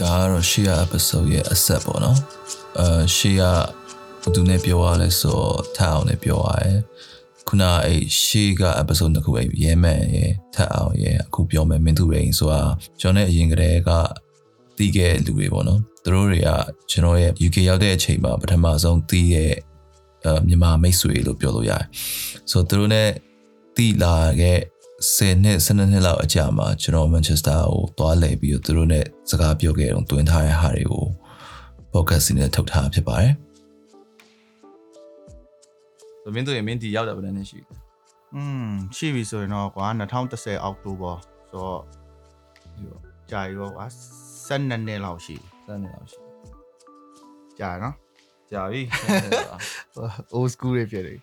ကတော့ရှေ့ရ episode ရဲ့အဆက်ပေါ့နော်အဲရှေ့ရဘသူနဲ့ပြောရလဲဆိုတော့ထပ်အောင်နဲ့ပြောရတယ်ခုနအဲ့ရှေ့က episode တစ်ခုအဲ့ရဲမန်ရဲ့ထပ်အောင်ရဲ့အခုပြောမယ်မင်းသူရိန်ဆိုတာကျွန်တော်နဲ့အရင်ကတည်းကတီးခဲ့လူတွေပေါ့နော်သူတို့တွေကကျွန်တော်ရဲ့ UK ရောက်တဲ့အချိန်မှာပထမဆုံးတီးရဲ့အဲမြန်မာမိတ်ဆွေလို့ပြောလို့ရတယ်ဆိုတော့သူတို့နဲ့တီးလာခဲ့ 10နှစ်12နှစ်လောက်အကြာမှာကျွန်တော်မန်ချက်စတာကိုသွားလည်ပြီးတော့သူတို့နဲ့စကားပြောခဲ့တော့တွင်ထားတဲ့ဟာတွေကို podcast နဲ့ထုတ်ထားဖြစ်ပါတယ်။ဆိုမင်းတို့ရမင်းဒီရောက်တာဘယ်နှစ်ရှိလဲอืมရှိပြီဆိုရင်တော့ကွာ2010အောက်တိုဘာဆိုတော့ဒီပေါ့ကြာပြီပေါ့ကွာ12နှစ်လောက်ရှိစမ်းနေလောက်ရှိကြာနော်ကြာပြီ old school တွေဖြစ်တယ်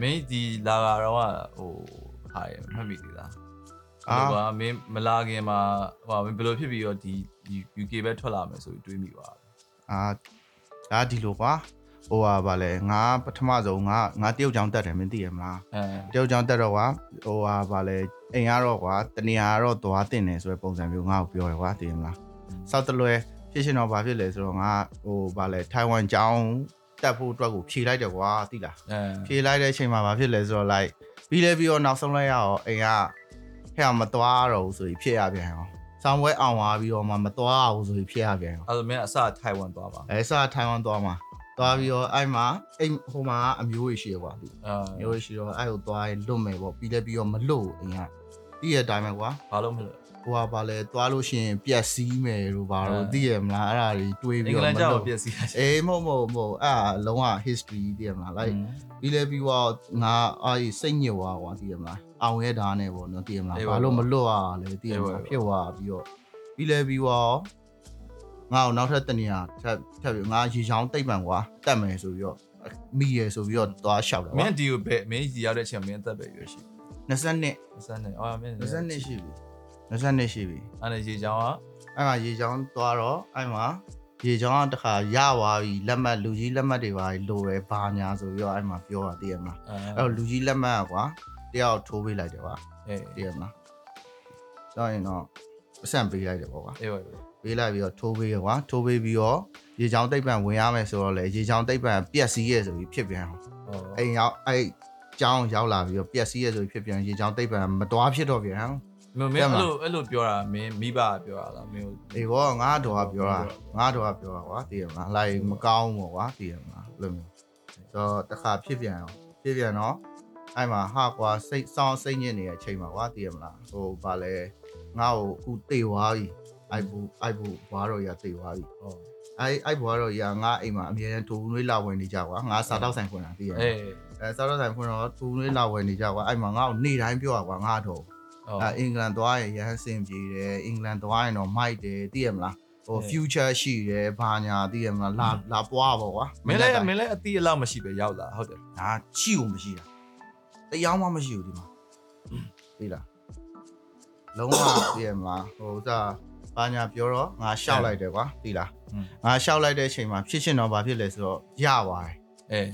မင်းဒီလာကတော့ဟို ဟာရမှတ်မိသေးလားအာအာကွာမင်းမလာခင်မှာဟိုမင်းဘယ်လိုဖြစ်ပြီးတော့ဒီ UK ပဲထွက်လာမယ်ဆိုပြီးတွေးမိပါလဲအာဒါဒီလိုကွာဟိုဟာဗာလဲငါပထမဆုံးငါငါတယောက်ချောင်းတက်တယ်မင်းသိရမလားအဲတယောက်ချောင်းတက်တော့ကွာဟိုဟာဗာလဲအိမ်ကတော့ကွာတနေရာကတော့သွားတင်တယ်ဆိုတဲ့ပုံစံမျိုးငါ့ကိုပြောတယ်ကွာသိရမလားစောက်တလွဲဖြစ်ရှင်တော့ဘာဖြစ်လဲဆိုတော့ငါဟိုဗာလဲထိုင်ဝမ်ကျောင်းတက်ဖို့အတွက်ကိုဖြေလိုက်တယ်ကွာသိလားအဲဖြေလိုက်တဲ့အချိန်မှာဘာဖြစ်လဲဆိုတော့ like ပြီးလဲပြီးတော့နောက်ဆုံးလိုက်ရအောင်အိမ်ကဟဲ့မသွားတော့ဘူးဆိုပြီးဖြစ်ရပြန်အောင်ဆောင်းပွဲအောင်သွားပြီးတော့မှမသွားအောင်ဆိုပြီးဖြစ်ရပြန်အောင်အဲ့ဒါမင်းအစထိုင်ဝမ်သွားပါအဲစားထိုင်ဝမ်သွားမှာသွားပြီးတော့အဲ့မှာအိမ်ဟိုမှာအမျိုးကြီးရှိရကွာဒီအဲမျိုးကြီးရှိတော့အဲ့ကိုသွားရင်လွတ်မယ်ပေါ့ပြီးလဲပြီးတော့မလွတ်ဘူးအိမ်ကပြီးရတဲ့အတိုင်းပဲကွာဘာလို့မလို့ ဟိုကဘာလဲသွားလို့ရှိရင်ပြက်စီးမယ်လို့ဘာလို့သိရမလားအဲ့ဒါတွေတွေးအင်္ဂလပြီးတော့န်မကြောလွက်တ်ပြည့်စည်တာအေးမဟုတ်မဟုတ်မဟုတ်အဲ့ဒါလုံးဝ history သိရမလား like ပြီးလဲပြီးတော့ငါအားစိတ်ညစ်သွားကွာသိရမလားအောင်ရဲတာနဲ့ပေါ့နော်သိရမလားဘာလို့မလွတ်ရလဲသိရမလားဖြစ်သွားပြီးတော့ပြီးလဲပြီးတော့ငါ့ကိုနောက်ထပ်တနေရာထပ်ထပ်ပြီးငါရေချောင်းတိတ်ပံကွာတက်မယ်ဆိုပြီးတော့မိရယ်ဆိုပြီးတော့သွားလျှောက်တယ်မကွာင်းဒီကိုပဲမင်းဒီရောက်တဲ့အချိန်မင်းအသက်ပဲရွယ်ရှိ20နှစ်စမ်းနေအော်မင်း20နှစ်ရှိပြီ 20နှစ်ရှိပြီအဲ့ဒါရေချောင်းကအဲ့မှာရေချောင်းသွားတော့အဲ့မှာရေချောင်းကတခါရသွားပြီလက်မှတ်လူကြီးလက်မှတ်တွေပါလိုရဲဘာညာဆိုပြီးတော့အဲ့မှာပြောတာသိရမလားအဲအဲ့တော့လူကြီးလက်မှတ်ကွာတယောက်ထိုးပေးလိုက်တယ်ကွာအေးသိရမလားကြောက်ရင်တော့အဆန့်ပေးလိုက်တယ်ပေါ့ကွာအေးပါပေးလိုက်ပြီးတော့ထိုးပေးရကွာထိုးပေးပြီးတော့ရေချောင်းတိတ်ပံဝင်ရမယ်ဆိုတော့လေရေချောင်းတိတ်ပံပြက်စီးရဲဆိုပြီးဖြစ်ပြန်အောင်ဟောအိမ်ရောက်အဲ့ကျောင်းရောက်လာပြီးတော့ပြက်စီးရဲဆိုပြီးဖြစ်ပြန်ရေချောင်းတိတ်ပံမတော်ဖြစ်တော့ပြန် မင်းအဲ့လိုအဲ့လိုပြောတာမင်းမိဘပြောတာလားမင်းအေးဘောငါတော်ကပြောတာငါတော်ကပြောတာကွာသိရမလားလိုက်မကောင်းဘူးကွာသိရမလားလို့မျိုးဆိုတော့တခါဖြစ်ပြန်အောင်ဖြစ်ပြန်တော့အဲ့မှာဟာကွာစိတ်စောင်းစိတ်ညစ်နေတဲ့အချိန်မှာကွာသိရမလားဟိုဗာလဲငါ့ကိုအခုတေသွားပြီအိုက်ဘူးအိုက်ဘူးဘွားတော်ရတေသွားပြီဟောအဲ့အဲ့ဘွားတော်ရငါအိမ်မှာအမြဲတမ်းတူနွေးလာဝင်နေကြကွာငါစားတော့ဆိုင်ဖွင့်တာသိရမအေးလားအဲစားတော့ဆိုင်ဖွင့်တော့တူနွေးလာဝင်နေကြကွာအဲ့မှာငါ့ကိုနေ့တိုင်းပြောတာကွာငါတော့ဟော အဲအင်္ဂလန်သွားရင်ရဟန်းစင်ပြေတယ်အင်္ဂလန်သွားရင်တော့မိုက်တယ်သိရမလားဟိုဟဲ့ future ရှိတယ်ဘာညာသိရမလားလာလာပွားပေါ့ကွာမင်းလည်းမင်းလည်းအတိအလောက်မရှိပဲရောက်လာဟုတ်တယ်ဒါရှိကိုမရှိတာတရားမှမရှိဘူးဒီမှာသိလားလုံးဝသိရမလားဟိုစားဘာညာပြောတော့ငါရှောက်လိုက်တယ်ကွာသိလားငါရှောက်လိုက်တဲ့အချိန်မှာဖြစ်ရှင်တော့ဘာဖြစ်လဲဆိုတော့ရသွားတယ်အေး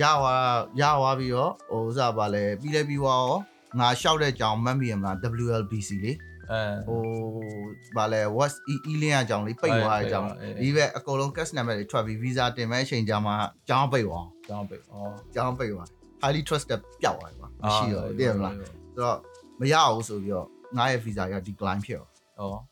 ရသွားရသွားပြီးတော့ဟိုစားပါလဲပြီးလဲပြီးသွားရော ငါရှောက်တဲ့ကြောင်မှတ်မိရမလား WLBC လေအဲဟိုဗာလဲ West E E link အကြောင်းလေးပိတ်သွားတဲ့အကြောင်းအေးဒီဘက်အကုန်လုံး cash number တွေထွက်ပြီး visa တင်မဲ့အချိန်ကြာမှကျောင်းပိတ်သွားအောင်ကျောင်းပိတ်ဩကျောင်းပိတ်သွား highly trusted ပျောက်သွားတယ်ကွာမရှိတော့ဘူးသိရမလားဩဆိုတော့မရဘူးဆိုပြီးတော့ငါရဲ့ visa က decline ဖြစ်သွား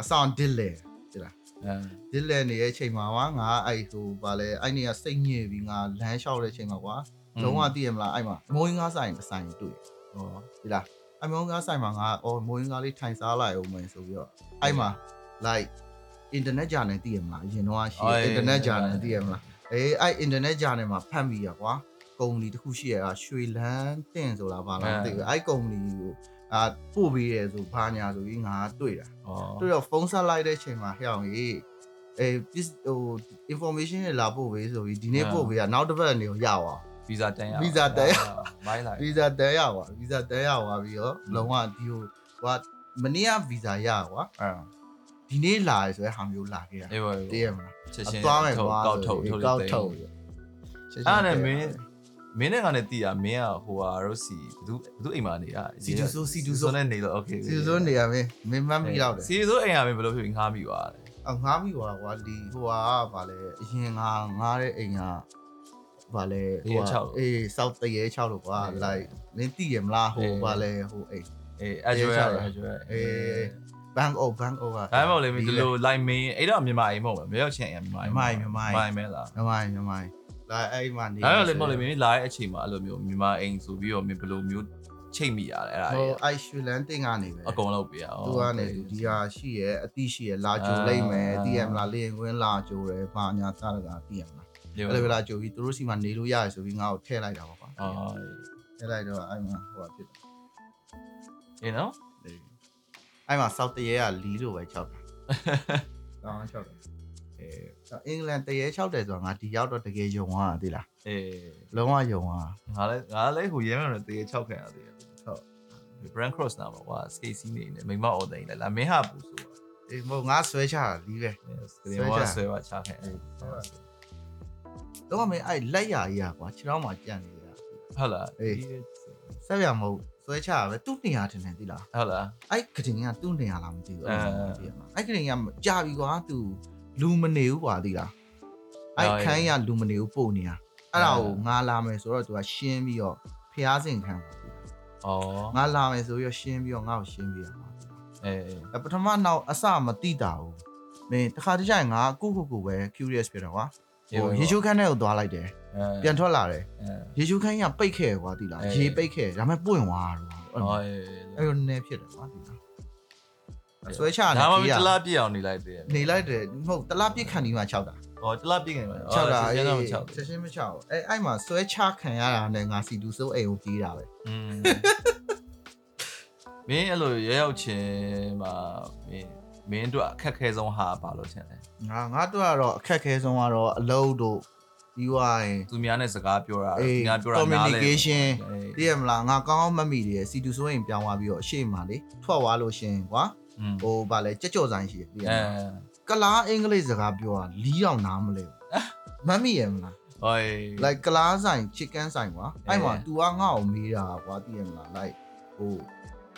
အဆောင် delay သိလားအဲ delay နေတဲ့အချိန်မှာကွာငါအဲ့ဟိုဗာလဲအဲ့နေကစိတ်ညစ်ပြီးငါလမ်းလျှောက်တဲ့အချိန်မှာကွာလုံးဝသိရမလားအဲ့မှာမိုးရင်းကားဆိုင်တစ်ဆိုင်တွေ့ ဩဒီလားအမောင်းကားဆိုင်မှာငါအော်မိုးရင်းကားလေးထိုင်စားလိုက်အောင်မယ်ဆိုပြီးတော့အဲ့မှာ like internet ဂျာနယ်သိရမလားအရင်တော့ရှိ internet ဂျာနယ်သိရမလားအေးအဲ့ internet ဂျာနယ်မှာဖတ်မိရကွာကုမ္ပဏီတစ်ခုရှိရတာရွှေလန်းတင့်ဆိုလားဘာလားမသိဘူးအဲ့ကုမ္ပဏီကိုအာပို့ပေးရဲဆိုဘာညာဆိုပြီးငါတွေ့တာဩတွေ့တော့ဖုန်းဆက်လိုက်တဲ့အချိန်မှာဟဲ့အောင်ကြီးအေး pis ဟို information တွေလာပို့ပေးဆိုပြီးဒီနေ့ပို့ပေးရနောက်တစ်ပတ်နေကိုရအောင် ဗီဇာတန်ရဗီဇာတန်ရမိုင်းလိုက်ဗီဇာတန်ရကွာဗီဇာတန်ရကွာပြီးတော့လုံးဝဒီဟိုကွာမနေ့ကဗီဇာရကွာအဲဒီနေ့လာရဆိုရဲဟာမျိုးလာခဲ့တာတည့်ရမလားချက်ချင်းသွားမယ်ကွာကောက်ထုတ်ထုတ်ကောက်ထုတ်ချက်ချင်းအဲ့နဲ့မင်းမင်းနဲ့ကလည်းတည်ရမင်းကဟိုဟာရောစီဘသူဘသူအိမ်မှာနေတာစီတူဆိုစီတူဆိုနဲ့နေတော့ okay စီတူဆိုနေရမင်းမင်းမမိတော့တယ်စီတူဆိုအိမ်ရမင်းဘယ်လိုဖြစ်ငားမိသွားတယ်အငားမိသွားကွာဒီဟိုဟာကဗာလဲအရင်ငားငားတဲ့အိမ်က ဗာလဲအေးစောက်တရေ6လို့ကွာ like နင်းသိရမလားဟိုဗာလဲဟိုအိမ်အေးအကျွဲရတယ်အကျွဲအေး bank of bank of ကဒါမှမဟုတ်လေဒီလို line main အဲ့တော့မြန်မာအိမ်မဟုတ်ဘူးမြေရောက်ချင်းအိမ်မြန်မာအိမ်မြန်မာအိမ်မြန်မာအိမ်မိုင်းမဲလားမမိုင်းမမိုင်းလာအဲ့မှာနေဒါမှမဟုတ်လေမဟုတ်လေမင်းလာတဲ့အချိန်မှာအဲ့လိုမျိုးမြန်မာအိမ်ဆိုပြီးတော့မင်းဘယ်လိုမျိုးချိတ်မိရတယ်အဲ့ဒါဟိုကြီးအိုက်ရွှေလန်းတင်ကနေပဲအကုန်လုပ်ပြရအောင်သူကနေသူဒီဟာရှိရဲအတိရှိရဲလာကြိုလိုက်မယ်တည်ရမလားလေရင်ကွင်းလာကြိုတယ်ဘာညာစတာကတည်ရမလား အဲ့လိုပဲလာကြိုပြီးသူတို့စီမှာနေလို့ရတယ်ဆိုပြီးငါ့ကိုထည့်လိုက်တာပါကွာအော်ထည့်လိုက်တော့အဲ့မှာဟိုဟာဖြစ်တယ်အေးနော်အဲ့မှာစောက်တရေကလီလို့ပဲ၆တာတောင်း၆တယ်အဲအင်္ဂလန်တရေ၆တယ်ဆိုတော့ငါဒီရောက်တော့တကယ်ယုံသွားတာသိလားအေးလုံးဝယုံသွားငါလည်းငါလည်းဟိုရဲမယ်တော့တကယ်6ခံရသေးတယ်ဟုတ် brand cross နာမှာကွာ skate scene နေနေမိမအော်တိုင်းလဲလာမင်းဟာပူဆိုအေးမဟုတ်ငါဆွဲချတာလီပဲစကရင်ဝါဆွဲပါချခဲ့တော့ မင်းအဲ့လက်ရာကြီးอ่ะကွာခြေထောက်မှာကြံ့နေရဟုတ်လားအေးဆက်ရမဟုတ်ဆွဲချတာပဲသူ့နေရာထင်တယ်သိလားဟုတ်လားအဲ့ကတင်ကသူ့နေရာလားမသိဘူးအဲအဲ့ကတင်ကကြာပြီကွာသူလူမနေဘူးကွာသိလားအဲ့ခန်းရလူမနေဘူးပို့နေတာအဲ့ဒါကိုငါလာမယ်ဆိုတော့သူကရှင်းပြီးတော့ဖျားစင်ခံပါသိလားအော်ငါလာမယ်ဆိုပြီးတော့ရှင်းပြီးတော့ငါ့ကိုရှင်းပြရမှာအေးအဲ့ပထမနောက်အစမတိတာဘူးမင်းတခါတည်းကျရင်ငါကိုကိုကိုပဲ curious ဖြစ်တော့ကွာဟို ရေချိုးခန်းထဲကိုသွားလိုက်တယ်ပြန်ထွက်လာတယ်အဲရေချိုးခန်းကြီးကပိတ်ခဲ့ကွာတိလားရေပိတ်ခဲ့ဒါပေမဲ့ပွင့်သွားတော့အော်အဲ့လိုနည်းဖြစ်တယ်ကွာတိလားဆွဲချနေဒါမှမကြီးတကလားပြည့်အောင်နေလိုက်သေးတယ်နေလိုက်တယ်မဟုတ်တလားပြစ်ခံဒီမှာ6တာဟောတလားပြည့်ခင်မှာ6တာကျအေးန်တော့6ချက်ချင်းမ6ဘူးအဲ့အဲ့မှာဆွဲချခံရတာနဲ့ငါစီတူစိုးအိမ်ကိုပြေးတာပဲอืมမင်းအဲ့လိုရဲရောက်ချင်းမှာမင်း မင်းတို့အခက်ခဲဆုံးဟာဘာလို့ထင်လဲ ငါငါတို့ကတော့အခက်ခဲဆုံးကတော့အလုပ်တို့ပြီးသွားရင် သူများနဲ့စကားပြောတာ အေး ငါပြောတာနားလဲ communication သိရမလားငါကောင်းကောင်းမတ်မိတယ်စီတူစိုးအိမ်ပြောင်းသွားပြီးတော့အရှိမလေးထွက်သွားလို့ရှင်ကွာ อืม ဟိုဗာလဲကြက်ကြော်ဆိုင်ရှိတယ်သိရမ အဲ လားကလားအင်္ဂလိပ်စကားပြောတာလီးအောင်နားမလဲဘူးမတ်မိရမလား ဟို like ကလားဆိုင် chicken ဆိုင်ကွာ အဲ အဲ့မှာ तू ကငါ့ကိုမေးတာကွာသိရမလား like ဟို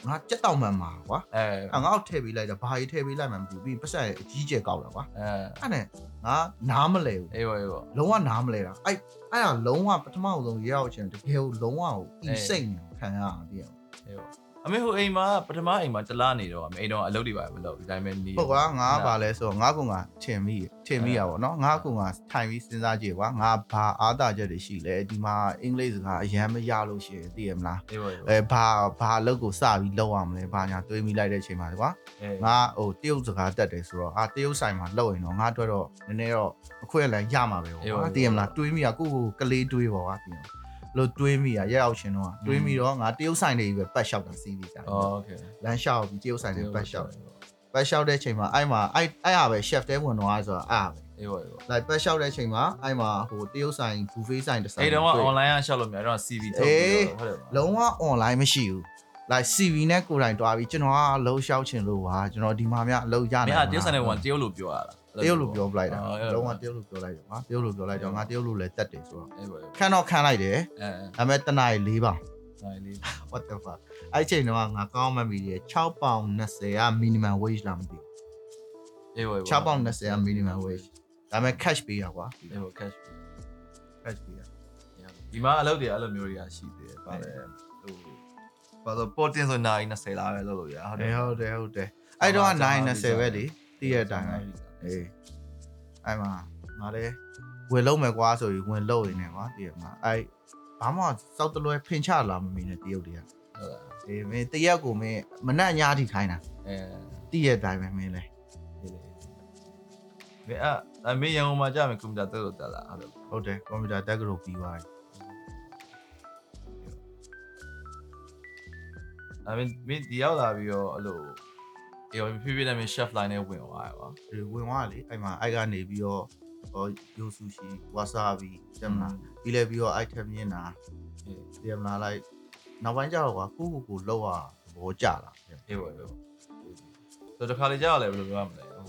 ငါကြက်တောင်မှန်မှာကွာအဲအဲ့ငါ့ကိုထည့်ပေးလိုက်တာဘာကြီးထည့်ပေးလိုက်မှမသိဘူးပြီးရင်ပတ်စံအကြီးကျယ်ကောက်တာကွာအဲအဲ့နဲ့ငါနားမလဲဘူးအေးဝေးဝလုံးဝနားမလဲတာအဲ့အဲ့ဒါလုံးဝပထမဆုံးရေရောက်ချင်တကယ်ကိုလုံးဝကိုအီစိတ်နေခံရတာသိရမလားအေးဝ အမေဟိုအိမ်မှာပထမအိမ်မှာတလားနေတော့အမေအိမ်တော့အလုပ်တွေပါမလုပ်ဒီတိုင်းပဲနေဟုတ်ကွာငါဘာလဲဆိုတော့ငါကငါထင်မိထင်မိရပါတော့ငါကငါထိုင်ပြီးစဉ်းစားကြည့်ကွာငါဘာအားသာချက်တွေရှိလဲဒီမှာအင်္ဂလိပ်စကားအရန်မရလို့ရှိရင်သိရမလားအေးဝေးအဲဘာဘာအလုပ်ကိုစပြီးလုပ်ရမလဲဘာညာတွေးမိလိုက်တဲ့အချိန်မှာကွာအေးငါဟိုတရုတ်စကားတက်တယ်ဆိုတော့အာတရုတ်ဆိုင်မှာလုပ်ရင်တော့ငါအတွက်တော့နည်းနည်းတော့အခွင့်အလမ်းရမှာပဲကွာသိရမလားတွေးမိရကိုကိုကလေးတွေးပါကွာသိရမလား လို့တွေးမိရရက်ရောက်ရှင်တော့တွေးမိတော့ငါတရုတ်ဆိုင်တွေပဲပတ်လျှောက်တာစီးပြီးကြတယ် โอเค လမ်းလျှောက်ပြီးတရုတ်ဆိုင်တွေပတ်လျှောက်ပတ်လျှောက်တဲ့အချိန်မှာအဲ့မှာအဲ့အဲ့ရပဲ chef တဲဝင်တော့ဆိုတော့အဲ့ရပဲ အေးဝေးဝေး လိုက်ပတ်လျှောက်တဲ့အချိန်မှာအဲ့မှာဟိုတရုတ်ဆိုင် buffet ဆိုင်တစ်ဆိုင် အဲ့တော့ တွေ့ online ကရှောက်လို့များတော့ CV ထုတ်ပြီးတော့ဟုတ်တယ်ပါ လုံးဝ online မရှိဘူး like CV နဲ့ကိုယ်တိုင်တွားပြီးကျွန်တော်ကလှုပ်ရှောက်ချင်လို့ပါကျွန်တော်ဒီမှာများအလုပ်ရ မ နိုင် င်းကတရုတ်ဆန်တဲ့ဝန်တရုတ်လို့ပြောရတာ တရုတ်လို့ပြောပလိုက်တာအော်အဲ့လုံးဝတရုတ်လို့ပြောလိုက်တယ်ကွာတရုတ်လို့ပြောလိုက်တော့ငါတရုတ်လို့လည်းတက်တယ်ဆိုတော့အေးဝေးဝေးခန်းတော့ခန်းလိုက်တယ်အဲဒါပေမဲ့တနားရီ၄ပေါင်နိုင်လေး what the fuck အဲ့ချိန်တော့ငါကောင်းမှမီတယ်6ပေါင်20က minimum wage လားမသိဘူးအေးဝေးဝေး6ပေါင်20က minimum wage ဒါပေမဲ့ cash ပေးရကွာအေးဝေး cash cash ပေးရဒီမှာအလုပ်တွေအဲ့လိုမျိုးတွေကရှိသေးတယ်ဗါလေဟိုဘာလို့ပေါ်တင်ဆိုနိုင်20လားပဲလုပ်လို့ရဟုတ်တအေးယ်ဟုတ်တယ်ဟုတ်တယ်အဲ့တော့920ပဲလေတည့်ရတဲ့အတိုင်းပဲ အေးအဲ့မှာငါလည်းဝင်လုံးမယ်ကွာဆိုပြီးဝင်လုံးနေတယ်ကွာတည့်ရမှာအဲ့ဘာမှစောက်တလွဲဖင်ချလာမမီနဲ့တရုတ်တွေကဟုတ်လားအေးမင်းတရက်ကိုမင်းမနှက်ညားထိခိုင်းတာအဲတည့်ရတဲ့အတိုင်းပဲမင်းလဲဒီအဲ့အမေရန်ကုန်မှာကြာမယ်ကွန်ပျူတာတက်လို့တက်လာဟုတ်တယ်ဟုတ်တယ်ကွန်ပျူတာတက်ကလို့ပြီးသွားပြီအမေမင်းဒီရောက်လာပြီးတော့အဲ့လို အေးဖြည်းဖြည်းနဲ့မင်း chef line နဲ့ဝင်သွားရပါဒီဝင်သွားလေအဲ့မှာအဲ့ကနေပြီးတော့ဟောယိုဆူရှီဝါဆာဘီတက်မလားပြီးလဲပြီးတော့ item မြင်တာတက်မလားလိုက်နောက်ပိုင်းကျတော့ကွာကိုကိုကိုလောက်ရသဘောကျလာအေးဝေးဝေးဆိုတော့ခါလေးကြာလဲဘယ်လိုပြောရမလဲဟို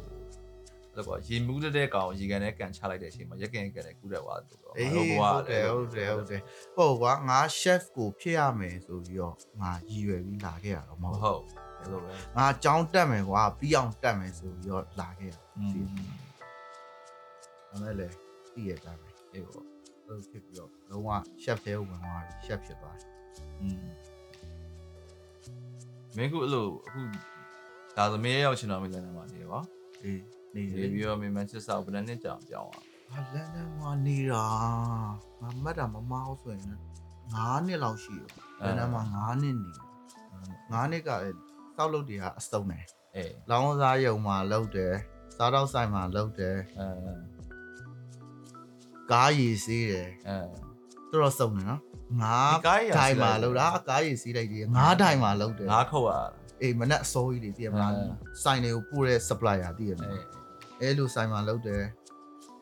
အဲ့ကွာရေမူးတဲ့ကောင်ရေကန်နဲ့ကန်ချလိုက်တဲ့အချိန်မှာရက်ကန်ကန်နဲ့ကူးတယ်ကွာဆိုတော့အေးဟုတ်တယ်ဟုတ်တယ်ဟုတ်တယ်ဟုတ်ကွာငါ chef ကိုဖြစ်ရမယ်ဆိုပြီးတော့ငါရည်ရွယ်ပြီးလာခဲ့ရတော့မမဟုတ်ဟုတ် အဲ့လိုပဲငါចောင်းတက်မယ်ကွာပြီးအောင်တက်မယ်ဆိုပြီးတော့လာခဲ့တာစီဒါမဲ့လေသိရတာပဲအဲ့ပေါ့အဲ့လိုဖြစ်ပြီးတော့လုံးဝရှက်ဖဲဝင်သွားပြီရှက်ဖြစ်သွားတယ်อืมမင်းကအဲ့လိုအခုဒါသမီးရောက်ချင်တော်မီလန်မှာနေပါအေးနေနေပြီးတော့မင်းမန်ချက်စတာဘယ်နှစ်ကြာပြောင်းသွားလန်ဒန်မှာနေတာမမတ်တာမမအောင်ဆိုရင်9နှစ်လောက်ရှိရောလန်ဒန်မှာ9နှစ်နေ9နှစ်ကလည်း စောက်လုပ်တွေကအစုံတယ်အေးလောင်းစားရုံမှာလုပ်တယ်စားတော့ဆိုင်မှာလုပ်တယ်အဲကားရည်စေးတယ်အဲတော်တော်စုံတယ်နော်ငါးဒီကားရည်စီးလိုက်တယ်တိုင်မှာလုပ်တာအကားရည်စီးလိုက်တယ်ငါးတိုင်မှာလုပ်တယ်ငါးခုတ်ရတာအေးမနဲ့အစိုးကြီးတွေတည်မလားအဲဆိုင်တွေကိုပို့တဲ့ supplier တည်ရမအေးလားအဲလိုဆိုင်မှာလုပ်တယ်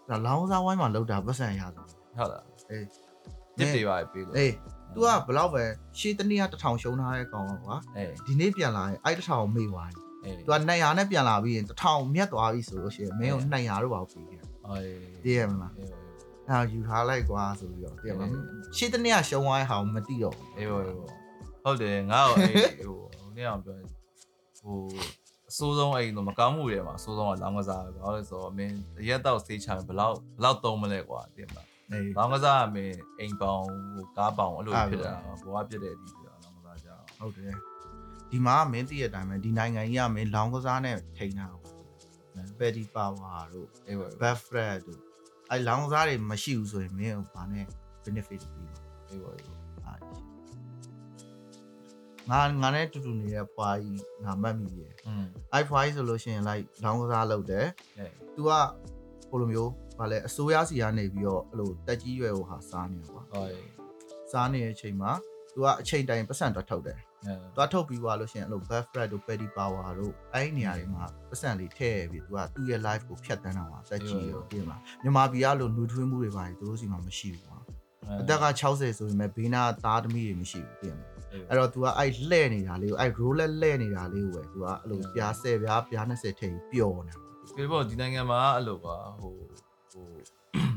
ဒါလောင်းစားဝိုင်းမှာလုပ်တာပတ်စံရဆုံးဟုတ်လားအေးတစ်တွေပါပြေးလို့အေး तू ကဘယ်လောက်ပဲရှေးတနေ့က1000ရှုံးထားတဲ့ကောင်ကွာအေးဒီနေ့ပြန်လာရင်အဲ့1000မေ့သွားပြီအေး तू က200နဲ့ပြန်လာပြီးရင်1000မြတ်သွားပြီဆိုလို့ရှိရင်မင်းကို200တော့ပါပြီခဲ့အေးတည်ရမလားအေးအဲ့ယူထားလိုက်ကွာဆိုပြီးတော့တည်ရမလားရှေးတနေ့ကရှုံးသွားတဲ့ဟာကိုမသိတော့ဘူးအေးအေးဟုတ်တယ်ငါ့ကိုအေးဟိုနေ့အောင်ပြောရင်ဟိုအစိုးဆုံးအဲ့လိုမကောင်းမှုတွေမှာအစိုးဆုံးကလောင်းကစားပဲဘာလို့လဲဆိုတော့မင်းရက်တော့စေးချမယ်ဘလောက်ဘလောက်သုံးမလဲကွာတင်မလားအေး လောင်းကစားကမင်းအိမ်ပေါင်ဟိုကားပေါင်အဲ့လိုဖြစ်တာဘဝပြစ်တဲ့အထိဖြစ်တာလောင်းကစားကြအောင် ဟုတ်တယ်ဒီမှာမင်းသိတဲ့အတိုင်းပဲဒီနိုင်ငံကြီးကမင်းလောင်းကစားနဲ့ထိန်းတာပေါ့ပက်ဒီပါဝါတို့ အေးပါ ဘက်ဖရက်တို့အဲလောင်းကစားတွေမရှိဘူးဆိုရင်မင်းကဘာနဲ့ benefit ပြီးတော့ အေးပါ အားရှိငါငါနဲ့တူတူနေတဲ့ဖွာကြီးငါမှတ်မိရဲ့ อืม အဲဖွာကြီးဆိုလို့ရှိရင် like လောင်းကစားလုပ်တယ် အေး तू ကဟိုလိုမျိုး ဘာလဲအစိုးရစီကနေပြီးတော့အဲ့လိုတက်ကြီးရွယ်ဟိုဟာစားနေတာကွာဟုတ်စားနေတဲ့အချိန်မှာသူကအချိန်တိုင်းပတ်စံတော့ထုတ်တယ်သွားထုတ်ပြီးွားလို့ရှိရင်အဲ့လို back fret တို့ petty power တို့အဲ့ဒီနေရာတွေမှာပတ်စံလေးထည့်ပြီးသူကသူ့ရဲ့ live ကိုဖြတ်တန်းတာပါတက်ကြီးရောပြင်ပါမြန်မာပြည်ကလိုနှွေးထွေးမှုတွေပါတယ်သူတို့စီမှာမရှိဘူးကွာအသက်က60ဆိုပေမဲ့ဘေးနားသားသမီးတွေမရှိဘူးပြင်ပါအဲ့တော့ तू ကအဲ့လှဲ့နေတာလေးကိုအဲ့ roller လှဲ့နေတာလေးကိုပဲ तू ကအဲ့လိုပြားဆယ်ပြားပြား20ထည့်ပြီးပျော်နေတယ်ဒီပေါ်ဒီနိုင်ငံမှာအဲ့လိုပါဟို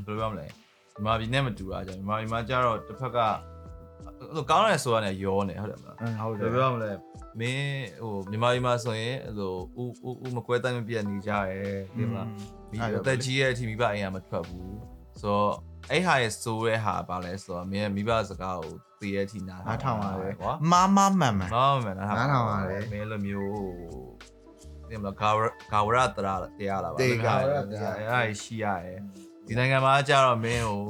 ဘယ်လိုပြောမလဲမြန်မာပြည်နဲ့မတူတာကြောင့်မြန်မာပြည်မှာကျတော့တစ်ဖက်ကအဲ့လိုကောင်းတယ်ဆိုရတယ်ရောနေဟုတ်တယ်မလားဟုတ်ဘယ်လိုပြောမလဲမင်းဟိုမြန်မာပြည်မှာဆိုရင်အဲ့လိုဥဥဥမကွဲတိုင်းမပြတ်နေကြရဲဒီမလားမိအသက်ကြီးရဲ့အထိမိဘအိမ်ကမထွက်ဘူးဆိုတော့အဲ့ဟာရဲ့စိုးတဲ့ဟာပါလဲဆိုတော့မင်းမိဘစကားကိုသိရဲ့အထိနားနားထောင်ရတယ်ကွာမမမှန်မှန်မမမနားနားထောင်ရတယ်မင်းလိုမျိုးဒီမလားဂါဝရဂါဝရတရာတရားလားပါတေဂါဝရတရားအဲ့ဒါရှိရတယ် ဒီနိုင်ငံမှာကျတော့မင်းဟို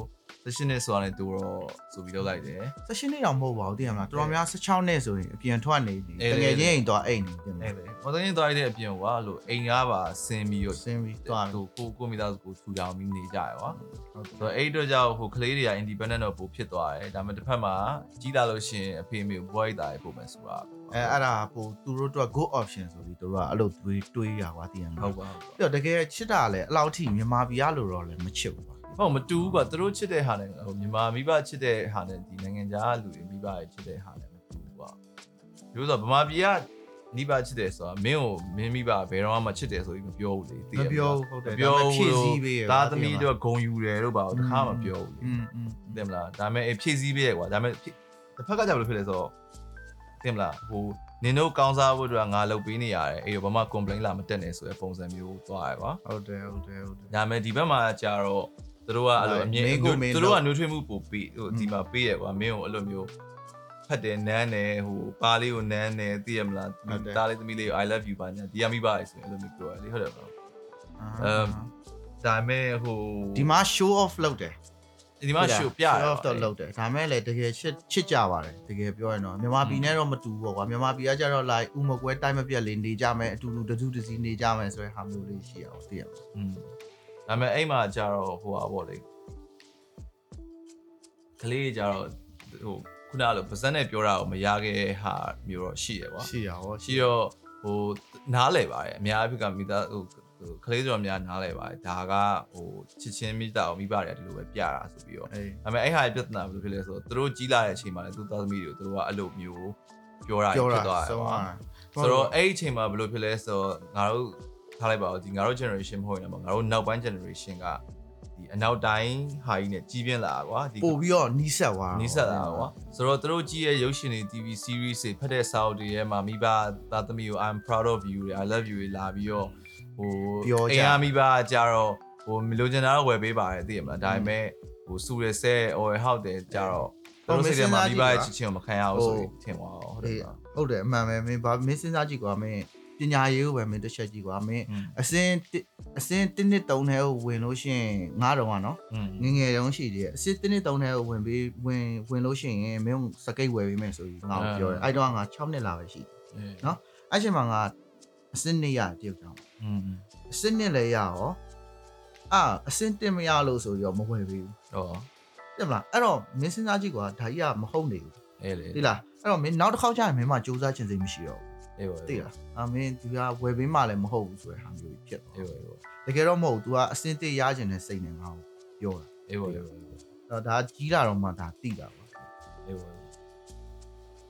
16နှစ်ဆိုတာနဲ့တူတော့ဆိုပြီးတော့လိုက်တယ်16နှစ်တော့မဟုတ်ပါဘူးသိရမလားတော်တော်များ16နှစ်ဆိုရင်အပြင်ထွက်နေပြီအေးတလေကယ်ချင်းအိမ်သွားအိမ်နေပြင်မှာအဲ့လေမတော်ရင်သွားရတဲ့အပြင်ကွာလို့အိမ်ကားပါဆင်းပြီးတော့ဆင်းပြီးသွားတယ်ဟိုကိုကိုမိသားစုကိုထူထောင်ပြီးနေကြရကွာဟုတ်ဆိုတော့အဲ့အတွက်ကြောင့်ဟိုကလေးတွေက independent တော့ပိုဖြစ်သွားတယ်ဒါပေမဲ့တစ်ဖက်မှာကြီးလာလို့ရှိရင်အဖေအမေကိုဘွားရိတ်တာပို့မယ်ဆိုတာအဲအဲ့ဒါပိုသူတို့တော့ good option ဆိုပြီးတို့ကအဲ့လိုတွေးတွေးရပါသိရမလားဟုတ်ပါဟုတ်ပါပြီးတော့တကယ်ချစ်တာလည်းအဲ့လောက်ထိမြန်မာပြည်ရလို့တော့လည်းမချစ်ဘူးပါ ဟောမတူဘူးကွာသူတို့ချစ်တဲ့ဟာနဲ့ဟိုမြန်မာမိဘချစ်တဲ့ဟာနဲ့ဒီနိုင်ငံခြားလူတွေမိဘတွေချစ်တဲ့ဟာနဲ့မတူဘူးကွာဒီလိုဆိုဗမာပြည်ကမိဘချစ်တယ်ဆိုတာမင်းကိုမင်းမိဘဘယ်တော့မှချစ်တယ်ဆိုပြီးမပြောဘူးလေမပြောဟုတ်တယ်ဒါမှဖြည့်ဆည်းပေးရတာသမီးတို့ဂုံယူတယ်တို့ပါတော့တခါမှပြောဘူးလေတင်မလားဒါမဲ့ဖြည့်ဆည်းပေးရကွာဒါမဲ့တစ်ဖက်ကကြဘယ်လိုဖြစ်လဲဆိုတော့တင်မလားဟိုနင်တို့ကောင်းစားဖို့တို့ကငါလုပ်ပေးနေရတယ်အေးဘာမှ complain လာမတက်နဲ့ဆိုတဲ့ပုံစံမျိုးသွားရကွာဟုတ်တယ်ဟုတ်တယ်ဟုတ်တယ်ဒါမဲ့ဒီဘက်မှာကြာတော့ တို့ကအဲ့လိုအမြင်မင်းကိုမင်းသူတို့ကလုပ်နှွေးထွေးမှုပို့ပေးဟိုဒီမှာပေးရကွာမင်းကိုအဲ့လိုမျိုးဖတ်တယ်နန်းတယ်ဟိုပါလေးကိုနန်းတယ်သိရမလားဟုတ်တယ်တားလေးသမီးလေးကို I love you ပါညာဒီရမိပါလေဆိုရင်အဲ့လိုမျိုးပြောရလေဟုတ်တယ်မလားအမ်ဒါပေမဲ့ဟိုဒီမှာ show off လုပ်တယ်ဒီမှာ show ပြရ show off တော့လုပ်တယ်ဒါမဲ့လည်းတကယ်ချစ်ချစ်ကြပါတယ်တကယ်ပြောရင်တော့မြန်မာပြည်နဲ့တော့မတူဘူးပေါ့ကွာမြန်မာပြည်ကကြတော့ like ဥမကွဲတိုင်းမပြတ်လေးနေကြမယ်အတူတူတစုတစည်းနေကြမယ်ဆိုတဲ့ဟာမျိုးလေးရှိရအောင်သိရမှာอืม ဒါပေမဲ့အဲ့မှာကြတော့ဟိုပါပေါ့လေကလေးကြတော့ဟိုခုနကလိုပါဇက်နဲ့ပြောတာကိုမရခဲ့တဲ့ဟာမျိုးတော့ရှိရကွာရှိရဟောရှိတော့ဟိုနားလဲပါတယ်အများအဖြစ်ကမိသားဟိုဟိုကလေးဆိုတော့များနားလဲပါတယ်ဒါကဟိုချစ်ချင်းမိသားကိုမိဘတွေကဒီလိုပဲပြတာဆိုပြီးတော့အေးဒါပေမဲ့အဲ့ဟာရဲ့ပြဿနာဘယ်လိုဖြစ်လဲဆိုတော့သူတို့ကြီးလာတဲ့အချိန်မှာလည်းသူသားသမီးတွေကိုသူတို့ကအဲ့လိုမျိုးပြောတာပြောဖြတာစ်သွားတယ်ဆုံးကွာอ่ะဆိုတော့အဲ့ဒီအချိန်မှာဘယ်လိုဖြစ်လဲဆိုတော့ငါတို့ ထားလိုက်ပါဦးဒီငါတို့ generation မဟုတ်ရင်တော့ငါတို့နောက်ပိုင်း generation ကဒီဒီအနောက်တိုင်းဟာကြီးနဲ့ကြီးပြင်းလာတာကွာဒီပို့ပြီးတော့နီးဆက်သွားနီးစပ်လာကွာဆိုတော့သူတို့ကြည့်ရဲ့ရုပ်ရှင်တွေ TV series တွေဖတ်တဲ့စာအုပ်တွေထဲမှာမိဘသားသမီးကို I'm proud of you တွေ I love you တွေလာပြီးတော့ဟိုအိမ်အားမိဘကြတော့ဟိုမလိုချင်တာတော့ဝယ်ပေးပါတယ်သိရမလားဒါပေမဲ့ဟိုစူရဆဲ or ဟောက်တယ်ကြတော့သူတို့စိတ်ထဲမှာမိဘရဲ့ချစ်ချင်းကိုမခံရဘူးဆိုရင်ထင်သွားအောင်ဟုတ်တယ်အေးကွာဟုတ်တယ်အမှန်ပဲမင်းဘာမင်းစဉ်းစားကြည့်ကွာမင်း ပညာရေးကိုပဲမင်းတစ်ချက်ကြည့်ကွာမင်းအစင်းအစင်းတစ်နှစ်သုံးထဲကိုဝင်လို့ရှိရင်ငါတော့ကနော်ငငယ်တုန်းရှိသေးတယ်အစင်းတစ်နှစ်သုံးထဲကိုဝင်ပြီးဝင်ဝင်လို့ရှိရင်မင်းစကိတ်ဝယ်ပေးမယ်ဆိုပြီးငါ့ကိုပြောတယ်အဲ့တော့ငါ6နှစ်လာပဲရှိတယ်နော်အဲ့ချိန်မှာငါအစင်းနှစ်ရတယောက်ကြောင့်အစင်းနှစ်လည်းရရောအာအစင်းတင်မရလို့ဆိုပြီးတော့မဝယ်ပေးဘူးဟောတင်မလားအဲ့တော့မင်းစဉ်းစားကြည့်ကွာဒါကြီးကမဟုတ်နေဘူးအေးလေဒီလားအဲ့တော့မင်းနောက်တစ်ခေါက်ကျရင်မင်းမှစူးစမ်းခြင်းစိတ်မရှိတော့ဘူး အေးပါဘူးသိလားအမင်းသူကဝယ်ပေးမှလည်းမဟုတ်ဘူးဆိုတဲ့ဟာမျိုးဖြစ်အေးသွားပါအေးပါတကယ်တော့မဟုတ်ဘူး तू ကအစင်းတစ်ရခြင်းနဲ့စိတ်နဲ့ငါ့ကိုပြောတာအေးပါအေးပါအဲ့တော့ဒါကြီးလာတော့မှဒါတိတာပါအေးပါ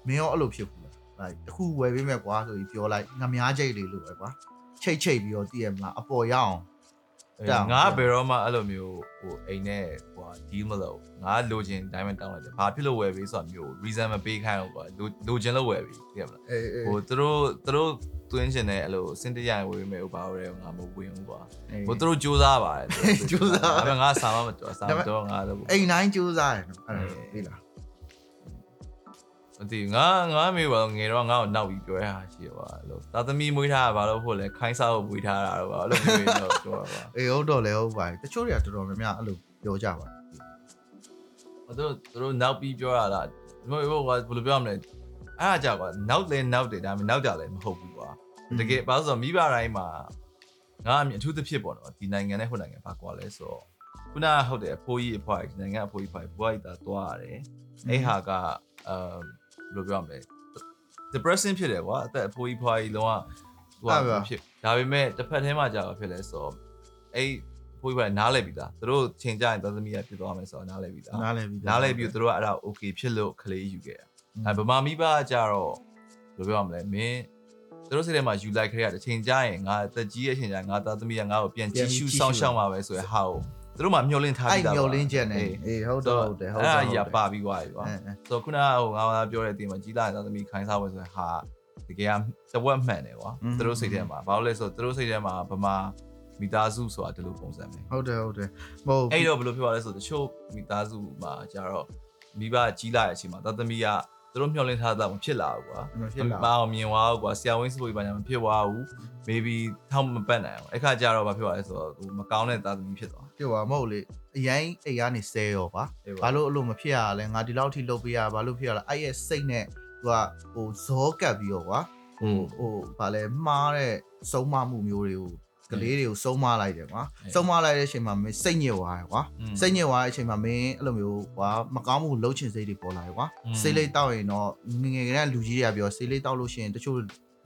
မင်းရောအဲ့လိုဖြစ်ဘူးလားလိုက်တစ်ခုဝယ်ပေးမယ်ကွာဆိုပြီးပြောလိုက်ငမားချိတ်လေးလို့ပဲကွာချိတ်ချိတ်ပြီးတော့တည်ရမလားအပေါ်ရအောင်တော င်းငါဘယ်တော့မှအဲ့လိုမျိုးဟိုအိမ်နဲ့ဟို deal မလုပ်ငါလိုချင် diamond တောင်းလိုက်တယ်ဘာဖြစ်လို့ဝယ်ပေးဆိုတာမျိုး reason မပေးခိုင်းဘူးကွာလိုလိုချင်လို့ဝယ်ပေးသိရမလားအေးအေးဟိုသူတို့သူတို့တွင်းချင်တဲ့အဲ့လိုစင်တရရင်ဝယ်ပေးမယ်ဟိုဘာလို့လဲငါမဝင်ဘူးကွာဟိုသူတို့စူးစမ်းပါတယ်ကြိုးစားဒါပေမဲ့ငါစာမမတော်စာမတော်ငါတော့အိမ်တိုင်းကြိုးစားတယ်နော်အဲ့ဒါသိလား မသိဘူးငါငါမေဘာငယ်တော့ငါ့ကိုနောက်ပြီးပြောရတာရှိပါအဲ့လိုသာသမီမွေးထားတာဘာလို့ဖို့လဲခိုင်းစားဖို့မွေးထားတာတော့ဘာလို့မျိုးတော့ပြောပါအေးဟုတ်တော့လေဟုတ်ပါတယ်တချို့တွေကတော်တော်များများအဲ့လိုပြောကြပါတယ်သူတို့သူတို့နောက်ပြီးပြောရတာဟိုဟိုကဘယ်လိုပြောရမလဲအားကြကွာနောက်လဲနောက်တယ်ဒါပေမဲ့နောက်ကြလည်းမဟုတ်ဘူးကွာတကယ်ဘာလို့ဆိုတော့မိဘတိုင်းမှာငါအမြင်အထူးသဖြင့်ပေါ့နော်ဒီနိုင်ငံနဲ့ဟိုနိုင်ငံဘာကွာလဲဆိုတော့ခုနကဟုတ်တယ်အဖိုးကြီးအဖွားကြီးနိုင်ငံအဖိုးကြီးဖွားကြီးဘွားကြီးတာတွားရတယ်အဲ့ဟာကအမ် ဘယ်လိုပြောရမလဲ depression ဖြစ်တယ်ကွာအသက်အဖိုးကြီးဖွားကြီးလုံးဝဟိုဟာဖြစ်ဒါပေမဲ့တစ်ဖက်ထဲမှာကြာဖြစ်လဲဆိုတော့အဲ့ဖိုးကြီးဖွားကြီးနားလဲပြီသားသူတို့ချိန်ကြရင်သသမီးကဖြစ်သွားမယ်ဆိုတော့နားလဲပြီသားနားလဲပြီးနားလဲပြီးသူတို့ကအဲ့ဒါ okay ဖြစ်လို့ကလေးယူခဲ့တာအဲဗမာမိဘကကြတော့ဘယ်လိုပြောရမလဲမင်းသူတို့စိတ်ထဲမှာယူလိုက်ခဲ့ရတဲ့ချိန်ကြရင်ငါတက်ကြီးရဲ့ချိန်ကြငါသားသမီးကငါ့ကိုပြန်ကြည့်ရှုစောင့်ရှောက်မှာပဲဆိုရဟာကို သူတို့မှမျောလင့်ထားအဲ့ပြီးသားမျောလင်းချက်နဲ့အေးဟုတ်တော့ဟုတ်တယ်ဟုတ်အဲ့တယ်ဒါကြီးကပါပြီးသွားပြီကွာအဲအဲဆိုတော့ခုနကဟိုငါကပြောတဲ့အတင်မှာကြီးလာတဲ့သားသမီးခိုင်းစားပွဲဆိုရဟာတကယ်ကတဝက်မှန်တယ်ကွာသူတို့စိတ်ထဲမှာဘာလို့လဲဆိုတော့သူတို့စိတ်ထဲမှာဗမာမိသားစုဆိုတာဒီလိုပုံစံပဲဟုတ်တယ်ဟုတ်တယ်မဟုတ်အဲ့တော့ဘယ်လိုဖြစ်သွားလဲဆိုတော့တချို့မိသားစုမှာကျတော့မိဘကြီးလာတဲ့အချိန်မှာသသမီးကသူတို့မျှော်လင့်ထားတာမဖြစ်လာဘူးကွာမဖြစ်လာမအောင်မြင်သွားဘူးကွာဆရာဝန်စပို့ဘာညာမဖြစ်သွားဘူး maybe ထောက်မပတ်နိုင်အောင်အဲ့ခါကျတော့ဘာဖြစ်သွားလဲဆိုတော့သူမကောင်းတဲ့သားသမီးဖြစ်သွား ပြောပါမဟုတ်လေအရင်အိမ်ကနေဆဲရောပါဘာလို့အဲ့လိုမဖြစ်ရလဲငါဒီလောက်ထိလုပ်ပေးရဘာလို့ဖြစ်ရလဲအဲ့ရဲ့စိတ်နဲ့သူကဟိုဇောကပ်ပြီးတော့ကွာဟိုဟိုဗာလဲမှားတဲ့စုံမမှုမျိုးတွေကိုကလေးတွေကိုစုံမလိုက်တယ်ကွာစုံမလိုက်တဲ့အချိန်မှာမင်းစိတ်ညစ်သွားတယ်ကွာစိတ်ညစ်သွားတဲ့အချိန်မှာမင်းအဲ့လိုမျိုးကွာမကောင်းမှုလှုပ်ချင်စိတ်တွေပေါ်လာတယ်ကွာစိတ်လေးတောက်ရင်တော့ငငယ်ကလေးလူကြီးတွေကပြောစိတ်လေးတောက်လို့ရှိရင်တချို့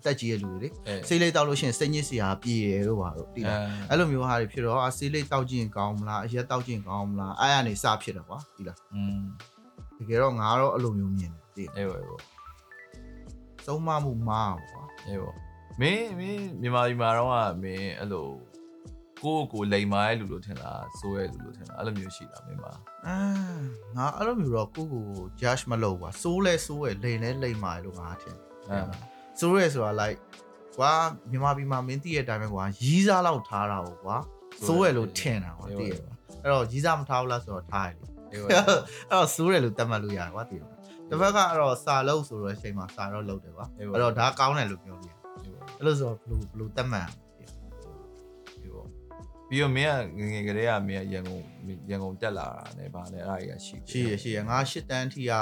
တက်ကြီးရဲ့လူတွေလေအဲ့စိတ်လေးတောက်လို့ရှိရင်စိတ်ညစ်စရာပြေတယ်လို့ပါတော့တိလားအဲ့လိုမျိုးဟာတွေဖြစ်တော့အဆေးလေးတောက်ကြည့်ကောင်းမလားအရက်တောက်ကြည့်ကောင်းမလားအဲ့ရနေစဖြစ်တယ်ကွာဒီလားอืมတကယ်တော့ငါတော့အဲ့လိုမျိုးမြင်တယ်ဒီအဲ့ဘောအဲ့ဘောသုံးမမှုမားပါကွာအဲ့ဘောမင်းမင်းမြန်မာပြည်မှာတော့ကမင်းအဲ့လိုကိုယ့်ကိုယ်လိမ်မာရဲ့လူလို့ထင်လားစိုးရဲ့လူလို့ထင်လားအဲ့လိုမျိုးရှိတာမင်းမှာအာငါအဲ့လိုမျိုးတော့ကိုကိုကို judge မလုပ်ပါစိုးလဲစိုးရလိန်လဲလိန်မာလို့ငါထင်အဲ စိုးရဲဆိုတာ like ကွာမြန်မာပြည်မှာမင်းသိတဲ့အတိုင်းပဲကွာရီးစားလောက်ထားတာကိုကွာစိုးရလို့ထင်တာကွာသိရပါအဲ့တော့ရီးစားမထားဘူးလားဆိုတော့ထားရလေအဲ့ဘောအဲ့တော့စိုးတယ်လို့တတ်မှတ်လို့ရတယ်ကွာသိရပါတစ်ဖက်ကအဲ့တော့စာလုံးဆိုတော့အချိန်မှာစာတော့လုပ်တယ်ကွာအဲ့တော့ဒါကောင်းတယ်လို့ပြောလို့ရတယ်အဲ့လိုဆိုတော့ဘလူဘလူတက်မှန်ပြီးတော့ပြီးတော့မင်းကငယ်ငယ်ကလေးကမင်းကရန်ကုန်ရန်ကုန်တက်လာတာနဲ့ဗာလဲအဲ့ဒါကြီးကရှိရှိရရှိရငါရှစ်တန်းထိက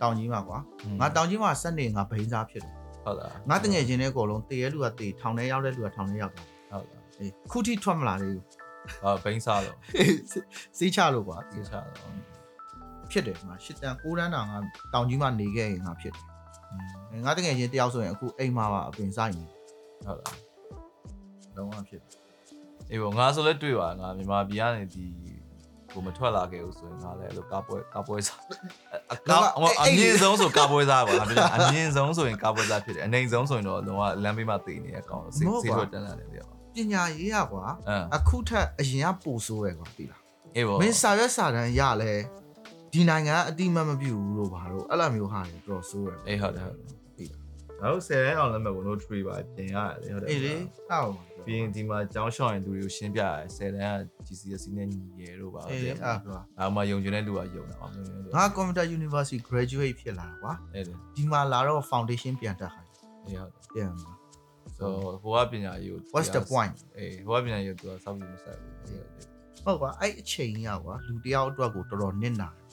တောင်ကြီးမှာကွာငါတောင်ကြီးမှာစက်နေငါဘိန်းစားဖြစ်တယ် ဟုတ်လားငါတငယ်ချင်းတွေအကုန်လုံးတည်ရဲလူကတည်ထောင်ထဲရောက်တဲ့လူကထောင်ထဲရောက်တယ်ဟုတ်လားအေးခုထိထွက်မလာသေးဟာဘိန်းစားတော့ဘူးစီးချလို့ကွာသိချတော့ဖြစ်တယ်ငါရှစ်တန်းကိုးတန်းတောင်ငါတောင်ကြီးမှာနေခဲ့ရင်ငါဖြစ်တယ်ငါတငယ်ချင်းတယောက်ဆိုရင်အခုအိမ်မှာပါအပင်ဆိုင်နေဟုတ်လားလုံးဝဖြစ်တယ်အေးဘောငါဆိုလဲတွေ့ပါငါမြန်မာပြည်ကနေဒီ ကိုမထွက်လာခဲ့ဘူးဆိုရင်ငါလည်းအဲ့လိုကားပွဲကားပွဲစားအကားအမြင့်ဆုံးဆိုကားပွဲစားပါငါပြောအမြင့်ဆုံးဆိုရင်ကားပွဲစားဖြစ်တယ်အနေဆုံးဆိုရင်တော့လုံးဝလမ်းဘေးမှာတည်နေရကောင်စိတ်စိတ်ထွက်တန်းလာတယ်ပြောပညာရေးရကွာအမ်အခုထက်အရင်ကပိုဆိုးရကွာပြီလားအေးပေါ့မင်းစာရွက်စာတမ်းရလဲဒီနိုင်ငံကအတိမတ်မပြုဘူးလို့ပါတော့အဲ့လိုမျိုးဟာတွေတော်တော်ဆိုးတယ်အေးဟုတ်တယ်ဟုတ်တယ် ငါတို့10ရန်အောင်လက်မှတ်ကို no tree ပါပြင်ရတယ်ဟုတ်တယ်အေးလေဟုတ်ပြီးရင်ဒီမှာကျောင်းရှောင်းရင်လူတွေကိုရှင်းပြရတယ်10တန်းက GCSE နဲ့ညီရတို့ပါအေးလေအဲ့ဒါဒါမှယုံကြည်တဲ့လူကယုံတာအောင်ယုံကြည်တဲ့လူငါ computer university graduate ဖြစ်လာကွာအဲ့ဒါဒီမှာလာတော့ foundation ပြန်တက်ခိုင်းအေးဟုတ်တယ်ပြန်မှာဆိုဟိုကပညာရေးကို what's the point အေးဟိုကပညာရေးကိုသူကစောင့်ကြည့်မဆက်ဘူးအေးဟုတ်တယ်ဟုတ်ကွာအဲ့အချိန်ကြီးကွာလူတယောက်အတွက်ကိုတော်တော်နစ်နာတယ်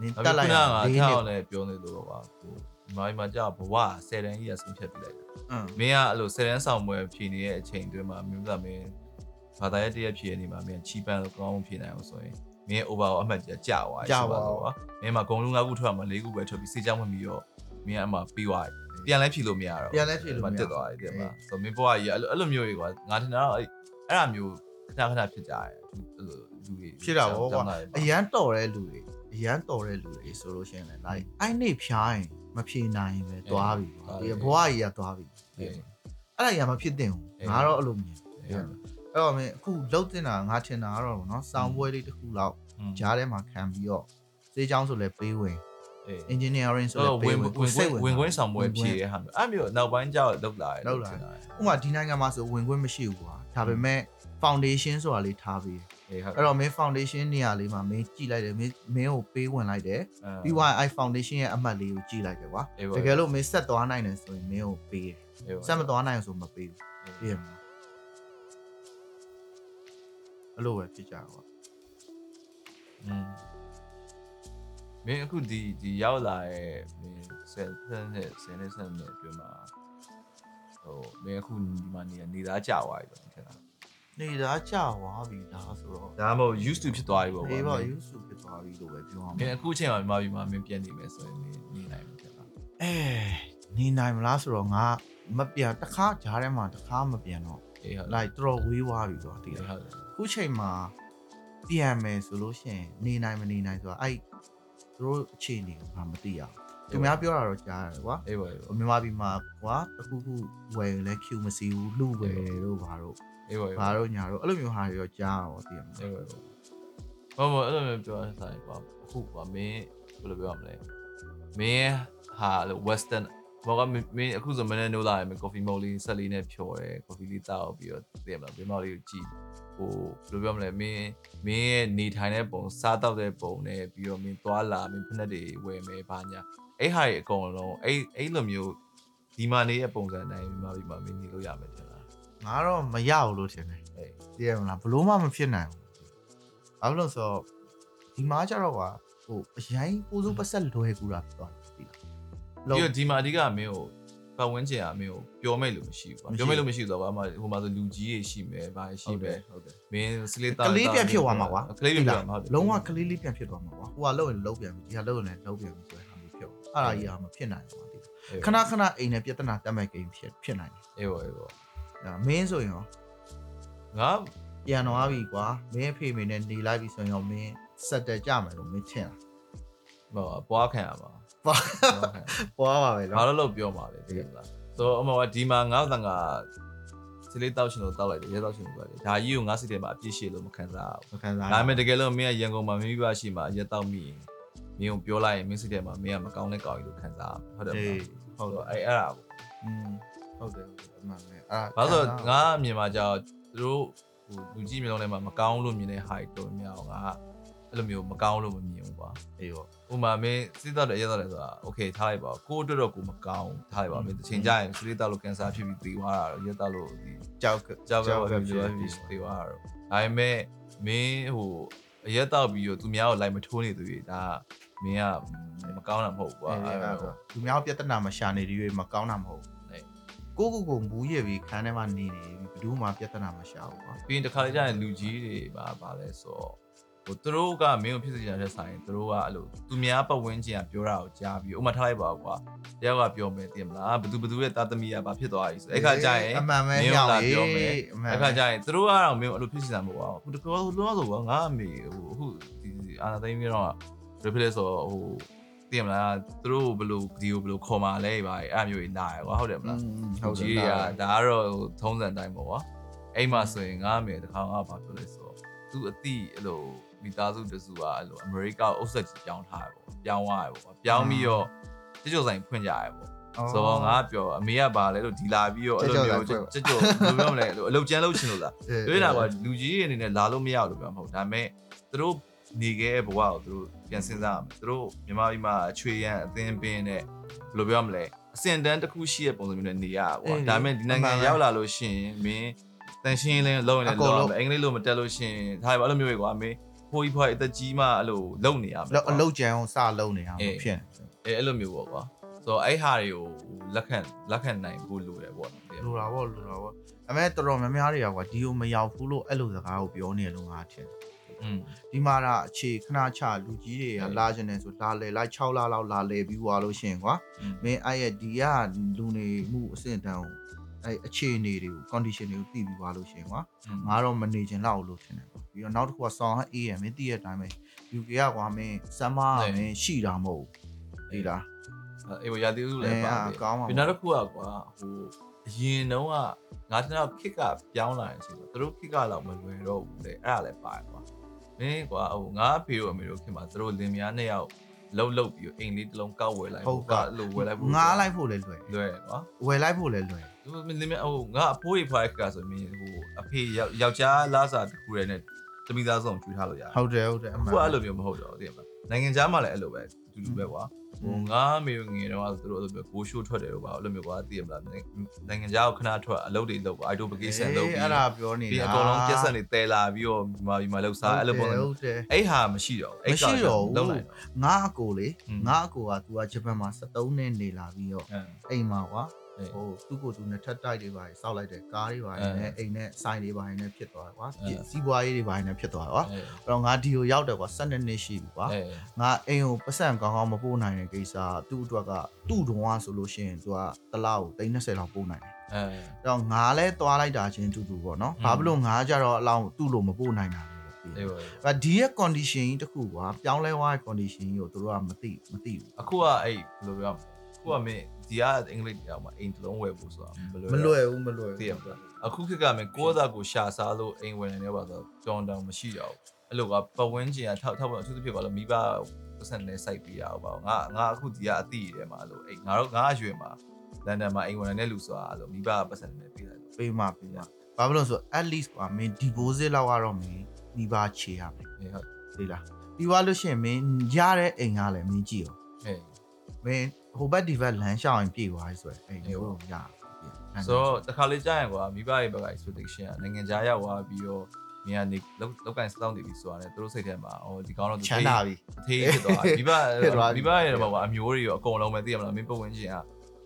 နင်းအခုတက်လိုက်ကရငါလေးထောနှစ်က်လည်းပြောနေလို့တော့ပါဟို ဒီမှာဒီမှာကြာဘဝ10တန်းကြီးကဆုံးဖြတ်ပြလိုက်တယ်အင်းမင်းကအဲ့လို10တန်းဆောင်ပွဲဖြည့်နေတဲ့အချိန်တွင်းမှာမင်းကမင်းဘာသာရေးတရက်ဖြည့်နေမှာမင်းချီပန်လို့ကောင်းအောင်ဖြည့်နိုင်အောင်ဆိုရင်မင်း over ကိုအမှတ်ကြီးကြာသွားတယ်မင်းမှာဂုံလုံး၅ခုထွက်မှာ၄ခုပဲထွက်ပြီးစေချောင်းမှပြီးတော့မင်းကအမှပြီးသွားတယ်ပြန်လဲဖြည့်လို့မရတော့ပြန်လဲဖြည့်လို့မရတက်သွားတယ်တဲ့မှာဆိုမင်းဘဝကြီးအဲ့လိုအဲ့လိုမျိုးကြီးကွာငါထင်တာတော့အဲ့အဲ့ဒါမျိုးခဏခဏဖြစ်ကြတယ်အဲ့လိုလူတွေဖြစ်တာဗောကွာအရန်တော်တဲ့လူတွေအရန်တော်တဲ့လူတွေဆိုလို့ရှိရင်လည်း like အိုက်နေဖြားရင် မဖြေနိုင်ရင်ပဲသွားပြီကွာဒီဘဝကြီးကသွားပြီအေးအဲ့ဒါကြီးကမဖြစ်တင်ဘူးအေးငါတော့အဲ့လိုမြင်အေးအဲ့တော့မင်းအခုလှုပ်တင်တာငါထင်တာကတော့ဗောနော်စောင်းပွဲလေးတစ်ခုလောက်ကြားထဲမှာခံပြီးတော့စေးချောင်းဆိုလဲပေးဝင်အေး engineering ဆိုဆိုလဲတော့ပေးဝင်ဝင်ဝင်စိတ်ဝင်ခွင့်ဆောင်ပွဲဖြည့်ရဟာမျိုးအဲ့မျိုးနောက်ပိုင်းကျတော့လောက်လာတယ်ဥပမာဒီနိုင်ငံမှာဆိုဝင်ခွင့်မရှိဘူးကွာဒါပေမဲ့ foundation ဆိုတာလေးထားပြီး အေးဟုတ် အဲ့တော့မင်း foundation နေရာလေးမှာမင်းကြည့်လိုက်တယ်မင်းမင်းကိုပေးဝင်လိုက်တယ်ပြီးသွားရင်အဲ့ foundation ရဲ့အမှတ်လေးကိုကြည့်လိုက်တယ်ကွာတကယ်လို့မင်းဆက်သွားနိုင်တယ်ဆိုရင်မင်းကိုပေးတယ်ဆက်မသွားနိုင်ဆိုမပေးဘူးပြည့်မှာအဲ့လိုပဲဖြစ်ကြကွာอืมမင်းအခုဒီဒီရောက်လာရဲ့မင်းဆယ်ဆယ်နဲ့ဆယ်နဲ့ဆယ်နဲ့အတွင်းမှာဟိုမင်းအခုဒီမှာနေနေသားကြာသွားပြီတော့ထင်တာ နေသားကြာသွားပြီဒါဆိုတော့ဒါမှမဟုတ် used to ဖြစ်သွားပြီပေါ့အေးပေါ့ use ဖြစ်သွားပြီလို့ပဲပြောအောင်မင်းအခုချိန်မှာမြန်မာပြည်မှာမင်းပြန်နေမယ်ဆိုရင်မင်းနေနိုင်မှာထင်တာအဲနေနိုင်မလားဆိုတော့ငါမပြန်တစ်ခါကြားထဲမှာတစ်ခါမပြန်တော့အေးဟုတ် like တော်တော်ဝေးသွားပြီဆိုတော့ဒီအေးလားဟုတ်တယ်ခုချိန်မှာပြန်မယ်ဆိုလို့ရှိရင်နေနိုင်မနေနိုင်ဆိုတာအဲ့သူတို့အခြေအနေကိုငါမသိရဘူးသူများပြောတာတော့ကြားရတယ်ကွာအေးပါအေးပါမြန်မာပြည်မှာကွာတခုခုဝယ်လဲ Q မစီဘူးလူဝယ်တို့ဘာတို့ အေးပါအေးပါဘာတို့ညာတို့အဲ့လိုမျိုးဟာတွေတော့ကြားရတော့သိရမှာအေးပါအေးပါဘာမအဲ့လိုမျိုးပြောရဆိုင်ကွာအခုကွာမင်းဘယ်လိုပြောရမလဲမင်းဟာလို့ western ဘောကမင်းအခုဆိုမနေ့နိုးလာရင် coffee mug လေးဆက်လေးနဲ့ဖြော်တယ် coffee လေးတောက်ပြီးတော့သိရမလားဘယ်မောက်လေးကိုကြည့်ဟိုဘယ်လိုပြောမလဲမင်းမင်းရဲ့နေထိုင်တဲ့ပုံစားတောက်တဲ့ပုံနဲ့ပြီးတော့မင်းသွားလာမင်းဖက်နှက်တွေဝယ်မယ်ဘာညာအဲ့ဟာတွေအကုန်လုံးအဲ့အဲ့လိုမျိုးဒီမာနေရဲ့ပုံစံတိုင်းမြန်မာပြည်မှာမင်းနေလို့ရမယ်ထ င်လားငါတော့မရဘူးလို့ထင်တယ်အေးသိရမလားဘလို့မှမဖြစ်နိုင်ဘူးဘာလို့လဲဆိုတော့ဒီမှာကျတော့ကွာဟိုအရင်ပိုးစိုးပတ်ဆက်လွယ်ကူတာဖြစ်သွားတယ်သိလားပြီးတော့ဒီမှာအဓိကမင်းကိုပတ်ဝန်းကျင်အမင်းကိုပြောမဲ့လို့မရှိဘူးကွာပြောမဲ့လို့မရှိဘူးဆိုတော့ဘာမှဟိုမှာဆိုလူကြီးတွေရှိမယ်ဘာတွေရှိမယ်ဟုတ်တယ်မင်းစလေးတာကလေးပြန်ဖြစ်သွားမှာကွာကလေးပြန်ဖြစ်သွားမှာဟုတ်တယ်လုံးဝကလေးလေးပြန်ဖြစ်သွားမှာကွာဟိုကလှုပ်ရင်လှုပ်ပြန်ပြီဒီကလှုပ်ရင်လည်းလှုပ်ပြန်ပြီဆိုတဲ့ဟာမျိုးဖြစ်သွားအဲ့ဒါကြီးကမဖြစ်နိုင်ဘူးကွာဒီခဏခဏအိမ်နဲ့ပြဿနာတက်မဲ့ကိန်းဖြစ်ဖြစ်နိုင်တယ်အေးပါအေးပါအဲ့ မင်းဆိုရင်ရောငါပြန်သွားပြီကွာမင်းအဖေမေနဲ့နေလိုက်ပြီဆိုရင်ရောမင်းဆက်တက်ကြမယ်လို့မင်းထင်ဟိုပွားခံရမှာပါပွားခံရပွားပါပဲငါနော်တော့လို့ပြောမှာလေဒီလားဆိုတော့အမကဒီမှာငါ့တန်ကစလေးတောက်ချင်လို့တောက်လိုက်တယ်ရဲတောက်ချင်လို့ပဲလေဒါကြီးကိုငါစိတ်ထဲမှာအပြည့်ရှိလို့မခံစားဘူးမခံစားဒါပေမဲ့တကယ်လို့မင်းကရန်ကုန်မှာမိမိပါရှိမှာရက်တောက်မိရင်မင်းကိုပြောလိုက်ရင်မင်းစိတ်ထဲမှာမင်းကမကောင်းတဲ့ကောင်ကြီးလို့ခံစားဟုတ်တယ်မအေးလားဟုတ်တော့အဲ့အဲ့ဒါပေါ့อืม ဟုတ်တယ်ဟုတ်တယ်အမှန်ပဲအာဘာလို့ငါအမြင်မှာကြောက်သူတို့ဟိုလူကြီးမျိုးလုံးထဲမှာမကောင်းလို့မြင်တဲ့ height တော်များအောင်ကအဲ့လိုမျိုးမကောင်းလို့မမြင်ဘူးပါအေးပေါ့ဥမာမင်းစိတ်တော့တယ်ရတော့တယ်ဆိုတာ okay ထားလိုက်ပါကိုအတွက်တော့ကိုမကောင်းထားလိုက်ပါမင်းတစ်ချိန်ကြာရင်စိတ်တော့လို့ cancer ဖြစ်ပြီးသေသွားတာတော့ရတော့လို့ဒီကြောက်ကြောက်ကြောက်ဖြစ်ပြီးသေသွားတာတော့ဒါပေမဲ့မင်းဟိုအရက်တော့ပြီးတော့သူများကိုလိုက်မထိုးနေသူတွေဒါမင်းကမကောင်းတာမဟုတ်ဘူးကွာသူများပြဿနာမရှာနေတွေမကောင်းတာမဟုတ်ဘူး ကိုကိုကိုမူးရပြီးခန်းထဲမှာနေနေဘယ်သူမှပြဿနာမရှာဘူးကွာပြီးရင်တစ်ခါလေကြာရင်လူကြီးတွေပါပါလဲဆိုတော့ဟိုသူတို့ကမင်းကိုဖြစ်စေချင်တဲ့ဆိုင်သူတို့ကအဲ့လိုသူများပတ်ဝန်းကျင်ကပြောတာကိုကြားပြီးဥမာထားလိုက်ပါကွာတယောက်ကပြောမယ်တင်မလားဘသူဘသူရဲ့တာသမီးကဘာဖြစ်သွားပြီဆိုအဲ့ခါကြာရင်အမှန်ပဲမင်းညောကင်လာရေးပြောမယ်အမှန်အဲ့ပဲခါကြာရင်သူတို့ကတော့မင်းကိုအဲ့လိုဖြစ်စီတာမဟုတ်ပါဘူးဟိုတကောလုံးဆိုတော့ငါအမေဟိုအခုဒီအာနာသိမ်းပြီးတော့ replay ဆိုဟို သိရမလားသူတို့ဘယ်လိုဒီကိုဘယ်လိုခေါ်มาလဲပါအဲ့အမျိုးကြီးနားရကွာဟုတ်တယ်မလားဟုတ်ကြီးတွေကဒါကတော့ထုံးစံတိုင်းပေါ့ကွာအဲ့မှာဆိုရင်ငါအမေတခါငါဘာပြောလဲဆိုတော့သူအတိအဲ့လိုမိသားစုတစုကအဲ့လိုအမေရိကအုပ်ဆက်ကြီးပြောင်းထားရပေါ့ပြောင်းသွားရပေါ့ပြောင်းပြီးတော့တချို့ဆိုင်ဖွင့်ကြရပေါ့ဆိုတော့ငါပြောအမေကပါလဲလို့ဒီလာပြီးတော့အဲ့လိုမျိုးကြွကြွဘယ်လိုပြောမလဲအလုပ်ကျန်းလုပ်ချင်လို့လားတွေ့တာကလူကြီးအနေနဲ့လာလို့မရဘူးလို့ပြောမှာမဟုတ်ဒါပေမဲ့သူတို့နေခဲ့ဘဝကိုသူတို့ ပြန်စဉ်းစားရမယ်သူတို့မြန်မာပြည်မှာအချွေရန်အသင်းပင်းနဲ့ဘယ်လိုပြောမလဲအစင်တန်းတစ်ခုရှိတဲ့ပုံစံမျိုးနဲ့နေရတာပေါ့ဒါပေမဲ့ဒီနိုင်ငံရောက်လာလို့ရှိရင်မင်းတန်ရှင်းလင်းလုံးရင်လည်းလုံးအင်္ဂလိပ်လိုမတက်လို့ရှိရင်ဒါပဲအဲ့လိုမျိုးပဲကွာမင်းဖိုးကြီးဖွားအသက်ကြီးမှအဲ့လိုလုံနေရမယ်အလုတ်ကြံအောင်စလုံးနေအောင်ဖြစ်အဲအဲ့လိုမျိုးပေါ့ကွာဆိုတော့အဲ့ဟာတွေကိုလက်ခံလက်ခံနိုင်ဖို့လိုတယ်ပေါ့နော်လိုတာပေါ့လိုတာပေါ့အမေတော်တော်များများတွေကကွာဒီကိုမရောက်ဘူးလို့အဲ့လိုစကားကိုပြောနေလို့ငါထင်อืม ဒီမှာကအခြေခဏချလူကြီးတွေကလာကျင်နေဆိုလာလေလိုက်6လလောက်လာလေပြီးွာလို့ရှင်ကွာမင်းအဲ့ရဲ့ဒီကလူနေမှုအဆင့်တန်းကိုအဲ့အခြေအနေတွေကို condition တွေကိုသိပြီးွာလို့ရှင်ကွာငါတော့မနေချင်တော့လို့ထင်တယ်ကွာပြီးတော့နောက်တစ်ခုကဆောင်းဟအေးရမင်းသိရတဲ့အတိုင်းပဲ UK ကကွာမင်းစမ်းမမင်းရှိတာမဟုတ်ဒီလားအေးဘရာတီဦးလည်းပါအဲကောင်းပါပြီးနောက်တစ်ခုကကွာဟိုအရင်တုန်းကငါကျွန်တော်ခစ်ကပြောင်းလာရင်ဆိုတော့သူတို့ခစ်ကတော့မလွယ်တော့ဘူးလေအဲ့ဒါလည်းပါတယ်ကွာ မင်းကွာဟိုငါအဖေတို့အမေတို့ခင်မှာသူတို့လင်မယားနှစ်ယောက်လှုပ်လှုပ်ပြီးအိမ်လေးတစ်လုံးကောက်ဝယ်လိုက်လို့ဝယ်လိုက်ဖို့ငားလိုက်ဖို့လည်းလွယ်လွယ်ကွာဝယ်လိုက်ဖို့လည်းလွယ်သူလင်မဟိုငါအဖိုးကြီးဖွားခါဆိုမြင်ဟိုအဖေယောက်ျားလားစာတစ်ခုရဲနဲ့တမိသားဆုံးကျွေးထားလို့ရတယ်ဟုတ်တယ်ဟုတ်တယ်အမှန်ခုအဲ့လိုမျိုးမဟုတ်တော့ဘူးသိရမလားနိုင်ငံခြားမှာလည်းအဲ့လိုပဲအတူတူပဲကွာဟို ငါမေငယ်တော့သူတို့အဲ့လိုမျိုးကိုရှိုးထွက်တယ်တော့ပါအဲ့လိုမျိုးကွာသိရမလားနိုင်ငံခြားကိုခဏထွက်အလုပ်တွေလုပ်ပါအိုက်တိုပကေးဆန်လုပ်ပြီး အဲ့ဒါပြောနေတာ ပြီးအကုန်လုံးပြက်ဆက်တွေတဲလာပြီးတော့ဒီမှာဒီမှာလောက်စားအဲ့လိုပုံစံ ဟုတ်တယ် အဲ့ဟာမရှိတော့ဘူး မရှိတော့ဘူး လုံးနိုင်တော့ ငါအကိုလေ อืม ငါအကိုက तू ကဂျပန်မှာ73နှစ်နေလာပြီးတော့ အဲ အိမ်မှာကွာ အေး ဟိုသူ့ကိုသူနှစ်ထပ်တိုက်တွေပါစောက်လိုက်တယ်ကားတွေပါ အဲ နဲ့အိမ်နဲ့ဆိုင်တွေပါနဲ့ဖြစ်သွားတယ်ကွာ အဲ စီးပွားရေးတွေပါနဲ့ဖြစ်သွားတယ်ကွာ အဲ အဲ့တော့ငါဒီကိုရောက်တယ်ကွာ12နှစ်ရှိပြီကွာ အဲ ငါအိမ်ကိုပတ်စံကောင်းကောင်းမပို့နိုင်တဲ့ကိစ္စသူ့အတွက်ကသူ့တုံးကဆိုလို့ရှိရင် तू ကတစ်လောက်30လောက်ပို့နိုင်တယ် အဲ အဲ့တော့ငါလဲသွားလိုက်တာချင်းတူတူပေါ့နော် อืม ဘာဖြစ်လို့ငါကြတော့အလောင်းသူ့လိုမပို့နိုင်တာလဲပေါ့ အေးပါ ။ဒါဒီရဲ့ condition ကြီးတစ်ခုကွာပြောင်းလဲသွားတဲ့ condition ကြီးကိုတို့ကမသိမသိဘူး အခုကအဲ့ဘယ်လိုပြောမလဲအခုကမင်း ဒီကအင်္ဂလိပ်တရားမှာအိမ်တစ်လုံးဝယ်ဖို့ဆိုတာမလွယ်။မလွယ်ဘူးမလွယ်သိရမလားအခုခေတ်ကမင်းကိုယ့်အသာကိုရှာစားလို့အိမ်ဝင်နေတော့ပါဆိုကြောင်းတောင်မရှိတော့ဘူးအဲ့လိုကပတ်ဝန်းကျင်ကထောက်ထောက်ပါအထူးသဖြင့်ပါလို့မိဘပတ်စံနဲ့စိုက်ပေးရအောင်ပါငါငါအခုဒီကအတိထဲမှာအဲ့လိုအိမ်ငါတို့ငါအရွယ်မှာလန်ဒန်မှာအိမ်ဝင်နေတဲ့လူဆိုတာအဲ့လိုမိဘပတ်စံနဲ့ပေးလိုက်လို့ပေးမှပေးမှ။ဘာဖြစ်လို့လဲဆို at least ကွာမင်း deposit လောက်ကတော့မင်းဒီပါချေရမယ်အေးဟုတ်။ဒီလား။ပြီးသွားလို့ရှိရင်မင်းရတဲ့အိမ်ကလည်းမင်းကြည့်အောင်အေး။မင်း ဟိုဘက်ဒီဘက်လမ်းရှောင်းရင်ပြေးသွားပြီဆိုရင်အိမ်ကိုရအောင်ဆိုတော့တခါလေကြာရင်ကွာမိဘရဲ့ဘက်က expectation ကနိုင်ငံခြားရောက်သွားပြီးတော့မြင်ကနေလောက်လောက်ကန်စောင့်နေပြီဆိုတာနဲ့သူတို့စိတ်ထဲမှာဟိုဒီကောင်းတော့ချမ်းသာပြီသေးဖြစ်သွားမိဘဖြစ်သွားပြီမိဘရဲ့ဘောကအမျိုးတွေရောအကုန်လုံးပဲသိရမလားမင်းပတ်ဝန်းကျင်က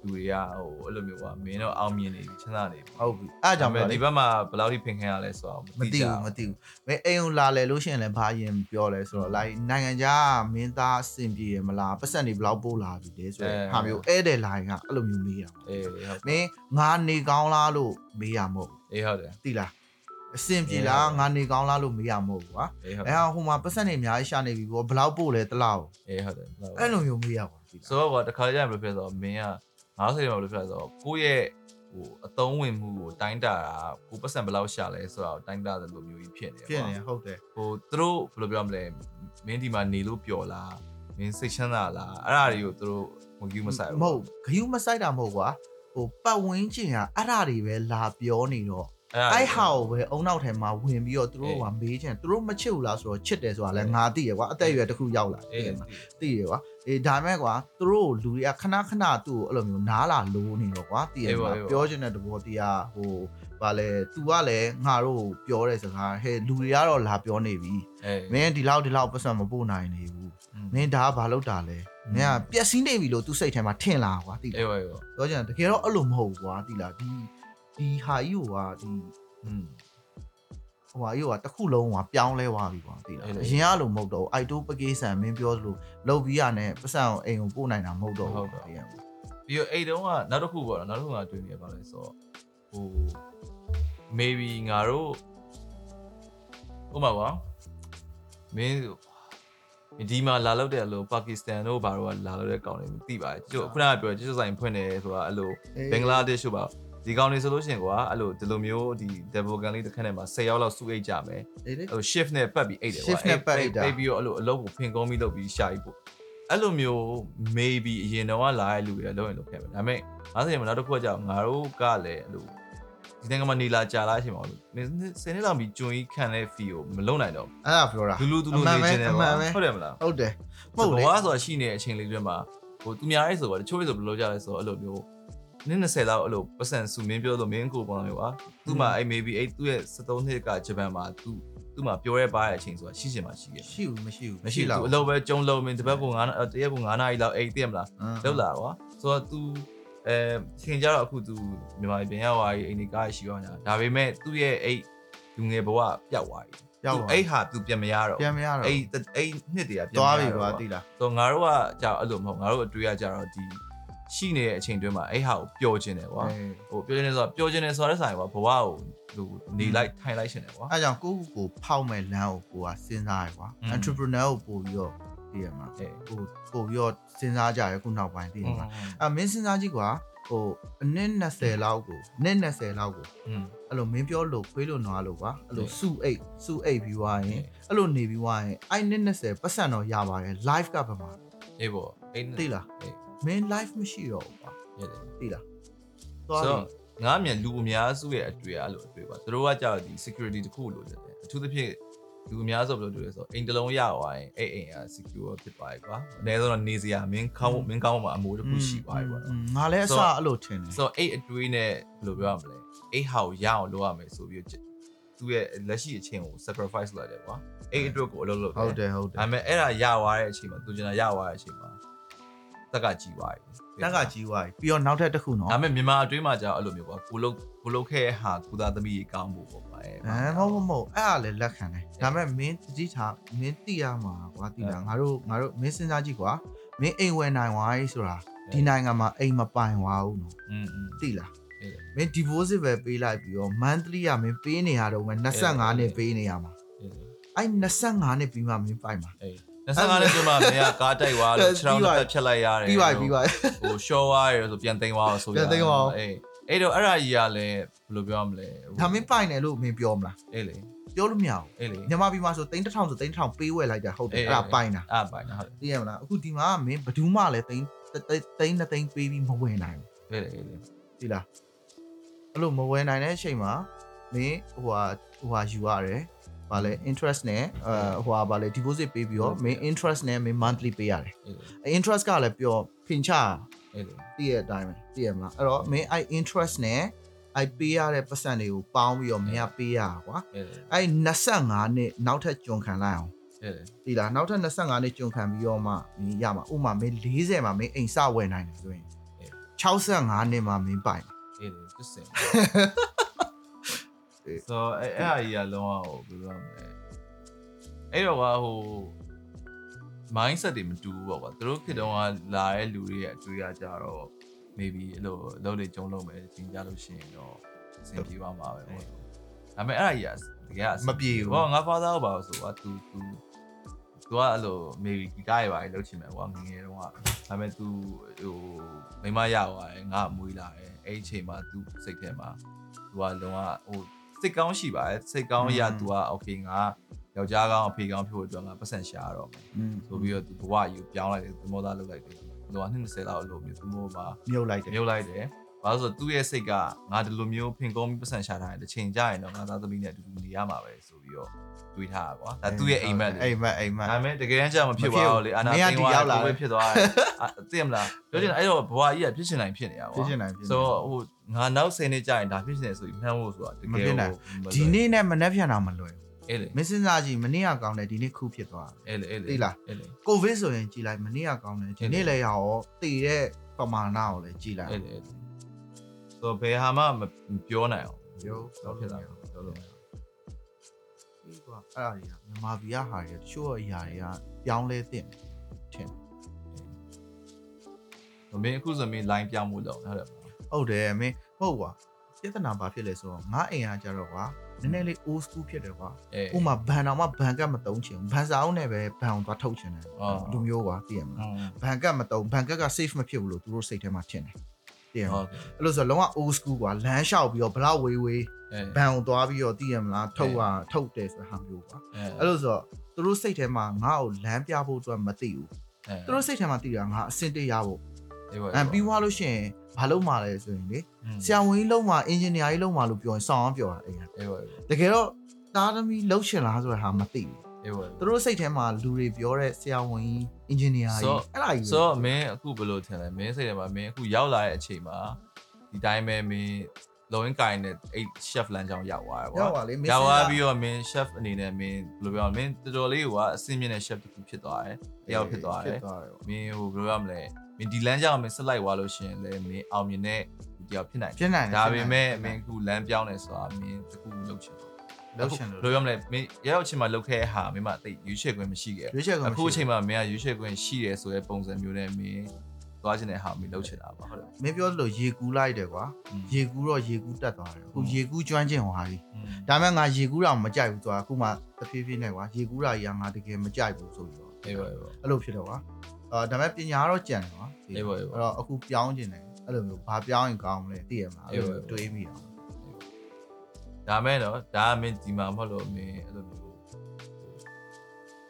လူတွေကဟိုအဲ့လိုမျိုးကွာမင်းတော့အောင်မြင်နေပြီချမ်းသာနေပြီဟုတ်ပြီ။အဲ့ဒါကြောင့်ဒါပေပဲမဲ့လေဒီဘက်မှာဘယ်လောက်ထိဖင်ခံရလဲဆိုတော့မသိဘူးမသိဘူးမင်းအိမ်ကိုလာလေလို့ရှိရင်လည်းဘာရင်ပြောလဲဆိုတော့ like နိုင်ငံခြားကမင်းသားအဆင်ပြေရမလားပတ်စံတွေဘယ်လောက်ပို့လာပြီလဲဆိုတော့ဟာမျိုးဧည့်တယ်လာရင်ကအဲ့လိုမျိုးမေးရမှာအေးဟုတ်မင်းငါနေကောင်းလားလို့မေးရမဟုတ်ဘူးအေးဟုတ်တယ်သိလားအဆင်ပြေလားငါနေကောင်းလားလို့မေးရမဟုတ်ဘူးကွာအေးဟုတ်အဲဟာဟိုမှာပတ်စံတွေအများကြီးရှာနေပြီပေါ့ဘယ်လောက်ပို့လဲတစ်လောက်အေးဟုတ်တယ်အဲ့လိုမျိုးမေးရပါသိလားဆိုတော့ကွာတခါကြာရင်ဘယ်လိုဖြစ်လဲဆိုတော့မင်းက ငါးစိတ်မှာဘယ်လိုဖြစ်လဲဆိုတော့ကိုယ့်ရဲ့ဟိုအသုံးဝင်မှုကိုတိုင်းတာတာကိုပတ်စံဘယ်လောက်ရှာလဲဆိုတော့တိုင်းတာတယ်လို့မျိုးကြီးဖြစ်နေဖြစ်နေဟုတ်တယ်ဟိုသူတို့ဘယ်လိုပြောမလဲမင်းဒီမှာနေလို့ပျော်လားမင်းစိတ်ချမ်းသာလားအဲ့ဒါတွေကိုသူတို့မကြည့်မဆိုင်မဟုတ်ဂယုမဆိုင်တာမဟုတ်ကွာဟိုပတ်ဝန်းကျင်ကအဲ့ဒါတွေပဲလာပြောနေတော့ အဲ့ဟာကိုပဲအုံနောက်ထဲမှာဝင်ပြီးတော့သူတို့ကမေးချင်သူတို့မချစ်ဘူးလားဆိုတော့ချစ်တယ်ဆိုတာလည်းငါသိရကွာအသက်အရွယ်တစ်ခုရောက်လာအေးသိရမှာသိရကွာအေးဒါမဲ့ကွာသူတို့လူတွေကခဏခဏသူ့ကိုအဲ့လိုမျိုးနားလာလို့နေတော့ကွာသိရမှာပြောချင်တဲ့တဘောတရားဟိုဗာလဲ तू ကလည်းငါတို့ပြောတဲ့စကားဟဲ့လူတွေကတော့လာပြောနေပြီအေးမင်းဒီလောက်ဒီလောက်ပတ်စံမပို့နိုင်နေဘူးမင်းဒါကဘာလုပ်တာလဲမင်းကပျက်စီးနေပြီလို့သူစိတ်ထဲမှာထင်လာကွာသိအေးလားဝေးဝေးပြောချင်တကယ်တော့အဲ့လိုမဟုတ်ဘူးကွာသိလားဒီ ဒီဟာကြီးကဒီอืมဟိုဟာကြီးကတစ်ခုလုံးကပြောင်းလဲသွားပြီကွာသိလားအဲ့လိုအရင်ကလိုမဟုတ်တော့ဘူးအိုက်တိုပကေးဆန်မင်းပြောသလိုလောက်ပြီးရနဲ့ပတ်စံကိုအိမ်ကိုပို့နိုင်တာမဟုတ်တော့ဟုဘူးတ်တော့သိရမလားပြီးတော့အဲ့တုန်းကနောက်တစ်ခုပေါ့နော်နောက်တစ်ခုကတွေ့နေရပါလဲဆိုတော့ဟို maybe ငါတို့ဥပမာပါမင်းဒီမှာလာလောက်တဲ့အလိုပါကစ္စတန်တို့ဘာတို့ကလာလောက်တဲ့ကောင်တွေသိပါတယ်ကျို့ခုနကပြောကျို့ဆိုင်ဖွင့်တယ်ဆိုတာအဲ့လိုဘင်္ဂလားဒေ့ရှ်တို့ပါ ဒီဒီကောင်တွေဆိုလို့ရှိရင်ကွာအဲ့လိုဒီလိုမျိုးဒီ double gun လေးတစ်ခက်နဲ့မှာ10ရောက်လောက်စုအိတ်ကြမယ်အေးလေအဲ့လို shift နဲ့ပတ်ပြီးအိတ်တယ်ကွာ shift နဲ့ပတ်အိတ်တာအိတ်ပြီးတော့အဲ့လိုအလုပ်ကိုဖင်ကုန်းပြီးလုပ်ပြီးရှာပြီးပို့အဲ့လိုမျိုး maybe အရင်တော့ကလာတဲ့လူတွေလုံးရင်လုပ်ခဲ့မယ်ဒါပေမဲ့50ရက်မှာနောက်တစ်ခုကကြောင့်ငါတို့ကလည်းအဲ့လိုဒီနိုင်ငံမှာနေလာကြာလာအချိန်မှာလို့10နှစ်လောက်ပြီးကျွန်းကြီးခံတဲ့ fee ကိုမလုံနိုင်တော့အဲ့ဒါပြောတာဘူးလူလူလူလူနေခြင်းတယ်အမှကွာန်ပဲဟုတ်တယ်မလားဟုတ်တယ်မဘဟုတ်လေဝဆိုတာရှိနေတဲ့အချိန်လေးတွေမှာဟိုသူများရဲဆိုပါတချို့ဆိုဘယ်လိုကြလဲဆိုတော့အဲ့လိုမျိုး နည်း20လောက်အဲ့လိုပတ်စံစုမင်းပြောလို့မင်းကိုပေါ့လေကွာသူ့မှာအဲ့ maybe အဲ့သူ့ရဲ့73နှစ်ကဂျပန်မှာသူသူ့မှာပြောရဲပါတဲ့အချိန်ဆိုတာရှိချင်မှရှိခဲ့ ရှိဘူးမရှိဘူး မရှိဘူးသူအလုပ်ပဲကြုံလုံးမင်းတပတ်ကို9တရက်ကို9နာရီလောက်အိတ်သိရမလားလောက်လာကွာဆိုတော့ तू အဲချိန်ကြတော့အခု तू မြန်မာပြည်ပြန်ရောက်သွားပြီအိမ်ဒီကားရှိသွားညာဒါပေမဲ့သူ့ရဲ့အဲ့လူငယ်ဘဝပျောက်သွားပြီ ရောက် သူ ပါ အဲ့ဟာ तू ပြန်မရတော့ ပြန်မရတော့ အဲ့အဲ့နှစ်တည်းကပြန် သွား မ ပြီ ရ ကွာ တော့ တိလား ဆိုတော့ငါတို့ကကြာအဲ့လိုမဟုတ်ငါတို့အတွေ့အကြတော့ဒီ ရှိနေတဲ့အချိန်တွင်းမှာအဲ့ဟာကိုပျော်ခြင်းတယ်ကွာဟိုပျော်ခြင်းတယ်ဆိုတော့ပျော်ခြင်းတယ်ဆိုတဲ့ဆိုင်ကွာဘဝကိုဟိုနေလိုက်ထိုင်လိုက်ခြင်းတယ်ကွာအဲ့ကြောင့်ကိုယ့်ကိုဖောက်မဲ့လမ်းကိုကိုကစဉ်းစားရကွာ entrepreneur ကိုပို့ပြီးတော့ဒီရမှာဟိုပို့ပြီးတော့စဉ်းစားကြရခုနောက်ပိုင်းဒီမှာအမင်းစဉ်းစားကြည့်ကွာဟိုအနည်း20လောက်ကိုနည်း20လောက်ကိုအဲ့လိုမင်းပြောလို့ခွေးလို့နွားလို့ပါအဲ့လိုစုအိတ်စုအိတ်ပြီးွားရင်အဲ့လိုနေပြီးွားရင်အဲ့နည်း20ပတ်စံတော့ရပါတယ် live ကဘာမှာအေးပေါ့အေးသိလား မင်း live မရှိတော့ဘူးကွာရတယ်သိလားသွားဆိုပြီတော့ငါအမြန်လူအများစုရဲ့အတွေ့အအဲ့လိုအတွေ့ပါသူတို့ကကြောက်ဒီ security တစ်ခုလိုချင်တယ်အထူးသဖြင့်လူအများစုဘယ်လိုတွေ့လဲဆိုတော့အိမ်တစ်လုံးရသွားရင်အဲ့အိမ်က secure ဖြစ်သွားပြီကွာအနည်းဆုံးတော့နေစရာမင်းကောင်းမင်းကောင်းမှာအမိုးတစ်ခုရှိသွားပြီပေါ့နော် ငါလည်းအစဆိုတော့အဲ့လိုထင်တယ် ဆိုတော့အဲ့အတွေးနဲ့ဘယ်လိုပြောရမလဲအဲ့ဟာကိုရအောင်လုပ်ရမယ်ဆိုပြီးတော့သူ့ရဲ့လက်ရှိအချင်းကို sacrifice လုပ်ရတယ်ကွာအဲ့အတွက်ကိုအလုပ်လုပ်ဟုတ်တယ်ဟုတ်တယ်ဒါပေမဲ့အဲ့ဒါရသွားတဲ့အချိန်မှာသူကျင်တာရသွားတဲ့အချိန်မှာ တက်ကကြီးသွားပြီတက်ကကြီးသွားပြီပြီးတော့နောက်ထပ်တစ်ခုနော်ဒါပေမဲ့မြန်မာအတွင်းမှာကြာအဲ့လိုမျိုးပေါ့ကိုလုတ်ကိုလုတ်ခဲ့ဟာကုသသမီးကြီးကောင်းဖို့ပေါ့ပါအဲမဟုတ်မဟုတ်အဲ့ဒါလည်းလက်ခံတယ်ဒါပေမဲ့မင်းတတိထားမင်းတိရမှာကွာတိတာငါတို့ငါတို့မင်းစဉ်းစားကြည့်ကွာမင်းအိမ်ဝယ်နိုင်ဝါးကြီးဆိုတာဒီနိုင်ငံမှာအိမ်မပိုင်ဝါးဘူးနော်อืมတိလားမင်း divorce ပဲပေးလိုက်ပြီးတော့ monthly ကမင်းပေးနေရတော့ဝင်25နဲ့ပေးနေရမှာအဲ့25နဲ့ပြီးမှမင်းပိုင်မှာအဲ့ 25နှစ်ကျမှမင်းကကားတိုက်သွားလို့ခြေထောက်တစ်ဖက်ဖြတ်လိုက်ရတယ်ပြီးပါပြီပြီးပါပြီဟို show သွားရဆိုပြန်သိမ်းသွားအောင်ဆိုပြန်သိမ်းသွားအောင်အေးအဲ့တော့အဲ့ဒါကြီးကလည်းဘယ်လိုပြောရမလဲဒါမင်းပိုင်တယ်လို့မင်းပြောမလားအေးလေပြောလို့မရဘူးအေးလေမြန်မာပြည်မှာဆို3000ဆို3000ပေးဝယ်လိုက်တာဟုတ်တယ်အေးအဲ့ဒါပိုင်တာအဲ့ပိုင်တာဟုတ်သိရမလားအခုဒီမှာမင်းဘယ်သူမှလည်းသိန်းသိန်းနှစ်သိန်းပေးပြီးမဝယ်နိုင်ဘူးအေးလေအေးလေဒီလားအဲ့လိုမဝယ်နိုင်တဲ့အချိန်မှာမင်းဟိုဟာဟိုဟာယူရတယ် ဘာလဲ interest နဲ့ဟိုဟာဘာလဲ deposit ပေးပြီးတော့ main interest နဲ့ main monthly ပေးရတယ် interest ကလည်းပြောဖင်ချတည့်ရအတိုင်းပဲတည့်ရမလားအဲ့တော့ main i interest နဲ့ i ပေးရတဲ့ပတ်စံတွေကိုပေါင်းပြီးတော့မင်းကပေးရတာကွာအဲ့25နှစ်နောက်ထပ်ကျွန်ခံလိုက်အောင်ဒီလားနောက်ထပ်25နှစ်ကျွန်ခံပြီးတော့မှမင်းရမှာဥမာမင်း40မှာမင်းအိမ်စဝယ်နိုင်တယ်ဆိုရင်65နှစ်မှာမင်းပိုင်တယ်80 ဆိုတော့အဲ့အဲ့အကြီးကလုံးဝဟိုဘယ်လိုရမလဲအဲ့တော့ကဟို mindset တွေမတူဘူးပေါ့ကွာသူတို့ခေတ္တကလာတဲ့လူတွေရဲ့အတွေ့အကြတော့ maybe အဲ့လိုလုံးတွေဂျုံလုံးပဲသင်ကြလို့ရှိရင်တော့အဆင်ပြေပါမှာပဲပေါ့ဒါပေမဲ့အဲ့အကြီးကတကယ်မပြေဘူးဟောငါ father ကိုပါလို့ဆိုတော့ तू तू သူကအဲ့လို maybe ဂီတရပါလေလုပ်ချင်မယ်ကွာငငယ်တုန်းကဒါပေမဲ့ तू ဟိုမိမရသွားတယ်ငါအမွေးလာတယ်အဲ့အချိန်မှာ तू စိတ်ထဲမှာ तू ကလုံးဝဟို စိတ်ကောင်းရှိပါတယ်စိတ်ကောင်းရ तू က okay ငါယောက်ျားကောင်းအဖေကောင်းဖြစ်ဖို့အတွက်ငါပတ်စံရှာရတော့မယ် อืม ဆိုပြီးတော့ तू ဘဝကြီးကိုပြောင်းလိုက်တယ်သမောသားလုပ်လိုက်တယ်သူက20လောက်အလိုမျိုးသူမို့မှာ မြုပ်လိုက်တယ် မြုပ်လိုက်တယ်ဘာလို့ဆိုသူ့ရဲ့စိတ်ကငါဒီလိုမျိုးဖင်ကုန်းပြီးပတ်စံရှာထားတယ်တစ်ချိန်ကြာရင်တော့ငါသားသမီးနဲ့အတူတူနေရမှာပဲဆို ပြီးတော့တွေးထားတာကွာဒါသူ့ရဲ့အိမ်မက်လေအိမ်မက်အိမ်မက်ဒါပေမဲ့တကယ်တမ်းကျမဖြစ်သွားတော့လေအာနာသိမ်းသွားတယ်ပဲဖြစ်သွားတယ်သိမလားပြောချင်အဲ့တော့ဘဝကြီးကဖြစ်ချင်နိုင်ဖြစ်နေတာကွာဖြစ်ချင်နိုင်ဖြစ်နေဆိုတော့ဟိုငါနောက်10နှစ်ကြာရင်ဒါဖြစ်ချင်တယ်ဆိုပြီးမှန်းဖို့ဆိုတာတကယ်မဖြစ်နိုင်ဒီနေ့နဲ့မနှက်ပြန်တာမလွယ်ဘူးအဲ့လေမင်းစဉ်းစားကြည့်မနေ့ကကောင်းတယ်ဒီနေ့ခုဖြစ်သွားတယ်အဲ့လေအဲ့လေသိလားအဲ့လေကိုဗစ်ဆိုရင်ကြည်လိုက်မနေ့ကကောင်းတယ်ဒီနေ့လည်းရောတည်တဲ့ပမာဏကိုလည်းကြည်လိုက်အဲ့လေအဲ့လေဆိုဘယ်ဟာမှမပြောနိုင်အောင်ရုပ်တော့ဖြစ်လာတော့လို့ပြီးကွာ အဲ့ဒါတွေကမြန်မာပြည်ကဟာတွေတချို့အရာတွေကပြောင်းလဲတဲ့ထင်မင်းအခုဆိုမင်း line ပြောင်းမှုတော့ဟုတ်တယ်ဟုတ်တယ်မင်းဟုတ်ကွာပြဿနာဘာဖြစ်လဲဆိုတော့ငါအိမ်ကကြတော့ကွာနည်းနည်းလေး old school ဖြစ်တယ်ကွာအေးဥမာဘန်တော်မှဘန်ကတ်မတုံးချင်ဘူးဘန်စာအုပ်နဲ့ပဲဘန်အောင်သွားထုတ်ချင်တယ်အော်လူမျိုးကွာသိရမလားဘန်ကတ်မတုံးဘန်ကတ်က safe မဖြစ်ဘူးလို့သူတို့စိတ်ထဲမှာထင်တယ်တည်မဟုလားတ်ကဲ့အဲ့လိုဆိုလုံးဝ old school ကွာလမ်းလျှောက်ပြီးတော့ဘလောက်ဝေးဝေးအဲ ဘန်ကိုသွားပြီးတော့တည်ရမလားထုတ်อ่ะထုတ်တယ်ဆိုတဲ့ဟာမျိုးကွာအဲအဲ့လိုဆိုတော့သူတို့စိတ်ထဲမှာငါ့ကိုလမ်းပြဖို့အတွက်မသိဘူးအဲသူတို့စိတ်ထဲမှာသိတာငါအစင်တရဖို့အေးပါအဲပြီးသွားလို့ရှိရင်ဘာလို့မှလဲဆိုရင်လေဆရာဝန်ကြီးလုံးမှာအင်ဂျင်နီယာကြီးလုံးမှာလို့ပြောရင်စောင်းအောင်ပြောတာအဲ့ဒါအေးပါတကယ်တော့တားသမီးလှုပ်ချင်လားဆိုတဲ့ဟာမသိဘူးအေးပါသူတို့စိတ်ထဲမှာလူတွေပြောတဲ့ဆရာဝန်ကြီးအင်ဂျင်နီယာကြီးအဲ့ဒါကြီးဆိုတော့မင်းအခုဘယ်လိုထင်လဲမင်းစိတ်ထဲမှာမင်းအခုရောက်လာတဲ့အချိန်မှာဒီတိုင်းပဲမင်း လောင်းကိုင်းနဲ့အဲ့ chef လမ်းကြောင်းရောက်သွားတယ်ရောက်ပေါ့ပါလေရောက်သွားပြီးတော့မင်း chef အနေနဲ့မင်းဘယ်လိုပြောမလဲမင်းတော်တော်လေးကအဆင့်မြင့်တဲ့ chef တစ်ခုဖြစ်သွားတယ်တယောက်ဖြစ်သွားတယ်ဖြစ်သွားတယ်ပေါ့မင်းဟိုဘယ်လိုရမလဲမင်းဒီလမ်းကြောင်းမင်းဆက်လိုက်သွားလို့ရှိရင်လည်းမင်းအောင်မြင်တဲ့လူတစ်ယောက်ဖြစ်နိုင်တယ်ဖြစ်နိုင်တယ်ဒါပေမဲ့ဖြစ်မနိုင်င်းအခုလမ်းပြောင်းနေဆိုတာမင်းတစ်ခုလုပ်ချင်တော့လှုပ်ချင်လို့ဘယ်လိုရမလဲမင်းရောက်ချင်းမှာလုပ်ခဲ့တဲ့ဟာမင်းမသိရွေးချယ်ခွင့်မရှိခဲ့ရွေးချယ်ခွင့်အခုအချိန်မှာမင်းကရွေးချယ်ခွင့်ရှိတယ်ဆိုတဲ့ပုံစံမျိုးနဲ့မင်း သွားချင်တဲ့ဟာကိုမင်းလုပ်ချင်တာပါဟုတ်တယ်မင်းပြောသလိုရေကူးလိုက်တယ်ကွာရေကူးတော့ရေကူးတက်သွားတယ်အခုရေကူးကျွမ်းကျင်ဟွာကြီးဒါမှငါရေကူးတာမကြိုက်ဘူးသွားအခုမှတဖြည်းဖြည်းနဲ့ကွာရေကူးတာကြီးကငါတကယ်မကြိုက်ဘူးဆိုပြီးတော့အေးပါအေးပါအဲ့လိုဖြစ်တော့ကွာအာဒါပေမဲ့ပညာတော့ကြံတယ်ကွာအေးပါအေးပါအဲ့တော့အခုပြောင်းကျင်တယ်အဲ့လိုမျိုးဘာပြောင်းရင်ကောင်းမလဲသိရမှာအဲ့လိုတွေးမိတော့ဒါမဲ့တော့ဒါမင်းဒီမှာမဟုတ်လို့မင်းအဲ့လိုမျိုး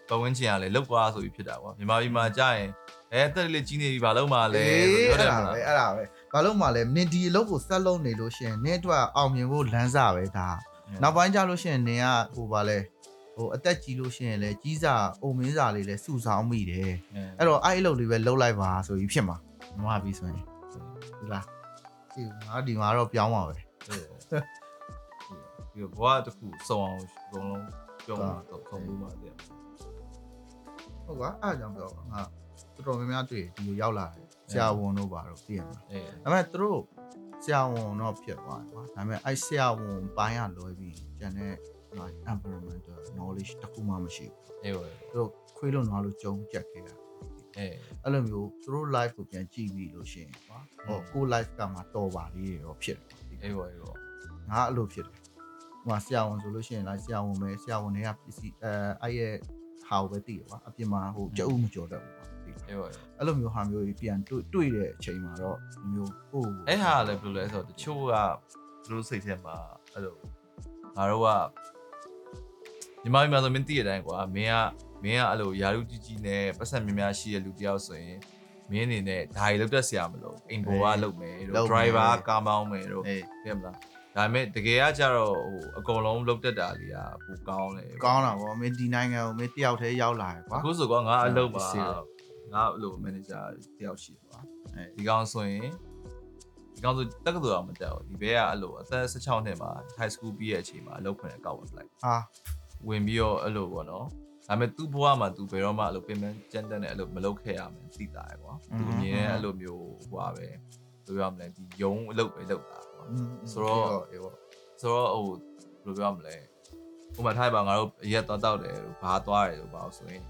ပဝန်းကျင်ကလည်းလောက်သွားဆိုပြီးဖြစ်တာကွာမြန်မာပြည်မှာကြာရင် အဲတက်လေးကြီးနေပြီဘာလို့မှလဲအေးဆိုအဲ့တော့ဒါဟုတ်ပဲတယ်အဲ့ဒါပဲဘာလို့မှလဲနင်ဒီအလုပ်ကိုဆက်လုပ်နေလို့ရှိရင်နင်အတွက်အောင်မြင်ဖို့လမ်းစာပဲဒါနောက်ပိုင်းကျလို့ရှိရင်နင်ကဟိုပါလဲဟိုအသက်ကြီးလို့ရှိရင်လဲကြီးစာအုံမင်းစာလေးလဲစုဆောင်းမိတယ်အဲ့တော့အဲ့အလုပ်လေးပဲလုပ်လိုက်ပါဆိုပြီးဖြစ်မှာမမပြီးဆိုရင်ဒီလားဒီငါဒီမှာတော့ပြောင်းပါပဲဒီဘဝတစ်ခုစုံအောင်အကုန်လုံးပြောင်းတော့ခုံလို့မှတယ်ဟုတ်ကွာအဲ့အကြောင်းပြောပါငါ တော်တော်များများတွေ့ဒီလိုရောက်လာတယ်ဆရာဝန်တို့ပါတော့သိရမှာအေးဒါပေမဲ့သူတို့ဆရာဝန်တော့ဖြစ်သွားတယ်ကွာဒါပေမဲ့အဲ့ဆရာဝန်ပိုင်းရလွယ်ပြီးကျန်တဲ့ like environmental knowledge တခုမှမရှိဘူးအေးပါသူတို့ခွေးလို့နွားလို့ကြုံကြက်ခဲ့တာအေးအဲ့လိုမျိုးသူတို့ live ကိုပြန်ကြည့်ပြီးလို့ရှိရင်ကွာဟောကို live ကမှတော်ပါလေရောဖြစ်တယ်အေးပါအေးပါငါအဲ့လိုဖြစ်တယ်ဟိုမှာဆရာဝန်ဆိုလို့ရှိရင်လိုက်ဆရာဝန်ပဲဆရာဝန်တွေကပစ္စည်းအဲအဲ့ရဲ့ဟာကိုပဲသိရကွာအပြင်မှာဟိုကြအုပ်မကြော်တတ်ဘူး ကွာသိလားအေးပါအဲ့လိုမျိုးဟာမျိုးကြီးပြန်တွေ့တွေ့တဲ့အချိန်မှာတော့ဒီမျိုးကိုယ့်ကိုအဲ့ဟာလည်းဘယ်လိုလဲဆိုတော့တချို့ကသူတို့စိတ်ထဲမှာအဲ့လိုငါတို့ကညီမကြီးများဆိုမင်းသိရတိုင်းကွာမင်းကမင်းကအဲ့လိုယာရုကြီးကြီးနဲ့ပတ်စံများများရှိတဲ့လူတယောက်ဆိုရင်မင်းအနေနဲ့ဒါကြီးလောက်တက်ဆရာမလို့အိမ်ဘောကလုပ်မယ်တို့ driver ကားမောင်းမယ်တို့အေးသိမလားဒါပေမဲ့တကယ်ကကြတော့ဟိုအကုန်လုံးလုပ်တတ်တာလေးကပိုကောင်းတယ်ကောင်းတာဗောမင်းဒီနိုင်ငံကိုမင်းတယောက်တည်းရောက်လာရကွာအခုဆိုတော့ငါအလုပ်ပါဟုတ်ပါ ငါအလုပ် manager တယောက်ရှိတယ်ကွာအေးဒီကောင်ဆိုရင်ဒီကောင်ဆိုတက္ကသိုလ်တော့မတက်ဘူးဒီဘဲကအဲ့လိုအသက်16နှစ်မှာ high school ပြီးရဲ့အချိန်မှာအလုပ်ခွင့်အကောက်ဝင်လိုက်ဟာဝင်ပြီးတော့အဲ့လိုပေါ့နော်ဒါပေမဲ့သူ့ဘဝမှာသူဘယ်တော့မှအဲ့လိုပြင်ပန်းကြမ်းတမ်းတဲ့အဲ့လိုမလုပ်ခဲ့ရမယ်သိတာရယ်ကွာသူအမြင်နဲ့အဲ့လိုမျိုးဟွာပဲဘယ်လိုပြောရမလဲဒီယုံအလုပ်ပဲလုပ်တာကွာဆိုတော့အေးဗောဆိုတော့ဟိုဘယ်လိုပြောရမလဲဟိုမှာထားပါငါတို့အရက်သွားတောက်တယ်လို့ဘာသွားတယ်လို့ဘာလို့ဆိုရင်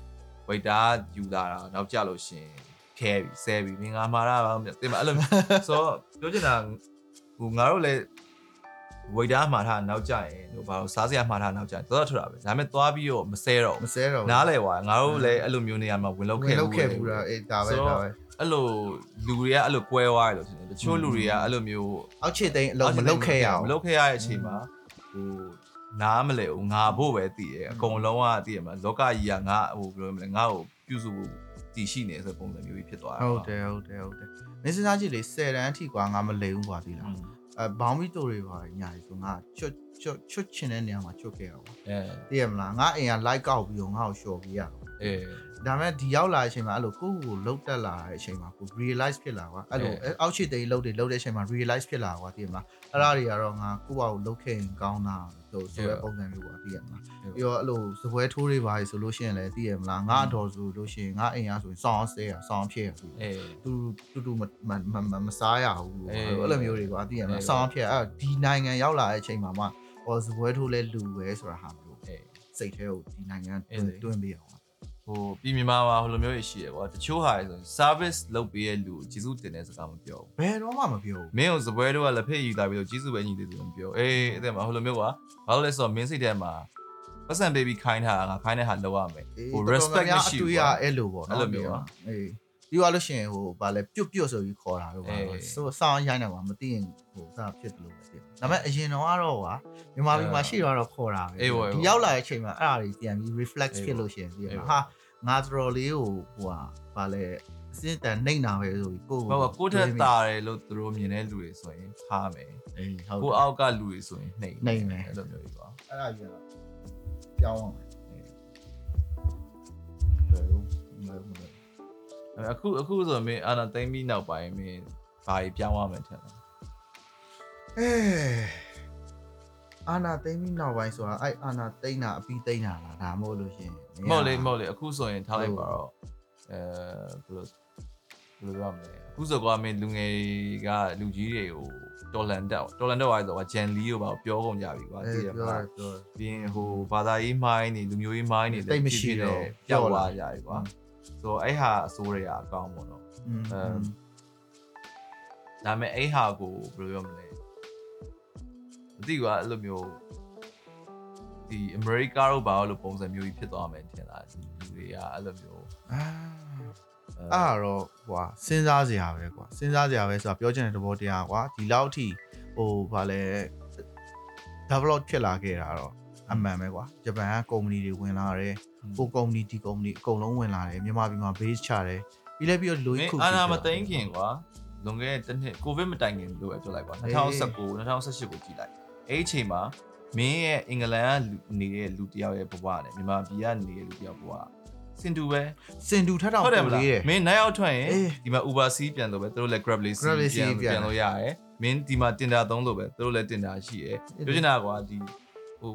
ဝိတ်တာယူလာတာနောက်ကြလို့ရှရင်ခဲပြီဆဲပြီမင်းငါမှာတာပါမသိမအဲ့လိုဆိုတော့ပြောချင်တာဟိုငါတို့လည်းဝိတ်တာမှာထားနောက်ကြရင်ဟိုဘာလို့စားစရာမှာထားနောက်ကြရင်တော်တော်ထတာပဲဒါပေမဲ့သွားပြီးတော့မဆဲတော့မစဲတော့ဘူးနားလဲွာငါတို့လည်းအဲ့လိုမျိုးနေရာမှာဝင်လောက်ဝင်ခဲ့လောက်ခဲ့ဘူးလားအေးဒါပဲဒါပဲအဲ့လိုလူတွေကအဲ့လိုကွဲသွားတယ်လို့ထင်တယ်တချို့လူတွေကအဲ့လိုမျိုးအောက်ချစ်သိန်းအလုံးမလုပ်ခဲ့ရအောင်မလုပ်ခဲ့ရတဲ့အချိန်မှာဟို နားမလဲဘူးငါဖို့ပဲတည်ရအကုန်လုံးကတည်ရမှာလောကကြီးကငါဟိုဘယ်လိုမလဲငါ့ကိုပြုစုဖို့တည်ရှိနေဆိုပုံစံမျိုးကြီးဖြစ်သွားတာဟုတ်တယ်ဟုတ်တယ်ဟုတ်တယ်မင်းစဉ်းစားကြည့်လေ10တန်းအထိကွာငါမလိမ်ဘူးကွာဒီလားအဲဘောင်းမီတိုတွေပါညာရီဆိုငါချွတ်ချွတ်ချွတ်ချင်တဲ့နေရာမှာချွတ်ခဲ့ရအောင်အဲသိရမလားငါအိမ်က like ကောက်ပြီးတော့ငါ့ကို show ပေးရအောင်အဲ ဒါမဲ့ဒီရောက်လာတဲ့အချိန်မှာအဲ့လိုကိုယ့်ကိုယ်လှုပ်တက်လာတဲ့အချိန်မှာကို realize ဖြစ်လာကွာအဲ့လိုအဲအောက်ချစ်သိန်းလှုပ်တယ်လှုပ်တဲ့အချိန်မှာ realize ဖြစ်လာကွာသိရမလားအဲ့ဒါတွေကတော့ငါကိုယ့်ဘာကိုလှုပ်ခဲ့ရင်ကောင်းတာလို့ဆိုတဲ့ပုံစံမျိုးကွာသိရမလားပြီးတော့အဲ့လိုစပွဲထိုးတွေပါဆိုလို့ရှိရင်လည်းသိရမလားငါအတော်ဆိုလို့ရှိရင်ငါအိမ်ရဆိုရင်စောင်းအောင်ဆဲရစောင်းအောင်ဖြစ်ရဆိုအဲတူတူတူမမမမစားရဘူးအေးအဲ့လိုမျိုးတွေကွာသိရမအေးလားစောင်းအောင်ဖြစ်အဲ့ဒီနိုင်ငံရောက်လာတဲ့အချိန်မှာမှဟောစပွဲထိုးလဲလူပဲဆိုတာဟာမျိုးအဲစိတ်ထဲကိုဒီနိုင်ငံအေးလေတွင်းပေးအောင် ဟိုပြည်မြန်မာမှာဟိုလိုမျိုးရှိရကွာတချို့ဟာဆို service လုပ်ပေးတဲ့လူကိုကျေးဇူးတင်တဲ့စကားမပြောဘူးဘယ်တော့မှမပြောဘူးမင်းကိုစပွဲတော့ကလက်ဖက်ယူလာပြီးတော့ကျေးဇူးပဲညီသေးတယ်မပြောအေးအဲ့ဒါမှဟိုလိုမျိုးကွာဘာလို့လဲဆိုတော့မင်းစိတ်ထဲမှာပတ်စံပေးပြီးခိုင်းတာငါခိုင်းတဲ့ဟာလောက်ရမယ်ဟို respect မရှိအဘူးတွေ့ရကွာအဲ့လိုပေါ့အဲ့လိုမျိုးပါအေးပြီးသွားလို့ရှိရင်ဟိုဗာလဲပြုတ်ပြုတ်ဆိုပြီးခေါ်တာတော့ဗာအေးဆိုစောင်းရိုင်းတယ်ဗာမသိရင်ဟိုစဖြစ်တယ်လို့ပဲသိတယ်ဒါပေမဲ့အရင်တော့ကတော့ဗာမြန်မာပြည်မှာရှိတော့တော့ခေါ်တာပဲအေးပေါ့အေးပေါ့ဒီရောက်လာတဲ့အချိန်မှာအဲ့ဒါတွေပြန်ပြီး reflex အေးပေါ့ဖြစ်လို့ရှိရင်သိရအေးမှာပေါ့ဟာ ငါတော်တော်လေးကိုဟိုဟာဗာလဲအစင်းတန်နှိမ့်တာပဲဆိုပြီးကိုယ့်ဘာကကိုယ့်ထက်တာတယ်လို့သူတို့မြင်တဲ့လူတွေဆိုရင်ဖားမယ်အေးဟုတ်ကိုတယ်ယ့်အောက်ကလူတွေဆိုရင်နှိမ့်နှိမ့်မယ်အဲ့လိုမျိုးကြီးပါအဲ့ဒါကြီးကတော့ပြောင်းအောင်မယ်ဘယ်လိုမလဲမလဲအဲ့အခုအခုဆိုမင်းအာနာသိမ့်ပြီးနောက်ပိုင်းမင်းဘာကြီးပြောင်းရမယ်ထင်လဲအဲအာနာသိမ့်ပြီးနောက်ပိုင်းဆိုတာအဲ့အာနာသိမ့်တာအပြီးသိမ့်တာလားဒါမှမဟုတ်လို့ရှရင် မဟုတ်လေမဟုတ်လေအခုဆိုရင်ထားလိုက်ပါတော့အဲဘယ်လိုဘယ်လိုပြောမလဲအခုဆိုကွာမင်းလူငယ်ကလူကြီးတွေကိုတော်လန်တက်တော်လန်တက်သွားဆိုတော့ဂျန်လီကိုပါပြောကုန်ကြပြီကွာအေးသိရပြောမရလားပြောရပြီးရင်ဟိုဘာသာရေးမိုင်းနေလူမျိုးရေးမိုင်းနေတိတ်မရှိတော့ပျောက်ပျောက်လာလာကြပြီကွာဆိုတော့အဲ့ဟာအစိုးရအကောင်းပေါ့နော်อืมအမ်ဒါပေမဲ့အဲ့ဟာကိုဘယ်လိုပြောမလဲမသိဘူးကွာအဲ့လိုမျိုး ဒီအမေရိကတို့ဘာလို့ပုံစံမျိုးကြီးဖြစ်သွားမယ်ထင်လားဒီလူတွေကအဲ့လိုမျိုးအာအဲအဲ့ဒါတော့ဟွာစဉ်းစားစရာပဲကွာစဉ်းစားစရာပဲဆိုတာပြောချင်တဲ့သဘောတရားကွာဒီလောက်ထိဟိုဗာလဲ develop ဖြစ်လာခဲ့တာတော့အမှန်ပဲကွာဂျပန်ကကုမ္ပဏီတွေဝင်လာတယ်ဟိုကုမ္ပဏီဒီကုမ္ပဏီအကုန်လုံးဝင်လာတယ်မြန်မာပြည်မှာ base ချတယ်ပြီးလဲပြီးတော့လူမကြီးင်းခုအာနာမသိမ်းခင်ကွာလွန်ခဲ့တဲ့တစ်နှစ်ကိုဗစ်မတိုင်ခင်လို့ပဲပြောလိုက်ကွာ2019 2018ကိုကြည့်လိုက်အဲ့ဒီအချိန်မှာ မင်းရဲ့အင်္ဂလန်ကလူနေတဲ့လူတယောက်ရဲ့ဘဝနဲ့မြန်မာပြည်ကနေတဲ့လူတယောက်ဘဝစင်တူပဲစင်တူထက်တောင်ဟုတ်တယ်မပိုလားလေးတယ်မင်းနိုင်အောင်ထွက်ရင်အေးဒီမှာ Uber C ပြန်လို့ပဲသူတို့လည်း Grab လေး C Grab လေး C ပြန်ပြန်ပြန်လို့ရတယ်မင်းဒီမှာ Tinder သုံးလို့ပဲသူတို့လည်း Tinder ရှိရယ်ပြောချင်တာကွာဒီဟို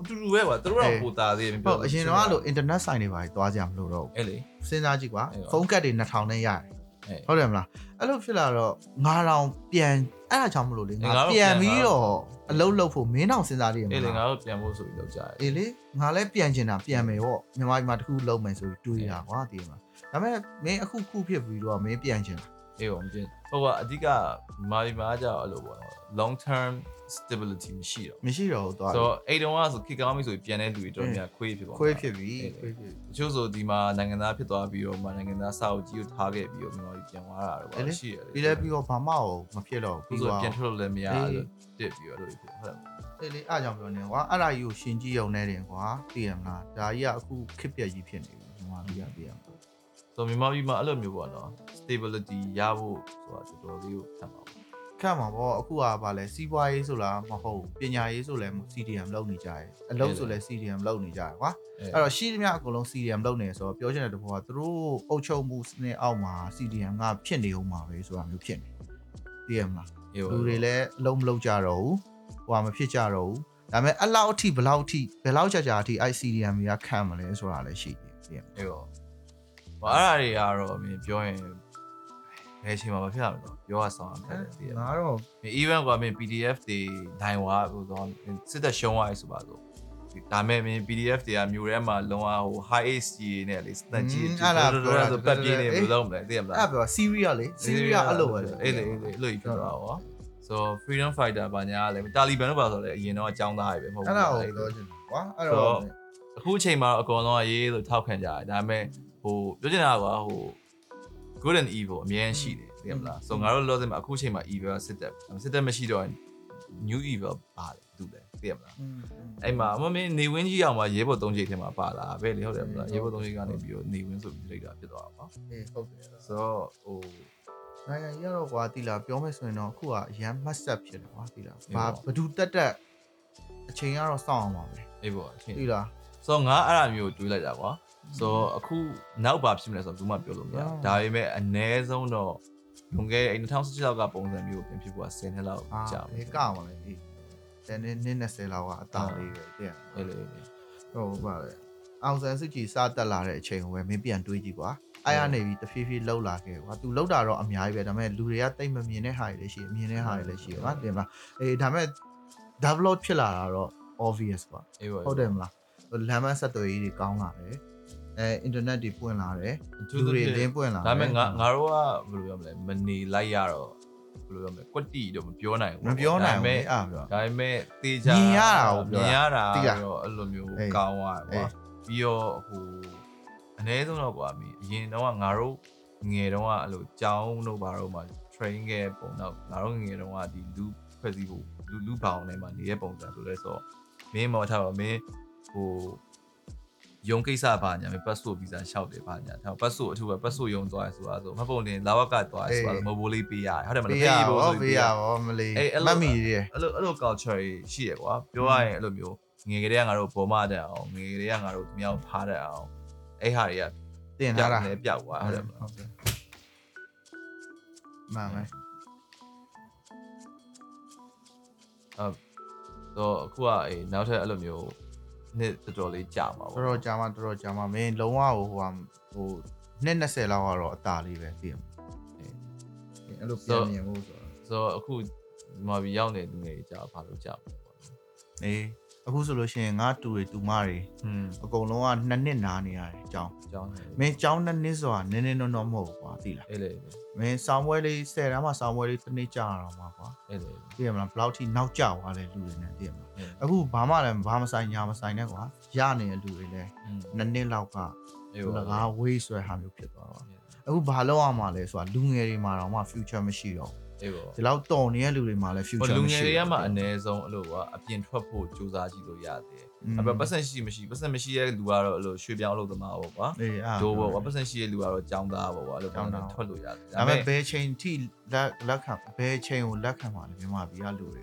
အတူတူပဲကွာသူတို့တော့ပိုတာသေးတယ်မဟုပြောတ်အရင်တော့အဲ့လို internet site တွေပါသွားကြမလို့တော့အဲ့လေဘူးစဉ်းစားကြည့်ကွာအေးပါဖုန်းကတ်တွေ2000နဲ့ရတယ်အဲ့ဟုတ်တယ်မလားအဲ့လိုဖြစ်လာတော့ငါတောင်ပြန် အဲ့ဒါကြောင့်မလို့လေအေးငါငါတို့ပြန်ပြန်ပြီးလာတော့အလုပ်လုပ်ဖို့မင်းတောင်စဉ်းစားရည်မအဲ့လေငါလားတို့ပြန်ဖို့ဆိုပြီးလောက်ကြတယ်အေးလေငါလည်းပြန်ကျင်တာပြန်မယ်ပေါ့မြန်မာပြည်မှာတစ်ခုလုပ်မယ်ဆိုပြီးတွေးတာကွာတည်မလားဒါပေမဲ့မင်းအခုခုဖြစ်ပြီးတော့မင်းပြန်ကျင်တာအေးပါမကျင်ဟုတ်ကွာအဓိကမာဒီမာကြောက်အဲ့လိုပေါ့နော် long term stability မရှိတော့မရှိတော့ဘူးသွားဆိုတော့အဲ့တုန်းကဆိုခေတ်ကောင်းပြီဆိုပြီးပြန်တဲ့လူတွေတော်တော်များခွေးဖြစ်သွားခွေးဖြစ်ပြီအေးခွေးဖြစ်ပြီတချို့ဆိုဒီမှာနိုင်ငံသားဖြစ်သွားပြီးတော့မှနိုင်ငံသားစာအုပ်ကြီးကိုထားခဲ့ပြီးတော့မြန်မာပြည်ပြန်သွားတာတော့အေးလေရှိရတယ်ပြီးလဲပြီးတော့ဘာမှမဖြစ်တော့ပြီးပြီးဆိုတော့ပြန်ထွက်လို့လည်းမရအေးအဲ့လိုတစ်ပြီးတော့အဲ့လိုဖြစ်ဟုတ်တယ်အေးလေအားကြောင့်ပြောနေကွာအဲ့ဒါကြီးကိုရှင်ကြည့်ရုံနဲ့တင်ကွာသိရမလားဒါကြီးကအခုခစ်ပြက်ကြီးဖြစ်နေပြီမြန်မာပြည်ကသိရမလားဆိုမြန်မာပြည်မှာအဲ့လိုမျိုးပေါ့နော် stability ရဖို့ဆိုတာတော်တော်လေးကိုခံပါဘူး ခက်မှာပေါ့အခုကဗာလဲစီးပွားရေးဆိုလားမဟုတ်ဘူးပညာရေးဆိုလဲ CDM လုပ်နေကြတယ်အလုပ်ဆိုလဲ CDM လုပ်နေကြတယ်ကွာအဲ့တော့ရှိသမျှအကုန်လုံး CDM လုပ်နေဆိုတော့ပြောချင်တဲ့တဘောကသူတို့အုပ်ချုပ်မှုစနစ်အောက်မှာ CDM ကဖြစ်နေအောင်မှာပဲဆိုတာမျိုးဖြစ်နေသိရမလားအေးပါလူတွေလည်းအလုံးမလုံးကြတော့ဘူးဟိုဟာမဖြစ်ကြတော့ဘူးဒါပေမဲ့အဲ့လောက်အထိဘယ်လောက်အထိဘယ်လောက်ကြာကြာအထိအဲ့ CDM တွေကခံမလဲဆိုတာလည်းရှိတယ်သိရမလားအေးပါဘာအဲ့ဒါတွေကတော့မင်းပြောရင် ဘယ်အချိန်မှာမဖြစ်ရမလဲပြောရဆောင်ရတယ်တည်ရငါတော့ even ကွာမင်း PDF တွေနိုင်ွားဟိုတော့စစ်သက်ရှုံးသွားပြီဆိုပါတော့ဒါမဲ့မင်း PDF တွေကမျိုးထဲမှာလုံးဝဟို high AC နဲ့လေစတန်ကြီးဆိုပတ်ပြေးနေဘယ်လိုလုပ်မလဲသိရမလားအဲ့ပြော Syria လေ Syria အဲ့လိုပဲလေအေးလေအေးလေအဲ့လိုကြီးဖြစ်သွားတော့ဆို freedom fighter ဘာညာလဲတာလီဘန်တို့ပါဆိုတော့အရင်တော့အကြောင်းသားတွေပဲမဟုတ်အဲ့ဘူးဒါကိုပြောချင်တယ်ကွာအဲ့တော့အခုအချိန်မှာအကောင်လုံးကရေးလို့ထောက်ခံကြတယ်ဒါပေမဲ့ဟိုပြောချင်တာကဟို good and evil အများကြီးရှိတယ်သိရမလားဆိုငါတို့လောဆယ်မှာအခုအချိန်မှာ evil စစ်တပ်စစ်တပ်မရှိတော့ new evil ပါတယ်သူလဲသိရမလားอืมအဲ့မှာအမမင်းနေဝင်းကြီးအောင်မှာရဲဘော်၃ချိန်ထဲမှာပါလာပဲလေဟုတ်တယ်မလားရဲဘော်၃ချိန်ကနေပြီးတော့နေဝင်းဆိုပြီးလိုက်တာဖြစ်သွားတာပါအေးဟုတ်တယ်ဆိုတော့ဟိုနိုင်ငံကြီးကတော့ကွာတီလာပြောမယ်ဆိုရင်တော့အခုကရမ်းမတ်ဆက်ဖြစ်တယ်ကွာတီလာအေးဘာပေါ့ဘဒူတက်တက်အချိန်ကတော့စောင့်အောင်ပါပဲအေးပေါ့အချင်းတီလာဆိုတော့ငါအဲ့အမျိုးတွေးလိုက်တာကွာ ဆိုတော့အခုနောက်ဘာဖြစ်မလဲဆိုတော့ဘူးမှပြောလို့မရဘူးဒါပေမဲ့အ ਨੇ ဆုံးတော့လွန်ခဲ့တဲ့2016လောက်ကပုံစံမျိုးပြန်ဖြစ်ဖို့က10နှစ်လောက်အာကြာမယ်အေးကောက်ပါလေအေးတန်နေနည်း20လောက်ကအတောင်လေးပဲတဲ့အေးလေအေးလေဟုတ်ပါလေအောင်ဆန်းစုကြည်စတက်လာတဲ့အချိန်ကိုပဲမင်းပြန်တွေးကြည့်ကွာအဲ့ရနေပြီးတဖြည်းဖြည်းလှုပ်လာခဲ့ကွာ तू လှုပ်တာတော့အများကြီးပဲဒါပေမဲ့လူတွေကတိတ်မမြင်တဲ့ဟာတွေလည်းရှိတယ်မြင်တဲ့ဟာတွေလည်းရှိတယ်ကွာတင်မလားအေးဒါပေမဲ့ develop ဖြစ်လာတာတော့ obvious ကွာအေးပေါ့ဟုတ်တယ်မလားလမ်းမဆက်သွယ်ရေးတွေကောင်းလာတယ် အဲ internet တွေပွင့်လာတယ်သူလူတို့တွေတွေလင်းပွင့်လာတယ်ဒါပေမဲ့ငါငါတို့ကဘယ်လိုပြောမလဲမနေလိုက်ရတော့ဘယ်လိုပြောမလဲကွက်တီတော့မပြောနိုင်ဘူးမပြောနိုင်ဘူးဒါပေလေမဲ့အားပြောဒါပေမဲ့တေးချာမြင်ရတာကိုပြောမြတာင်ရတာသိလားတော့အဲ့လိုမျိုးအေးကောင်းသွားတယ်အေးကွာပြီးတော့ဟိုအနည်းဆုံးတော့ကွာမီအရင်တော့ကငါတို့ငယ်တုန်းကအဲ့လိုကြောင်းတို့ဘာတော့မှ train ခဲ့ပုံတော့ငါတို့ငယ်တုန်းကဒီလူဖွဲ့စည်းဖို့လူလူပေါင်းထဲမှာနေတဲ့ပုံစံဆိုလဲဆိုတော့မင်းမော်ထားပါမင်းဟို ယုံကိစ္စပါညာမပတ်ဆိုဗီဇာလျှောက်တယ်ပါညာဒါပတ်ဆိုအထူးပဲပတ်ဆိုယုံသွားရဆိုတာဆိုမှတ်ပုံတင်လာဝကသွားရဆိုတာမဘိုးလေးပေးရတယ်ဟုတ်တယ်မလားပေးရဖို့ပါဆိုပေးရပါမလေးအေးအဲ့မလိုတ်မီတွေအဲ့လိုအဲ့လို culture ရှိရကွာပြောရရင်အဲ့လိုမျိုးငယ်ကလေးကငါတို့ဘောမတက်အောင်ငယ်ကလေးကငါတို့သူများကိုဖားတက်အောင်အဲ့ဟာတွေကတင်ထားတာလည်းပြောက်သွားဟုတ်တယ်မလားဟုတ်ကဲ့မှန်မယ်တော့အခုကအေးနောက်ထပ်အဲ့လိုမျိုး နှစ်တော်တော်လေးကြာမှာတော်ပေါ့တော်ကြာမှတော်တော်ကြာမှမင်းလုံးဝဟိုဟိုဟာဟိုနှစ်20လောက်ကတော့အသာလေးပဲသိရမှာအဲ့လိုပြန်မြင်ဖို့ဆိုတော့ဆိုတော့အခုမာဘီရောက်နေလူငယ်ကြာဘာလို့ကြာမှာပေါ့အေး အခုဆိုလို့ရှိရင်ငါတူတွေတူမတွေအကုန်လုံးကနှစ်နှစ်နားနေရတယ်အကြောင်းအကြောင်းမင်းအကြောင်းနှစ်နှစ်ဆိုတာနည်းနည်းတော့တော့မဟုတ်ဘူးကွာသိလားအဲ့လေမင်းဆောင်းပွဲလေး၁၀တန်းမှဆောင်းပွဲလေးတစ်နေ့ကြာတော့မှာကွာအဲ့လေသိရမလားဘယ်လောက်ထိနောက်ကျသွားလဲလူတွေနဲ့သိရမလားအခုဘာမှလည်းဘာမဆိုင်ညာမဆိုင်နဲ့ကွာရနေတဲ့လူတွေလည်းနှစ်နှစ်လောက်ကလကားဝေးဆွဲဟာမျိုးဖြစ်သွားတော့အခုဘာလောက်အောင်မလဲဆိုတာလူငယ်တွေမှာတော့မှ future မရှိတော့ဘူး အေးပါ ဒီလောက်တော်နေတဲ့လူတွေမှာလည်း ဟို future လူ မ ငယ် ရှိ တွေကမှအ ਨੇ ဆုံးအဲ့လိုကအပြင်ထွက်ဖို့ကြိုးစားကြည့်လို့ရတယ်အဲ့တော့ပတ်စံရှိမရှိပတ်စံမရှိတဲ့လူကတော့အဲ့လိုရွှေပြောင်းလို့သမားပေါ့ကွာ အေးအား ဒိုးပေါ့ကွာပတ်စံရှိတဲ့လူကတော့ကြောင်းသားပေါ့ကွာအဲ့လို ကျောင်း ပေါ့ သား ထွက်လို့ရတယ် ဒါပေမဲ့ဘယ်ချိန်ထိလက်လက်ခံဘယ်ချိန်ကိုလက်ခံပါလဲမြန်မာပြည်ကလူတွေ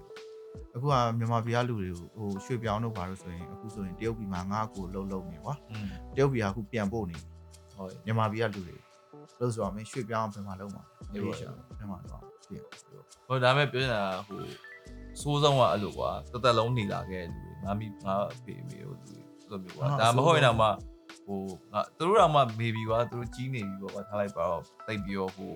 အခုကမြန်မာပြည်ကလူတွေကိုဟိုရွှေပြောင်းတို့ဘာလို့ဆိုရင်အခုဆိုရင်တရုတ်ပြည်မှာငါ့ကိုလှုပ်လှုပ်နေကွာ อืม တရုတ်ပြည်ကအခုပြန်ပို့နေပြီ ဟုတ် မြန်မာပြည်ကလူတွေလို့ဆိုတော့မင်းရွှေပြောင်းဘယ်မှာလုံးမှာ အေး အေး ပါ ရှာဘယ်မှာ တော့ပြည့်ဟိုဒါပေမဲ့ပြောနေတာဟိုစိုးဆုံးကအဲ့လိုကွာတသက်လုံးနေလာခဲ့တဲ့လူတွေငါမိငါအဖေမေတို့လူတွေအဲ့လိုမျိုးကွာဒါမဟုတ်ရင်တော့မှဟိုငါသူတို့တော့မှ maybe ကွာသူတို့ကြီးနေပြီပေါ့ကွာထားလိုက်ပါတော့တိတ်ပြီးတော့ဟို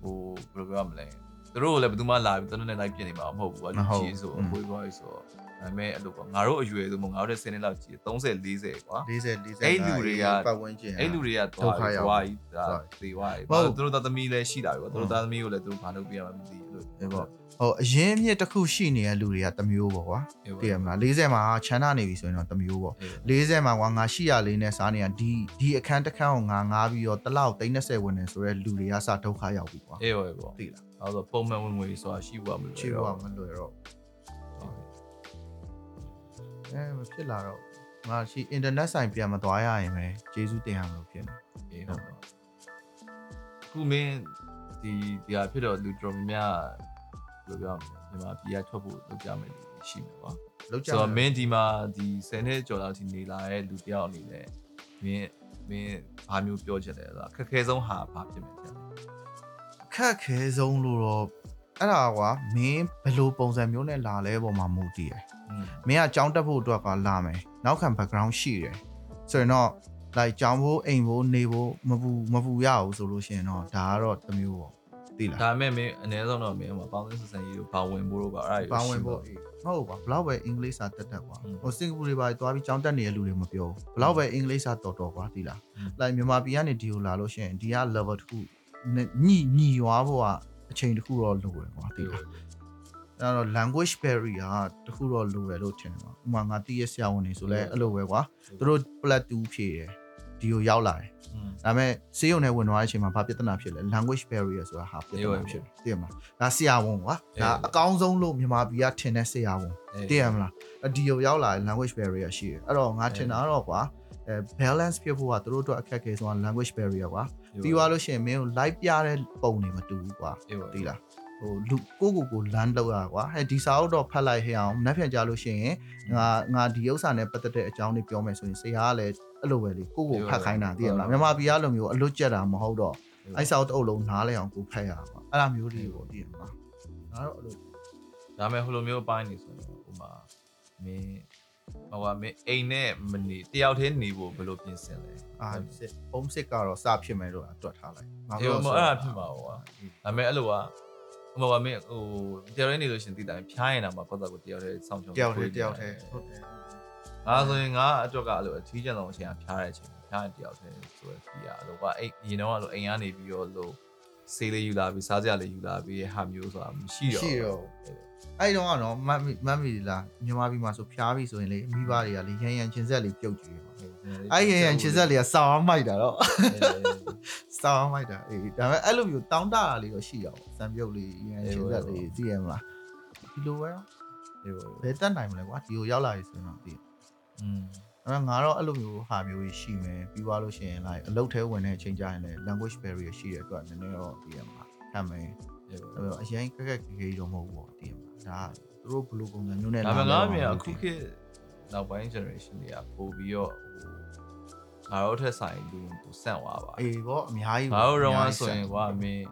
ဟိုဘယ်လိုပြောရမလဲသူတို့ကလည်းဘယ်သူမှလာပြီးသူတို့နဲ့လိုက်ပြင်နေမှာမဟုတ်ဘူးကွာလူကြီးဆိုအပွေးပွားကြီးဆိုတော့ ဒါပေမဲ့အဲ့လိုကွာငါတို့အရွယ်ဆိုမှငါတို့တဲ့10နှစ်လောက်ကြီး30 40ကွာ40 40အဲ့လူတွေကပတ်ဝန်းကျင်အဲ့လူတွေကဒုသွားက္ခပြီးရောက်သွားပြီးဒါသေသွားပြီဟုတ်ဘာလို့သူတို့သားသမီးလည်းရှိတာပြီကွာသူတို့သားသမီးကိုလည်းသူတို့ဘာလုပ်ပြရမှမသိဘူးလို့အေးပေါ့ဟိုအရင်မြစ်တစ်ခုရှိနေတဲ့လူတွေကတစ်မျိုးပေါ့ကွာအေးသိရမလား40မှာချမ်းသာနေပြီဆိုရင်တော့တစ်မျိုးပေါ့အေး40မှာကွာငါရှိရလေးနဲ့စားနေတာဒီဒီအခန်းတစ်ခန်းကိုငါငားပြီးတော့တစ်လောက်30ဝင်နေဆိုရဲလူတွေကစဒုက္ခရောက်ပြီကွာအေးဟုတ်ပေါ့သိလားအဲဆိုပုံမှန်ဝင်ငွေဆိုတာရှိဖို့မလို့ချီဘွားမလွယ်တော့ အဲမဖြစ်လာတော့ငါရှိအင်တာနက်ဆိုင်ပြန်မသွားရရင်ပဲကျေးဇူးတင်ရမလို့ဖြစ်နေအေးဟုတ်ပါခုမင်းဒီဒီဟာဖြစ်တော့လူတော်များများဘယ်လိုပြောမလဲဒီမှာပြည်ကထွက်ဖို့လုပ်ကြမယ်လို့ရှိမှာကွာလောက်ကြဆိုတော့မင်းဒီမှာဒီ10နှစ်ကျော်လောက်ထိနေလာတဲ့လူတယောက်အနေနဲ့မင်းမင်းဘာမျိုးပြောချင်လဲဆိုတာခက်ခဲဆုံးဟာဘာဖြစ်မယ်တဲ့ခက်ခဲဆုံးလို့တော့အဲ့ဒါကွာမင်းဘယ်လိုပုံစံမျိုးနဲ့လာလဲပေါ်မှာမူတည်တယ်อืม မင်းကကြောင်းတက်ဖို့အတွက်ကလာမယ်နောက်ခံ background ရှိတယ်ဆိုရင်တော့ like ကြောင်းဖို့အိမ်ဖို့နေဖို့မပူမပူရဘူးဆိုလို့ရှိရင်တော့ဒါကတော့တစ်မျိုးပေါ့သိလားဒါပေမဲ့မင်းအနည်းဆုံးတော့မင်းဟိုပေါင်းစပ်ဆန်ရေးကိုပါဝင်ဖို့တော့ပါအဲ့ဒါပါဝင်ဖို့ဟုတ်ပါဘလောက်ပဲအင်္ဂလိပ်စာတက်တက်ကွာဟိုစင်ကာပူတွေပါသွားပြီးကြောင်းတက်နေတဲ့လူတွေမပြောဘူးဘလောက်ပဲအင်္ဂလိပ်စာတော်တော်ကွာသိလား like မြန်မာပြည်ကနေဒီကိုလာလို့ရှိရင်ဒီက level 2ညညွားဖို့ကအချိန်တခုတော့လိုတယ်ကွာသိလား အဲ့တော့ language barrier တခုတော့လိုတယ်လို့ထင်တယ်ပါဥပမာငါတည့်ရဆရာဝန်နေဆိုလဲအဲ့လိုပဲကွာသူတို့ plat 2ဖြည့်တယ်ဒီကိုရောက်လာတယ်อืมဒါပေမဲ့စေးရုံနဲ့ဝင်သွားတဲ့အချိန်မှာဘာပြဿနာဖြစ်လဲ language barrier ဆိုတာဟာပြဿနာဖြစ်တယ်သိရမလားဒါဆရာဝန်ကွာဒါအကောင်းဆုံးလို့မြန်မာပြည်ကထင်တဲ့ဆရာဝန်သိရမလားအဒီကိုရောက်လာတဲ့ language barrier ရှိတယ်အဲ့တော့ငါထင်တာတော့ကွာအဲ balance ဖြစ်ဖို့ကသူတို့အတွက်အခက်အခဲဆုံးက language barrier ကွာပြီးသွားလို့ရှိရင်မင်းကို live ပြတဲ့ပုံတွေမတူဘူးကွာအေးပါသိလား ဟိုလူကိုကိုကိုလမ်းလောက်ရကွာဟဲ့ဒီစာအုပ်တော့ဖတ်လိုက်ဟဲ့အောင်မနှက်ဖြန်ကြလို့ရှိရင်ငါငါဒီဥစ္စာနဲ့ပတ်သက်တဲ့အကြောင်းတွေပြောမယ်ဆိုရင်ဆရာကလည်းအဲ့လိုပဲလေကိုကိုဖတ်ခိုင်းတာသိရမလားမြန်မာပြည်ကလိုမျိုးအလွတ်ကျက်တာမဟုတ်တော့အဲ့စာအုပ်တစ်အုပ်လုံးနားလဲအောင်ကိုဖတ်ရပါအဲ့လိုမျိုးတွေပေါ့သိရမလားငါတော့အဲ့လိုဒါပေမဲ့ဟိုလိုမျိုးပိုင်းနေဆိုရင်ဟိုမှာမင်းဟိုကမင်းအိမ်နဲ့မနေတယောက်တည်းနေဖို့ဘယ်လိုပြင်ဆင်လဲအာစစ် home sick ကတော့စဖြစ်မယ်လို့တွက်ထားလိုက်ငါအေးမအဲ့ဒါဖြစ်မှာပေါ့ကွာဒါပေမဲ့အဲ့လိုက ဟိုမှာမင်းဟိုတယောက်တည်းနေလို့ရှင်သိတယ်ဖျားရင်တော့မှကိုယ့်တော့ကိုတယောက်တည်းစောင့်ချုံတယောက်တည်းတယောက်တည်းဟုတ်တယ်ငါဆိုရင်ငါအတွက်ကအဲ့လိုအထီးကျန်ဆုံးအချိန်ကဖျားတဲ့အချိန်ဖျားရင်တယောက်တည်းဆိုရစီရအဲ့လိုကအိမ်ရင်တော့အဲ့လိုအိမ်ကနေပြီးတော့လို့ဆေးလေးယူလာပြီးစားစရာလေးယူလာပြီးဟာမျိုးဆိုတာမရှိတော့ရှိတော့ အဲ့တော့ကတော့မတ်မတ်မီလားမြန်မာပြည်မှာဆိုဖျားပြီဆိုရင်လေမိဘတွေကလေရန်ရန်ချင်းဆက်လေးပြုတ်ကြည့်ပါအဲ့ရန်ရန်ချင်းဆက်လေးကစောင်းမိုက်တာတော့စောင်းမိုက်တာအေးဒါပေမဲ့အဲ့လိုမျိုးတောင်းတတာလေးတော့ရှိရအောင်စံပြုတ်လေးရန်ချင်းဆက်လေးသိရမလားဒီလိုပဲတော့အေးပါဘယ်တက်နိုင်မလဲကွာဒီကိုရောက်လာပြီဆိုရင်တော့သိอืมအဲ့တော့ငါတော့အဲ့လိုမျိုးဟာမျိုးကြီးရှိမယ်ပြီးသွားလို့ရှိရင် like အလုပ်ထဲဝင်တဲ့အချိန်ကျရင်လည်း language barrier ရှိတဲ့အတွက်နည်းနည်းတော့သိရမလားခံမယ်အေးပါအဲ့တော့အရင်ခက်ခက်ခဲခဲတော့မဟုတ်ဘူးပေါ့သိရမလား ဒါသူတို့ဘယ်လိုပုံစံမျိုးနဲ့ဒါပေမဲ့ငါမြင်လာအခုခေတ်နောက်ပိုင်း generation တွေကပို့ပြီးတော့ဟိုငါတို့ထက်ဆိုင်လူကိုစန့်သွားပါအေးပေါ့အများကြီးငါတို့တော့ကဆိုရင်ကွာမင်း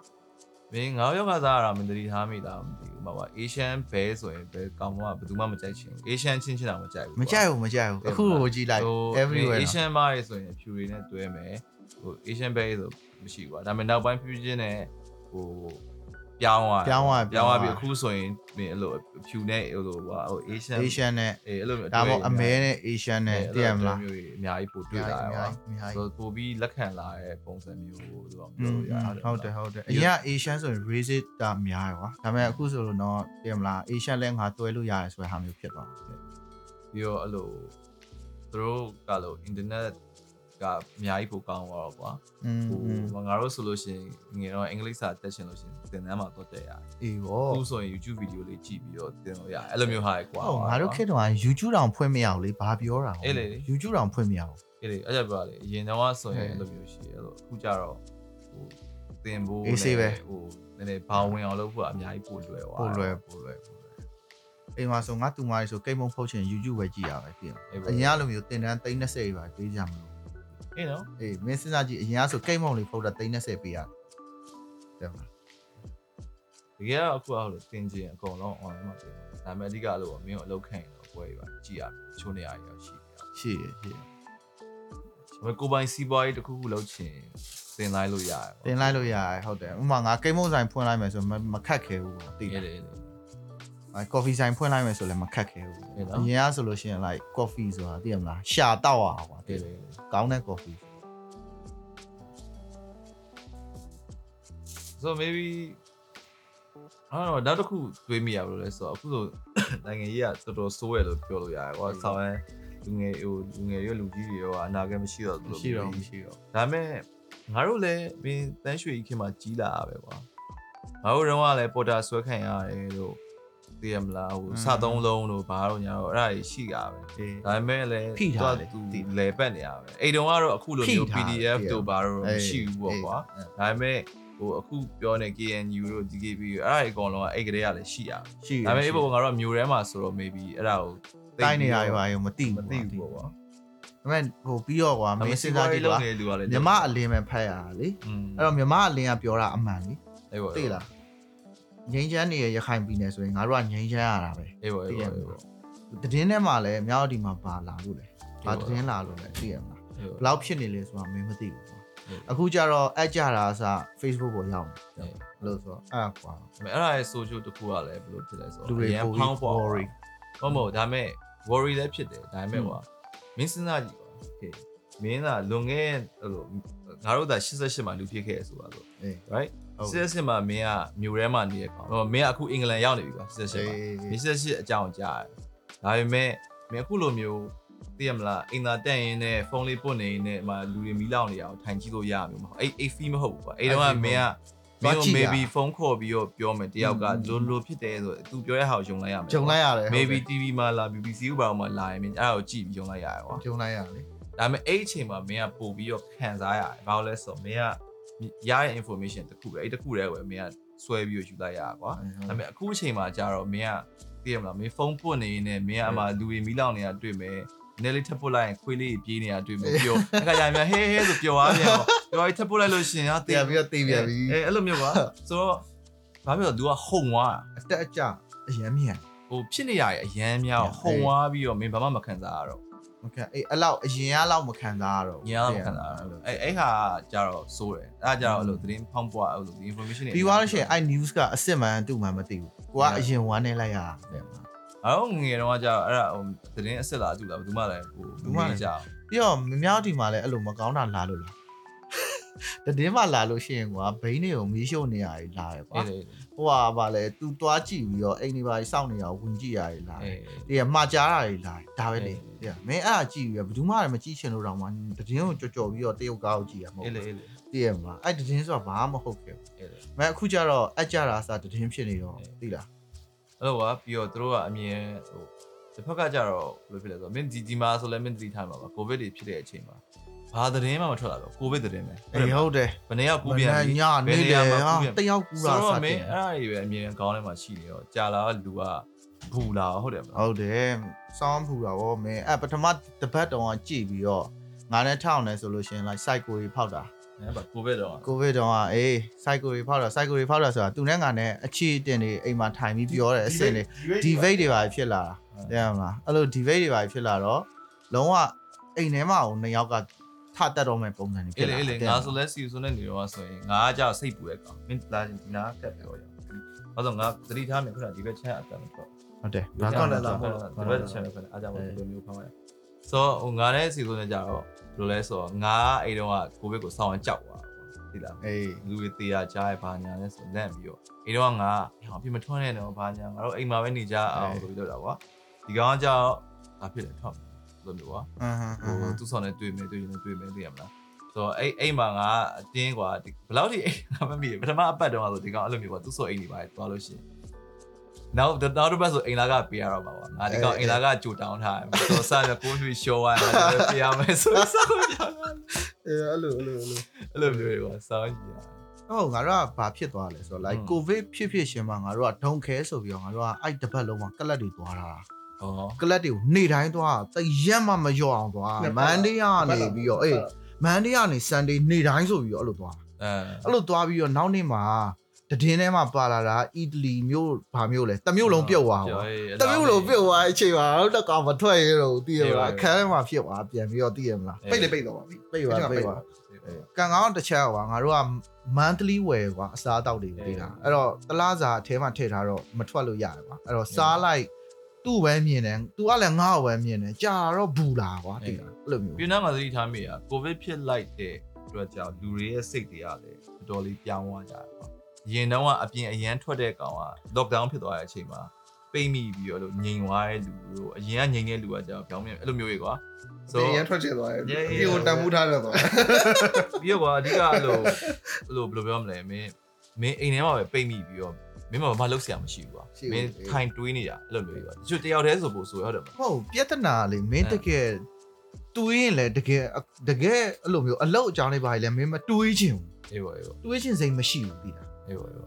မင်းငါရောက်ကစားရတာမင်းတတိထားမိတာမသိဘူးမဟုတ်ပါ Asian Bear ဆိုရင်ဘယ်ကောင်မှဘယ်သူမှမကြိုက်ချင်ဘူး Asian ချင်းချင်းတော့မကြိုက်ဘူးမကြိုက်ဘူးမကြိုက်ဘူးအခုကိုကြည့်လိုက် everywhere နော် Asian Bear ဆိုရင်ဖြူတွေနဲ့တွဲမယ်ဟို Asian Bear ဆိုမရှိဘူးကွာဒါပေမဲ့နောက်ပိုင်း fusion နဲ့ဟို ပြောင်းသွားပြောင်းသွားပြောင်းသွားပြီအခုဆိုရင်မင်းအဲ့လိုဖြူနဲ့ဟိုလိုဟို Asian Asian နဲ့အေးအဲ့လိုမျိုးဒါပေါ့အမဲနဲ့ Asian နဲ့သိရမလားမျိုးကြီးအများကြီးပို့တွေ့လာအရများပါကြီးအများကြီးဆိုပို့ပြီးလက်ခံလာတဲ့ပုံစံမျိုးလို့ပြောอืมလို့ရဟုတ်တယ်ဟုတ်တယ်အရင်က Asian ဆိုရင် racist တာများတယ်ကွာဒါပေမဲ့အခုဆိုလို့တော့သိရမလား Asian လည်းငါတွဲလို့ရတယ်ဆိုတဲ့ဟာမျိုးဖြစ်သွားတယ်ပြီးတော့အဲ့လိုသူတို့ကလို့ internet ကအများကြီးပိုကောင်းသွားတော့ကွာอืมဟိုငါတို့ဆိုလို့ရှိရင်ငယ်တော့အင်္ဂလိပ်စာတက်ချင်လို့ရှိရင်သင်တန်းမှာတော့တက်ရတယ်အေးပေါ့အခုဆိုရင် YouTube video လေးကြည့်ပြီးတော့သင်လို့ရတယ်အဲ့လိုမျိုးဟာကွာဟုတ်ငါတို့ခေတ်တုန်းက YouTube တောင်ဖွင့်မရဘူးလေဘာပြောတာအေးလေ YouTube တောင်ဖွင့်မရဘူးအေးလေအဲ့ကြပြောလေအရင်တော့ဆိုရင်ဟဲ့အဲ့လိုမျိုးရှိတယ်အဲ့လိုအခုကျတော့ဟိုသင်ဖို့အေးဆေးပဲဟိုနည်းနည်းဘောင်းဝင်အောင်လုပ်ဖို့အများကြီးပို့လွယ်သွားပို့လွယ်ပို့လွယ်ပို့လွယ်အိမ်မှာဆိုငါတူမလေးဆိုကိတ်မုံဖုတ်ချင် YouTube ပဲကြည့်ရပဲပြင်အေးပေါ့အရင်ကလိုမျိုးတင်တန်း30ပါပေးကြမလို့ အေးနော်အေးမင်းစဉ်းစားကြည့်အရင်ကဆိုကိတ်မုံလေးဖုတ်တာ30ပေးရတယ်တဲ့မလားတကယ်တော့အခုကဟိုတင်ကျင်အကုန်လုံး online မှာတင်တယ်ဒါပေမဲ့အဓိကလို့မင်းတို့အလုပ်ခံရင်တော့ပွဲပါကြည့်ရမယ်ချိုးနေရရရှိတယ်ရှိရရှိရဒါပေမဲ့ကိုယ်ပိုင်စီးပွားရေးတစ်ခုခုလုပ်ချင်သင်လိုက်လို့ရတယ်တင်လိုက်လို့ရတယ်ဟုတ်တယ်ဥပမာငါကိတ်မုံဆိုင်ဖွင့်လိုက်မယ်ဆိုမမခက်ခဲဘူးပေါ့သိအေးတယ်လေလေ အဲကော်ဖီဆိုင်ဖွင့်လိုက်မယ်ဆိုလည်းမခက်ခဲဘူးအေးနော်အရင်ကဆိုလို့ရှိရင် like coffee ဆိုတာသိရမလားရှာတောက်ရအောင်ကွာသိအေးတယ်လေကောင်းတဲ့ coffee so maybe အဲ့တော့နောက်တစ်ခုတွေးမိရဘလို့လဲဆိုတော့အခုဆိုနိုင်ငံကြီးကတော်တော်ဆိုးရလို့ပြောလို့ရတယ်ကွာဆောင်းရဲလူငယ်ဟိုလူငယ်ရောလူကြီးတွေရောအနာဂတ်မရှိတော့ဘူးလို့မရှိတော့ဘူးမရှိတော့ဒါပေမဲ့ငါတို့လည်းမင်းတန်းရွှေကြီးခင်မှာကြီးလာတာပဲကွာငါတို့တော့ကလည်းပေါ်တာဆွဲခံရတယ်လို့ သိရမလားဟိုစသုံးလုံးလို့ဘာလို့ညာတော့အဲ့ဒါကြီးရှိတာပဲအေးဒါပေမဲ့လည်းဖိထားတယ်သူသိတယ်လဲပတ်နေရပဲအိမ်တုန်းကတော့အခုလိုမျိုးဖိထားတယ် PDF သိတယ်တို့ဘာလို့မရှိဘူးပေါ့ကွာအေးဒါပေမဲ့ဟိုအခုပြောနေ KNU တို့ DKB တို့အဲ့ဒါအကုန်လုံးကအဲ့ကလေးကလည်းရှိရပဲရှိရဒါပေမဲ့ရှိအဲ့ဘောငါတို့ကမျိုးထဲမှာဆိုတော့ maybe အဲ့ဒါကိုသိတိုင်းနေရပြီးရွာတော့ရောမသိမဘူးသိဘူးပေါ့ကွာဒါပေမဲ့ဟိုပြီးတော့ကွာမင်းစဉ်းစားကြည့်လုံးကွာနေလူကလည်းမြမအလင်းပဲဖတ်ရတာလေอืมအဲ့တော့မြမအလင်းကပြောတာအမှန်လေအဲ့ပေါ့သိလား ငိမ့်ချမ်းနေရရခိုင်ပြည်နယ်ဆိုရင်ငါတို့ကငိမ့်ချမ်းရတာပဲအဲ့ပေါ့အဲ့သိရပေါ့မအဲ့လားပေါ့တည်င်းထဲမှာလည်းမြောက်ဒီမှာပါလာလို့လေဘာဟုတ်ပါတည်င်းလာလို့လဲသိရမလားအဲ့ဘပေါ့ယ်လောက်ဖြစ်နေလဲဆိုတာမင်းမသိဘူးကွာဟုတ်အခုကျတော့အကြတာအစ Facebook ပေါ်ရောက်ဟုတ်တယ်လို့ဆိုတော့အဲ့ဒါကွာဒါပေမဲ့အဲ့ဒါရဲ့ social တစ်ခုကလည်းဘယ်လိုဖြစ်လဲဆိုလူတော့တွေအရင်ပိုဖောင်းပြီးပေါ် worry ဟုတ်မဟုတ်ဒါပေမဲ့ worry လည်းဖြစ်တယ်ဒါပေမဲ့ကွာမင်းစဉ်းစားကြည့်ကွာ okay မင်းကလွန်ခဲ့ဟိုလိုငါတို့ဒါ88မှာလူဖြစ်ခဲ့ရဆိုတာလို့အေး right ဟုတ်88မှာမင်းကမြို့ထဲမှာနေရကောင်ဟိုမင်းကအခုအင်္ဂလန်ရောက်နေပြီကွာ88မှာအေးမင်း88အကြောင်းကြားတယ်ဒါပေမဲ့မင်းအခုလိုမျိုးသိရမလားအင်တာတက်ရင်နဲ့ဖုန်းလေးပွတ်နေရင်နဲ့မှာလူတွေမီးလောင်နေအောင်ထိုင်ကြည့်လို့ရမှာမဟုတ်အဲ့အဲ့ fee မဟုတ်ဘူးကွာအဲ့တော့ကမင်းကမင်းကို maybe ဖုန်းခေါ်ပြီးတော့ပြောမယ်တယောက်ကလိုလိုဖြစ်တယ်ဆိုသူပြောတဲ့ဟာကိုယုံလိုက်ရမယ်ဂျုံလိုက်ရတယ် maybe TV မှာလာ BBC ဥပမာမှာလာရင်မင်းအဲ့ဒါကိုကြည့်ပြီးယုံလိုက်ရတယ်ကွာဂျုံလိုက်ရလေဒါပေမဲ့အဲ့အချိန်မှာမင်းကပို့ပြီးတော့ခံစားရတယ်ဘာလို့လဲဆိုတော့မင်းက ရတဲ့ information တစ်ခုပဲအဲ့တစ်ခုတည်းပဲမင်းကဆွဲပြီးတော့ယူလိုက်ရတာကွာဒါပေမဲ့အခုအချိန်မှာကြာတော့မင်းကသိရမလားမင်းဖုန်းပွတ်နေနေမင်းကအမှလူတွေမီးလောင်နေတာတွေ့မယ်နဲလေးထပ်ပုတ်လိုက်ရင်ခွေးလေးပြေးနေတာတွေ့မယ်ပျော်အခါကျရင်ဟဲဟဲဆိုပျော်သွားပြန်တော့ပျော်ပြီးထပ်ပုတ်လိုက်လို့ရှင်ဟာတည်ပြီးတော့တည်ပြန်ပြီအဲအဲ့လိုမျိုးကွာဆိုတော့ဘာဖြစ်လို့ तू ကဟုံသွားတာအတက်အကျအရမ်းမြန်ဟိုဖြစ်နေရရဲ့အရန်များဟုံသွားပြီးတော့မင်းဘာမှမခံစားရတော့ မခံအေးအဲ့လောက်အရင်ကလောက်မခံစားရတော့ညအောင်ခံစားရတော့အဲအဲ့ဟာကြတော့စိုးတယ်အဲ့ဒါကြတော့အဲ့လိုသတင်းဖောင်းပွားအဲ့လို information တွေပြီးသွားလို့ရှိရင်အဲ့ news ကအစ်စ်မှန်သူ့မှန်မသိဘူးကိုကအရင်ဝမ်းနေလိုက်ရတာတဲ့မှာအဲ့တော့ငယ်တော့ကြတော့အဲ့ဒါဟိုသတင်းအစ်စ်လာကြည့်လားဘယ်သူမှလည်းဟိုဘူးမှလည်းကြအောင်ပြီးတော့မမြောက်ဒီမှာလည်းအဲ့လိုမကောင်းတာလာလို့လား တည်င်းမှလာလို့ရှိရင်ကွာဘိန်းတွေကိုမီးရှို့နေရတယ်လာတယ်ကွာအေးလေဟိုဟာဗာလဲ तू သွားကြည့်ပြီးတော့အိမ်ဒီပါစောင့်နေတာကိုဝင်ကြည့်ရတယ်လာတယ်အေးဒီကမှာကြားတာတွေလာတယ်ဒါပဲလေအေးဒီကမင်းအဲ့အကြည့်ပြီးတော့ဘယ်သူမှလည်းမကြည့်ချင်လို့တော့မှတည်င်းကိုကြော်ကြော်ပြီးတော့တရုတ်ကားကိုကြည့်ရမှာမအေးဟုတ်လေဘူးအေးလေတည်ရမှာအဲ့တည်င်းဆိုတာဘာမှမဟုတ်ခဲ့ဘူးအေးလေမအခုကျတော့အကြတာစာတည်င်းဖြစ်နေတော့သိလားအဲ့လိုကပြီးတော့သူတို့ကအမြင်ဟိုတစ်ဖက်ကကြတော့ဘယ်လိုဖြစ်လဲဆိုတော့မင်းဒီဒီမှာဆိုလဲမင်းသတိထားမှာပါကိုဗစ်တွေဖြစ်တဲ့အချိန်မှာ ဘာသတင်းမှမထွက်လာတော့ကိုဗစ်သတင်းပဲအေးဟုတ်တယ်ဘယ်နေရောက်ကူးပြန်ပြီညနေလေဟာကူးပြန်တယောက်ကူဆိုတာစတော့မတင်းယ်အဲ့ဒါတွေပဲအမြင်ကောင်းထဲမှာရှိနေတော့ကြာလာလူကဘူလာဟုတ်တယ်မလားဟုတ်တယ်စောင်းဖူတာဗောမင်းအဲ့ပထမတပတ်တုန်းကကြည့်ပြီးတော့ငါနဲ့ထောက်နေဆိုလို့ရှရင် like cycle တွေဖောက်တာအဲ့ဘာကိုဗစ်တော့ကိုဗစ်တုန်းကအေး cycle တွေဖောက်တာ cycle တွေဖောက်တာဆိုတာသူနဲ့ငါနဲ့အခြေအတင်တွေအိမ်မှာထိုင်ပြီးပြောတယ်အစင်တွေ debate တွေပါဖြစ်လာတာသိရမလားအဲ့လို debate တွေပါဖြစ်လာတော့လုံးဝအိမ်ထဲမှာကိုနှစ်ယောက်က ထတက်တော့မဲ့ပုံစံတွေဖြအေးစ်လေလာအေးလေသိရမငါလားဆိုလဲစီဆိုနေနေတော့ဆိုရင်ငါကကြောက်စိတ်ပူတဲ့ကောင်မင်းလာချင်းဒီနာကတ်ပြောရအောင်ဘာလို့ငါသတိထားမယ်ခုနဒီဘက်ချက်အတန်တော့ဟုတ်တယ်ဘာဘာကောကောင်းင်းလဲလဲလာလားပေါ့ဒီဘက်ချက်ပဲအားကြောင့်ဒီလိုမျိုးဖောင်းရတယ်ဆိုဟိုငါနဲ့စီဆိုနေကြတော့ဘယ်လိုလဲဆိုတော့ငါအဲ့တုန်းကကိုဗစ်ကိုစောင်းအောင်ကြောက်သွားသိလားအေးလူတွေတေးရကြားရဘာညာလဲဆိုလန့်ပြီးတော့အဲ့တော့ငါဟောပြမထွန်းနေတော့ဘာညာငါတို့အိမ်မှာပဲနေကြအောင်ဆိုပြီးတော့တာကွာဒီကောင်ကကြောက်ဘာဖြစ်လဲထောက် လို့မျိုးကွာအဟမ်းအဟဟိုမ်းသူ့ဆောင်နဲ့တွေ့မယ်တွေ့ရင်တွေ့မယ်သိရမလားဆိုတော့အဲ့အိမ်မှာငါအတင်းကွာဘယ်လောက်ထိအိမ်ငါမမီပထမအပတ်တုန်းကဆိုဒီကောင်အဲ့လိုမျိုးကွာသူ့ဆောအိမ်နေပါသွားလို့ရှိရင်နောက်နောက်တစ်ပတ်ဆိုအိမ်လာကပေးရတော့မှာပေါ့ငါဒီကောင်အိမ်လာကကြိုတောင်းထားတယ်ဆိုတော့စရကိုရွှေရှော်ရတယ်ပေးရမယ်ဆိုတော့စောင်းကြအေးအဲ့လိုအဲ့လိုအဲ့လိုအဲ့လိုမျိုးကွာစောင်းကြည့်ရဟုတ်ငါတို့ကဘာဖြစ်သွားလဲဆိုတော့ like อืม covid ဖြစ်ဖြစ်ရှင်မှာငါတို့ကဒုံခဲဆိုပြီးတော့ငါတို့ကအဲ့တစ်ပတ်လုံးမှာကလပ်တွေသွားတာဩ ကလပ်တွေကိုနေ့တိုင်းသွားတာတရက်မှမလျော့အောင်သွားမန်ဒေးကနေပြီးတော့အေးမန်ဒေးကနေဆန်ဒေးနေ့တိုင်းဆိုပြီးတော့အဲ့လိုသွားအဲအဲ့လိုသွားပြီးတော့နောက်နေ့မှာတည်င်းထဲမှာပါလာတာအီတလီမျိုးဘာမျိုးလဲတစ်မျိုးလုံးပြုတ်သွားကွာတစ်မျိုးလုံးပြုတ်သွားအချိန်မှာတော့တကောင်မထွက်ရတော့သိရမလားခန်းထဲမှာဖြစ်သွားပြန်ပြီးတော့သိရမလားပိတ်လေပိတ်တော့ပါပြီပိတ်သွားပိတ်သွားကံကောင်းတစ်ချက်ကွာငါတို့က monthly ဝယ်ကွာအစားအသောက်တွေပေးတာအဲ့တော့တလားစာအထဲမှာထည့်ထားတော့မထွက်လို့ရတယ်ကွာအဲ့တော့စားလိုက် သူ့ပဲမြင်တယ်သူကလည်းငါ့ကိုပဲမြင်တယ်ကြာတော့ဘူးလာကွာသိလားအဲ့လိုမျိုးပြည်နာမှာသတိထားမိရကိုဗစ်ဖြစ်လိုက်တဲ့အတွက်ကြောင့်လူတွေရဲ့စိတ်တွေကလည်းတော်တော်လေးပြောင်းသွားကြတယ်ပေါ့ရင်တော့ကအပြင်အရန်ထွက်တဲ့ကောင်က lockdown ဖြစ်သွားတဲ့အချိန်မှာပိတ်မိပြီးတော့လို့ငြိမ်သွားတဲ့လူတို့အရင်ကငြိမ်တဲ့လူကကြောက်ပြောင်းပြန်အဲ့လိုမျိုးကြီးကွာဆိုဆိုရန်ထွက်ချင်သွားတယ် Yeah, yeah, ဒီကိုတန်ဖိုးထားတော့သွားပြီးတော့ကွာအဓိကအဲ့လိုအဲ့လိုဘယ်လိုပြောမလဲမင်းမင်းအိမ်ထဲမှာပဲပိတ်မိပြီးတော့ မင်းမဘာလုပ်စရာမရှိဘူးကွာမင်းထိုင်တွေးနေတာအဲ့လိုမျိုးကြီးကွာတချို့တယောက်တည်းဆိုပို့ဆိုဟုတ်တယ်မလားဟုတ်ပြဿနာလေမင်းတကယ်တွေးရင်လည်းတကယ်တကယ်အဲ့လိုမျိုးအလောက်အကြောင်းလေးပါလေမင်းမတွေးချင်ဘူးအေးပါအေးပါတွေးချင်စိတ်မရှိဘူးသိလားအေးပါအေးပါ